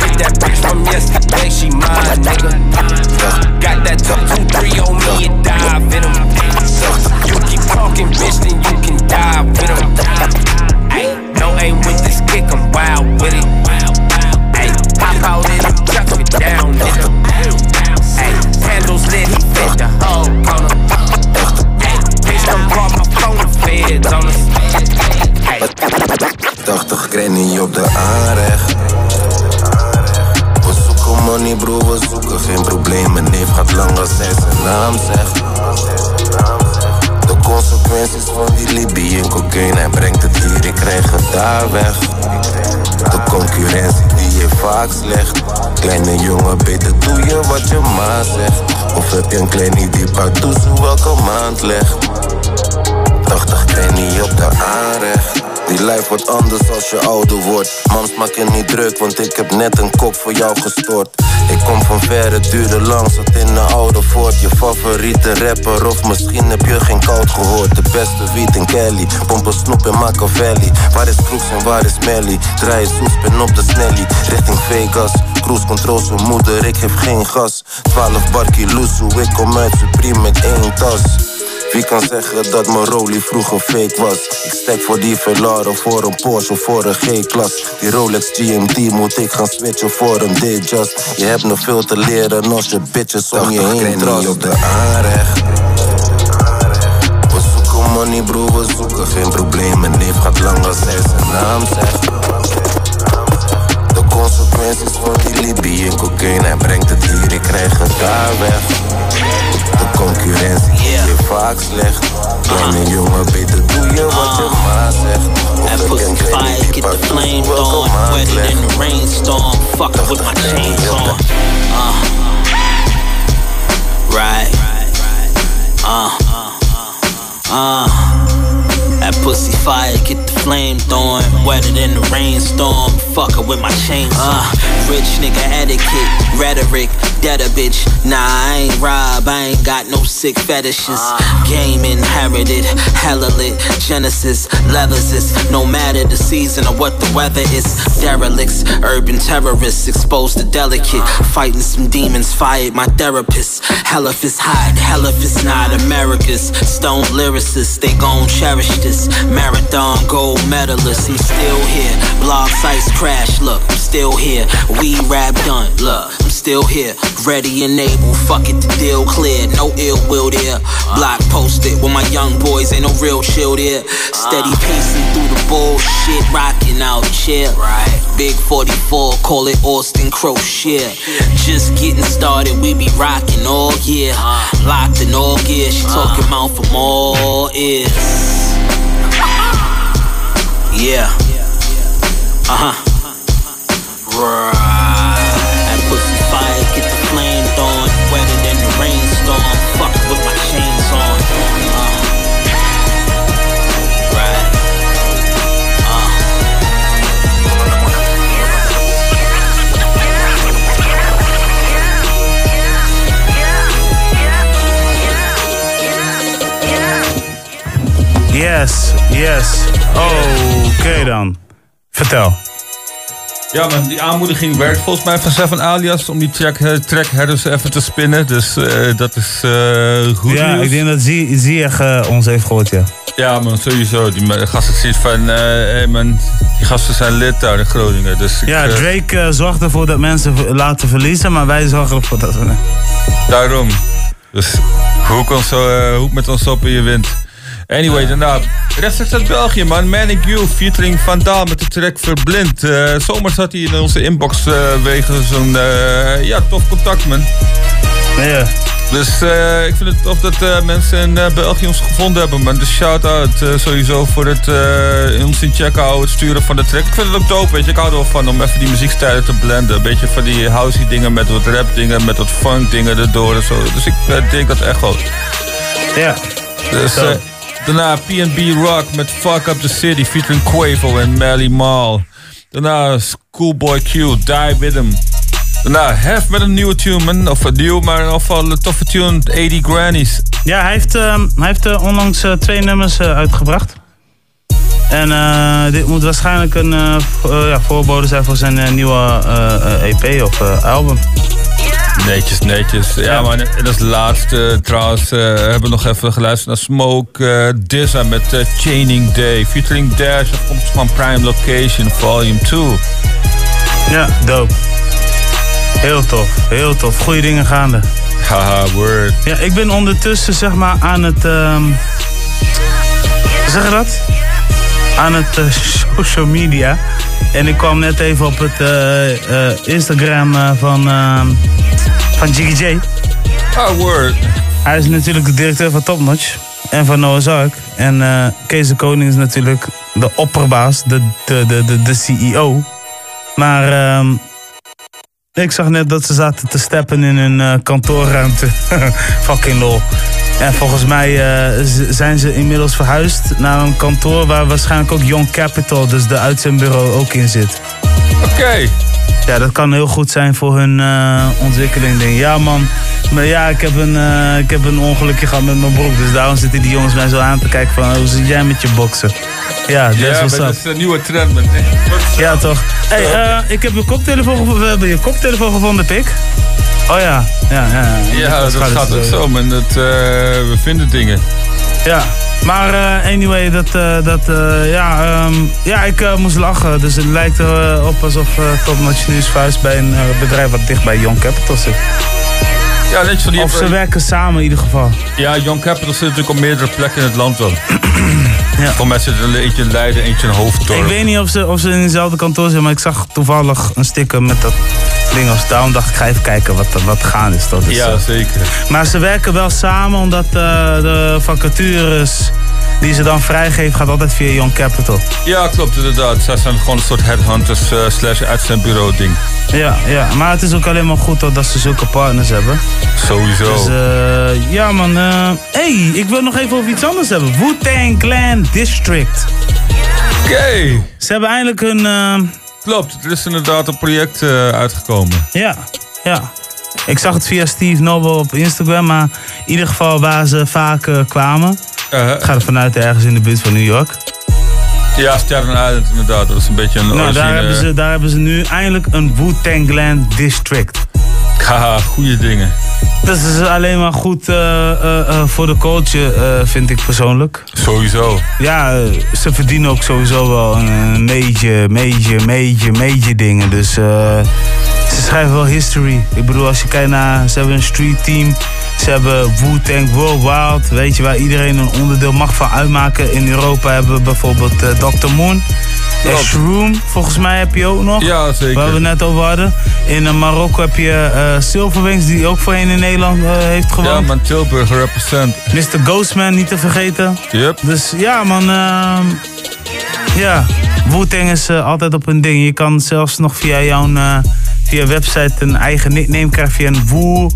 Get that bitch from yesterday, she mine, nigga. Got that 223 on me and dive in him. You keep talking, bitch, then you can die with him. Ay, no aim with this kick, I'm wild with it. Ay, pop out in him, chuck me down, nigga. Ay, candles lit, he fit the whole corner. Ay, bitch, don't call my phone, the feds on us. Ay.
80 granny op de aanrecht. We zoeken money bro, we zoeken geen probleem. Mijn neef gaat lang als hij zijn naam zegt. De consequenties van die Libby en cocaine. Hij brengt het hier, ik krijg het daar weg. De concurrentie die je vaak slecht. Kleine jongen, beter doe je wat je ma zegt. Of heb je een kleine die pardoezoe elke maand legt. 80 granny op de aanrecht. Die lijf wordt anders als je ouder wordt. Mams maak je niet druk, want ik heb net een kop voor jou gestort. Ik kom van ver, het duurde lang, zat in een oude fort. Je favoriete rapper, of misschien heb je geen koud gehoord. De beste wiet in Kelly, pompen snoep in Machiavelli. Waar is Kroeks en waar is Melly? Draai soes, ben op de snelly, richting Vegas. Cruise control zijn moeder, ik geef geen gas. 12 barkie loesoe, ik kom uit Supreme met één tas. Wie kan zeggen dat mijn Rolly vroeger fake was? Ik stek voor die Velara, voor een Porsche of voor een G-klas. Die Rolex GMT moet ik gaan switchen voor een D-Just. Je hebt nog veel te leren als je bitches om je heen trust. op de aanrecht. We zoeken money bro, we zoeken geen probleem. Mijn neef gaat lang als hij zijn naam zegt. De consequenties van die Libby en cocaine. Hij brengt het hier, ik krijg het daar weg. Concurrentie die je vaak slecht. Kleine jongen, beter doe je wat je ma zegt.
That pussy fire, get the flame on. Wetter than the rainstorm. Fucking with my chains on. Uh. Right. Uh. Uh. That pussy fire, get the flame throwing. Wetter than the rainstorm. Fucking with my chains on. Uh. Rich nigga etiquette, rhetoric. Dead a bitch. Nah, I ain't rob. I ain't got no sick fetishes. Game inherited, hella lit. Genesis, leathers is no matter the season or what the weather is. Derelicts, urban terrorists, exposed to delicate. Fighting some demons, fired my therapist. Hell if it's hot, hell if it's not. America's stone lyricists, they gon' cherish this. Marathon gold medalist, I'm still here. Blog sites crash, look, I'm still here. We rap done, look, still here. Ready and able, fuck it, the deal clear. No ill will there. Block posted with my young boys, ain't no real chill there. Steady uh-huh. pacing through the bullshit, rocking out chill. Right. Big 44, call it Austin Crow shit. Just getting started, we be rocking all year. Uh-huh. Locked in all gear, she uh-huh. talking mouth from all ears. (laughs) Yeah. Uh huh. Right.
Yes, yes. Oké dan. Vertel.
Ja, maar die aanmoediging werkt volgens mij van Seven Alias om die track, track herders even te spinnen. Dus eh, dat is eh, goed
Ja,
nieuws.
ik denk dat Zie- eh, ons heeft gehoord, ja.
Ja, man, sowieso. Die gasten zoiets van, hey man, die gasten zijn lid daar in Groningen. Dus
Ja, Drake zorgt ervoor dat mensen laten verliezen, maar wij zorgen ervoor dat we...
Daarom. Dus hoek, ons hoek met ons op en je wint. Anyway, daarna. Rechtstreeks uit België, man. Manic You featuring Van Daal met de track Verblind. Eh zomer zat hij in onze inbox eh, wegen zo'n eh, ja, tof contact, man.
Ja.
Dus eh, ik vind het tof dat eh, mensen in eh, België ons gevonden hebben. Man. Dus shout-out eh, sowieso voor het eh, ons in check houden, het sturen van de track. Ik vind het ook dope, weet je. Ik hou er wel van om even die muziekstijlen te blenden. Een beetje van die housey dingen met wat rap dingen, met wat funk dingen erdoor en zo. Dus ik eh, denk dat echt wel.
Ja.
Dus. Daarna P&B Rock met Fuck Up The City featuring Quavo en Melly Mall. Daarna Schoolboy Q, Die With Him. Daarna Hef met een nieuwe tune. Of een nieuw, maar geval een toffe tune, 80 Grannies.
Ja, hij heeft, ehm, hij heeft eh, onlangs eh, twee nummers eh, uitgebracht. En eh, dit moet waarschijnlijk een eh, eh, ja, voorbode zijn voor zijn nieuwe eh, eh, EP of eh, album.
Netjes, netjes. Ja, maar en als laatste trouwens eh, hebben we nog even geluisterd naar Smoke Dizza met Chaining Day. Featuring Dash, afkomstig van Prime Location Volume 2.
Ja, dope. Heel tof, heel tof. Goeie dingen gaande.
Haha, word.
Ja, ik ben ondertussen zeg maar aan het... ehm hoe zeg je dat? Aan het eh, social media. En ik kwam net even op het eh, eh, Instagram van, van Jiggy J.
Ah, word.
Hij is natuurlijk de directeur van Topnotch. En van Noah's Ark. En Kees de Koning is natuurlijk de opperbaas, de, de, de, de, de CEO. Maar ehm, ik zag net dat ze zaten te steppen in hun kantoorruimte. (laughs) Fucking lol. En volgens mij eh, zijn ze inmiddels verhuisd naar een kantoor waar waarschijnlijk ook Young Capital, dus de uitzendbureau, ook in zit.
Oké.
Ja, dat kan heel goed zijn voor hun eh, ontwikkeling. Denk. Ja, man. Maar ja, ik heb, een, eh, ik heb een ongelukje gehad met mijn broek. Dus daarom zitten die jongens mij zo aan te kijken van... Hoe zit jij met je boksen? Ja, dat is
Ja,
up.
dat is een nieuwe trend, man.
Ja, toch. hey, eh, ik heb je koptelefoon gevonden. We hebben je koptelefoon gevonden, pik. Oh ja. Ja, ja, ja.
Ja, dat gaat ook zo, man. Dat, we vinden dingen.
Ja. Maar eh, anyway, dat, eh, dat eh, ja, ehm, ja, ik moest lachen. Dus het lijkt erop alsof Topnotch nu is verhuisd bij een bedrijf wat dicht bij Young Capital zit.
Ja, netjes van die...
Of ze werken samen in ieder geval.
Ja, Young Capital zit natuurlijk op meerdere plekken in het land wel. (clears throat) ja. Voor mij zit er eentje in Leiden, eentje in Hoofddorp.
Ik weet niet of ze, of ze in hetzelfde kantoor zitten, maar ik zag toevallig een sticker met dat ding als daarom dacht ik ga even kijken wat, wat gaan is. Dat is
Ja,
eh,
zeker.
Maar ze werken wel samen omdat eh, de vacatures die ze dan vrijgeven gaat altijd via Young Capital.
Ja, klopt inderdaad. Zij zijn gewoon een soort headhunters eh, slash uitzendbureau ding.
Ja, ja, maar het is ook alleen maar goed hoor, dat ze zulke partners hebben.
Sowieso.
Dus ja man, eh hey, ik wil nog even over iets anders hebben. Wu-Tang Clan District.
Oké.
Ze hebben eindelijk hun... eh,
Klopt, er is inderdaad een project eh, uitgekomen.
Ja, ja. Ik zag het via Steve Noble op Instagram, maar in ieder geval waar ze vaak eh, kwamen.
Uh-huh.
Ik ga er vanuit ergens in de buurt van New York.
Ja, Staten Island inderdaad. Dat is een beetje een
Nou,
origine.
daar hebben, ze, daar hebben ze nu eindelijk een Wu-Tang Clan District. (laughs)
Haha, goede dingen.
Dat is alleen maar goed eh, eh, eh, voor de coach, vind ik persoonlijk.
Sowieso.
Ja, ze verdienen ook sowieso wel een major, major, major, major dingen. Dus ze schrijven wel history. Ik bedoel, als je kijkt naar... Ze hebben een street team. Ze hebben Wu-Tang World Wild. Weet je, waar iedereen een onderdeel mag van uitmaken. In Europa hebben we bijvoorbeeld eh, Dr. Moon. Shroom, volgens mij heb je ook nog.
Ja, zeker.
Waar we het net over hadden. In eh, Marokko heb je eh Silverwings, die ook voorheen in Nederland heeft gewoond.
Ja, man, Tilburg represent.
Mr. Ghostman, niet te vergeten.
Yep.
Dus ja, man. ehm, ja, Wu-Tang is altijd op een ding. Je kan zelfs nog via jouw via website een eigen nickname krijgen via een Wu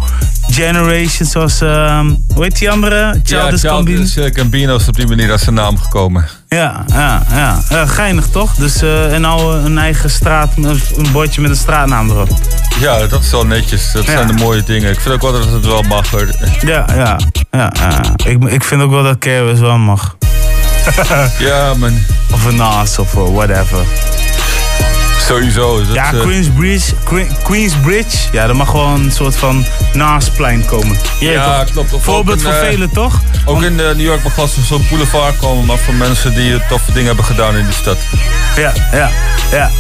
Generation. Zoals, ehm, hoe heet die andere? Childish
ja,
Gambino.
Eh, Gambino is op die manier als zijn naam gekomen.
Ja, ja, ja. Ja, geinig toch? Dus eh, en nou een eigen straat, een bordje met een straatnaam erop.
Ja, dat is wel netjes. Dat
Ja.
zijn de mooie dingen. Ik vind ook wel dat het wel mag. hoor.
Ja, ja, ja. Ik, ik vind ook wel dat Keros wel mag.
ja, man.
Of een Nas of eh, whatever.
Sowieso. Dat,
ja,
eh,
Queensbridge, Que- Queensbridge. Ja, er mag gewoon een soort van Naasplein komen. Je
Ja,
toch?
klopt. Of
Voorbeeld voor
eh,
velen, toch?
Ook in eh, New York mag wel zo'n boulevard komen, maar voor mensen die toffe dingen hebben gedaan in die stad.
Ja, ja, ja.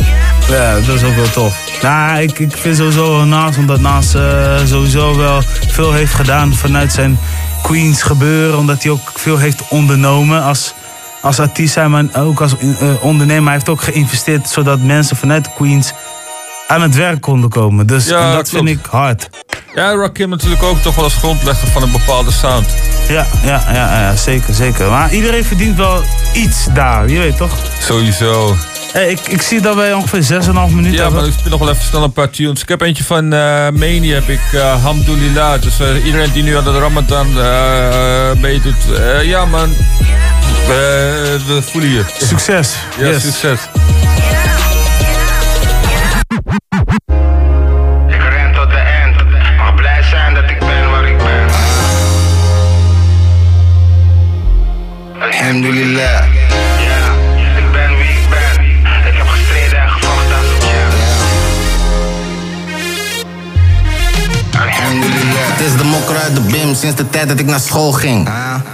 Ja, dat is ook wel tof. Nou, ik, ik vind sowieso Naas, omdat Naas sowieso wel veel heeft gedaan vanuit zijn Queens gebeuren. Omdat hij ook veel heeft ondernomen als, als artiest, zijn, maar ook als eh, ondernemer. Hij heeft ook geïnvesteerd zodat mensen vanuit Queens aan het werk konden komen. Dus
Ja,
dat
klopt.
vind ik hard.
Ja, Rakim natuurlijk ook toch wel als grondlegger van een bepaalde sound.
Ja, ja, ja, ja, zeker, zeker. Maar iedereen verdient wel iets daar, je weet toch?
Sowieso.
Hey, ik, ik zie dat wij ongeveer 6,5 minuten
Ja, maar ik speel nog wel even snel een paar tunes. Ik heb eentje van eh Mani, heb ik uh, Hamdulillah. Dus eh, iedereen die nu aan de Ramadan eh, eh, meedoet. eh, ja man, Eh, we voelen je.
Succes.
Ja,
Yes.
succes.
Ik ren tot de end. Mag blij zijn dat ik ben waar ik ben.
Alhamdulillah.
Ja, ik ben wie ik ben. Ik heb gestreden en gevochten als een champ.
Alhamdulillah. Mokker uit de bim sinds de tijd dat ik naar school ging.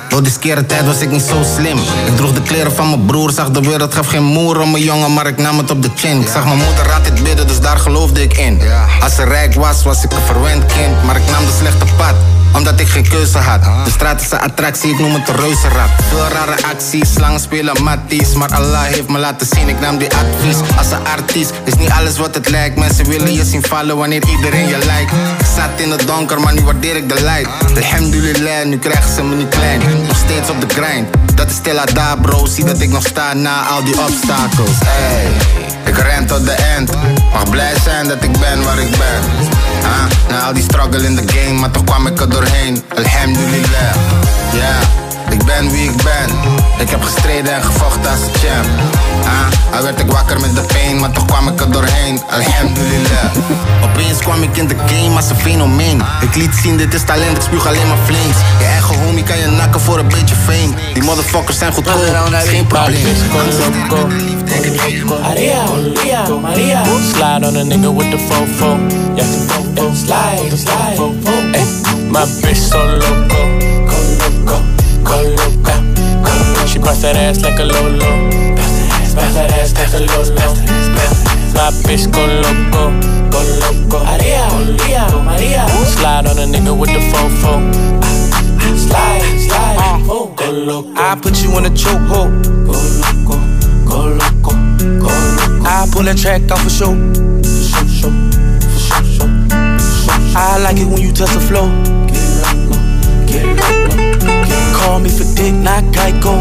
Door die skere tijd was ik niet zo slim. Ik droeg de kleren van mijn broer, zag de wereld, gaf geen moer om mijn jongen, maar ik nam het op de chin. Ik zag mijn moeder altijd bidden, dus daar geloofde ik in. Als ze rijk was, was ik een verwend kind, maar ik nam de slechte pad omdat ik geen keuze had. De straat is een attractie, ik noem het een reuzenrad. Veel rare acties, slangen spelen matties. Maar Allah heeft me laten zien, ik nam die advies. Als een artiest is niet alles wat het lijkt. Mensen willen je zien vallen wanneer iedereen je lijkt. Ik zat in het donker, maar nu waardeer ik de light. Alhamdulillah, nu krijgen ze me niet klein. Nog steeds op de grind. Dat is stil daar, bro. Zie dat ik nog sta na al die obstakels. Hey, ik ren tot de end. Mag blij zijn dat ik ben waar ik ben. Na al die struggle in the game, maar toch kwam ik er doorheen. Alhamdulillah, ja. Ik ben wie ik ben. Ik heb gestreden en gevochten als een champ. Ah, al werd ik wakker met de pijn, maar toch kwam ik er doorheen. Alhamdulillah. Opeens kwam ik in de game als een fenomeen. Ik liet zien, dit is talent, ik spuug alleen maar flames. Je eigen homie kan je nakken voor een beetje fame. Die motherfuckers zijn goedkoop, is geen probleem.
Maria, Maria, Maria. Slide on a nigga with the fofo. Yeah, yeah, slide, slide. Ay, my bitch so loco, loca. She bust that ass like a lolo. Bust that ass like a lolo. My bitch go loco, go loco. Maria, Maria, Maria. Slide on a nigga with the fofo. Slide, slide, oh, go loco.
I put you in a chokehold.
Go loco, go loco, go loco.
I pull that track off for show.
For show, show, for show, show.
I like it when you touch the flow. Call me for dick, not Geico.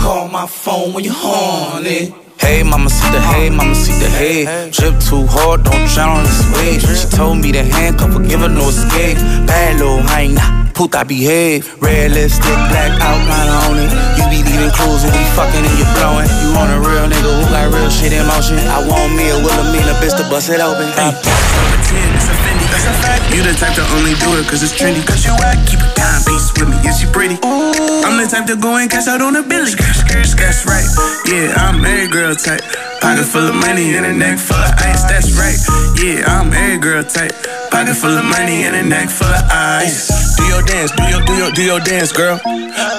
Call my phone when you're horny.
Hey, mama, see the hey, mama, see the hey. Drip too hard, don't drown on this wave. She told me to handcuff her, give her no escape. Bad little hyena, puta behave. Red lipstick, black outline on it. You be leaving clues when we fucking and you blowing. You want a real nigga who got real shit in motion. I want me a Wilhelmina bitch to bust it open. Hey.
You the type to only do it cause it's trendy. Cause you act, keep a timepiece with me, is she pretty? The type to go and cash out on a Billy. That's right, yeah, I'm every girl type. Pocket full of money and a neck full of ice, that's right. Yeah, I'm every girl type. Pocket full of money and a neck full of ice.
Do your dance, do your, do your, do your dance, girl.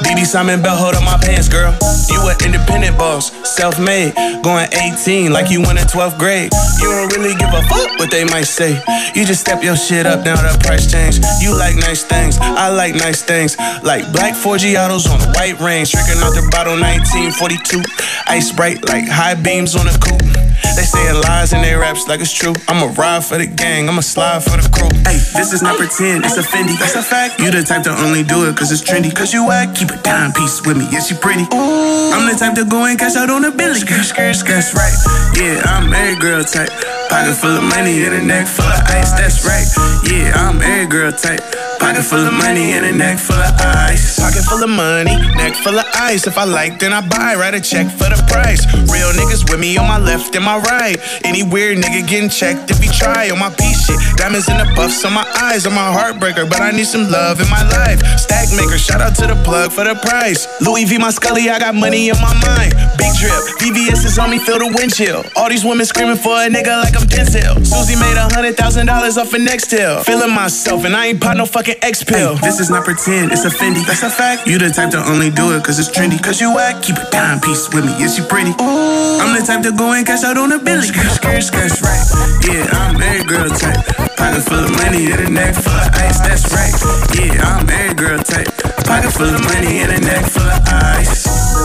BB Simon belt, hold up my pants, girl. You an independent boss, self-made, going 18 like you went in 12th grade. You don't really give a fuck what they might say. You just step your shit up, now the price change. You like nice things, I like nice things. Like black 4G autos on white range, drinking out the bottle 1942. Ice bright like high beams on a coupe. They saying lies in their raps like it's true. I'ma ride for the gang, I'ma slide for the crew.
Hey, this is not pretend, it's a Fendi, that's a fact. You the type to only do it cause it's trendy. Cause you act, keep a timepiece with me, is she pretty? Ooh. I'm the type to go and cash out on a Billy. That's right, yeah, I'm every girl type. Pocket full of money and a neck full of ice, that's right. Yeah, I'm every girl type. Pocket full of money and a neck full of ice.
Pocket full of money, neck full of ice. If I like, then I buy. Write a check for the price. Real niggas with me on my left and my right. Any weird nigga getting checked if he try on my piece shit. Diamonds in the buffs on my eyes. I'm a heartbreaker, but I need some love in my life. Stack maker, shout out to the plug for the price. Louis V. My Scully, I got money in my mind. Big drip, VVS is on me, feel the wind chill. All these women screaming for a nigga like I'm Denzel. Susie made a hundred thousand dollars off of Nextel. Feeling myself, and I ain't pop no fucking X pill.
Hey, this is not pretend, it's a Fendi, that's a fact. You the type to only do it cause it's trendy. Cause you act, keep a timepiece with me, is she pretty? I'm the type to go and cash out on a Billy. That's right, yeah, I'm every girl type. Pocket full of money and a neck full of ice, that's right. Yeah, I'm every girl type. Pocket full of money and a neck full of ice.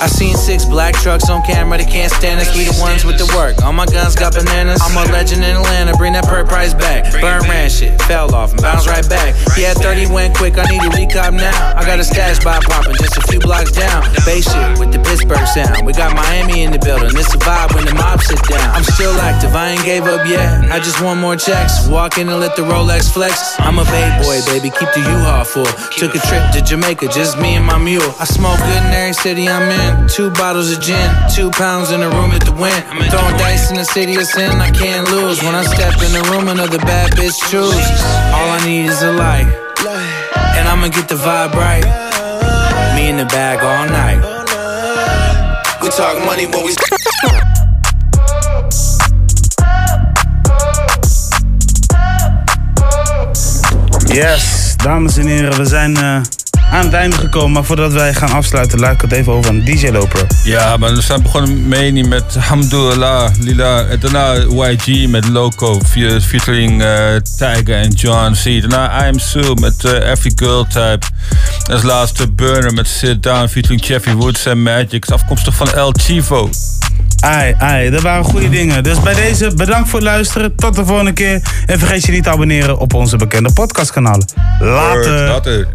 I seen six black trucks on camera, they can't stand us. We the ones with the work. All my guns got bananas. I'm a legend in Atlanta, bring that per price back. Burn ran shit, fell off and bounced right back. Yeah, 30 went quick, I need a recop now. I got a stash by popping just a few blocks down. Bay shit with the Pittsburgh sound. We got Miami in the building, it's a vibe when the mob sit down. I'm still active, I ain't gave up yet. I just want more checks. Walk in and let the Rolex flex. I'm a Bay boy, baby, keep the U-Haul full. Took a trip to Jamaica, just me and my mule. I smoke good in every city I'm in. Two bottles of gin, two pounds in the room at the win. Throwing dice in the city of sin, I can't lose. When I step in the room, another bad bitch choose. All I need is a light, and I'ma get the vibe right. Me in the bag all night.
We talk money when we.
Yes, dames en heren, we zijn eh, aan het einde gekomen. Maar voordat wij gaan afsluiten, laat ik het even over aan DJ Loper.
Ja, maar we zijn begonnen met niet met Hamdulillah, Lila. En daarna YG met Loco, fe- featuring eh, Tiger en John C. Daarna I Am Sue met eh, Every Girl Type. Als laatste Burner met Sit Down, featuring Jeffrey Woods en Magic. Afkomstig van El Chivo.
Ai, ai, dat waren goede dingen. Dus bij deze, bedankt voor het luisteren. Tot de volgende keer. En vergeet je niet te abonneren op onze bekende podcastkanalen. Later.
Later.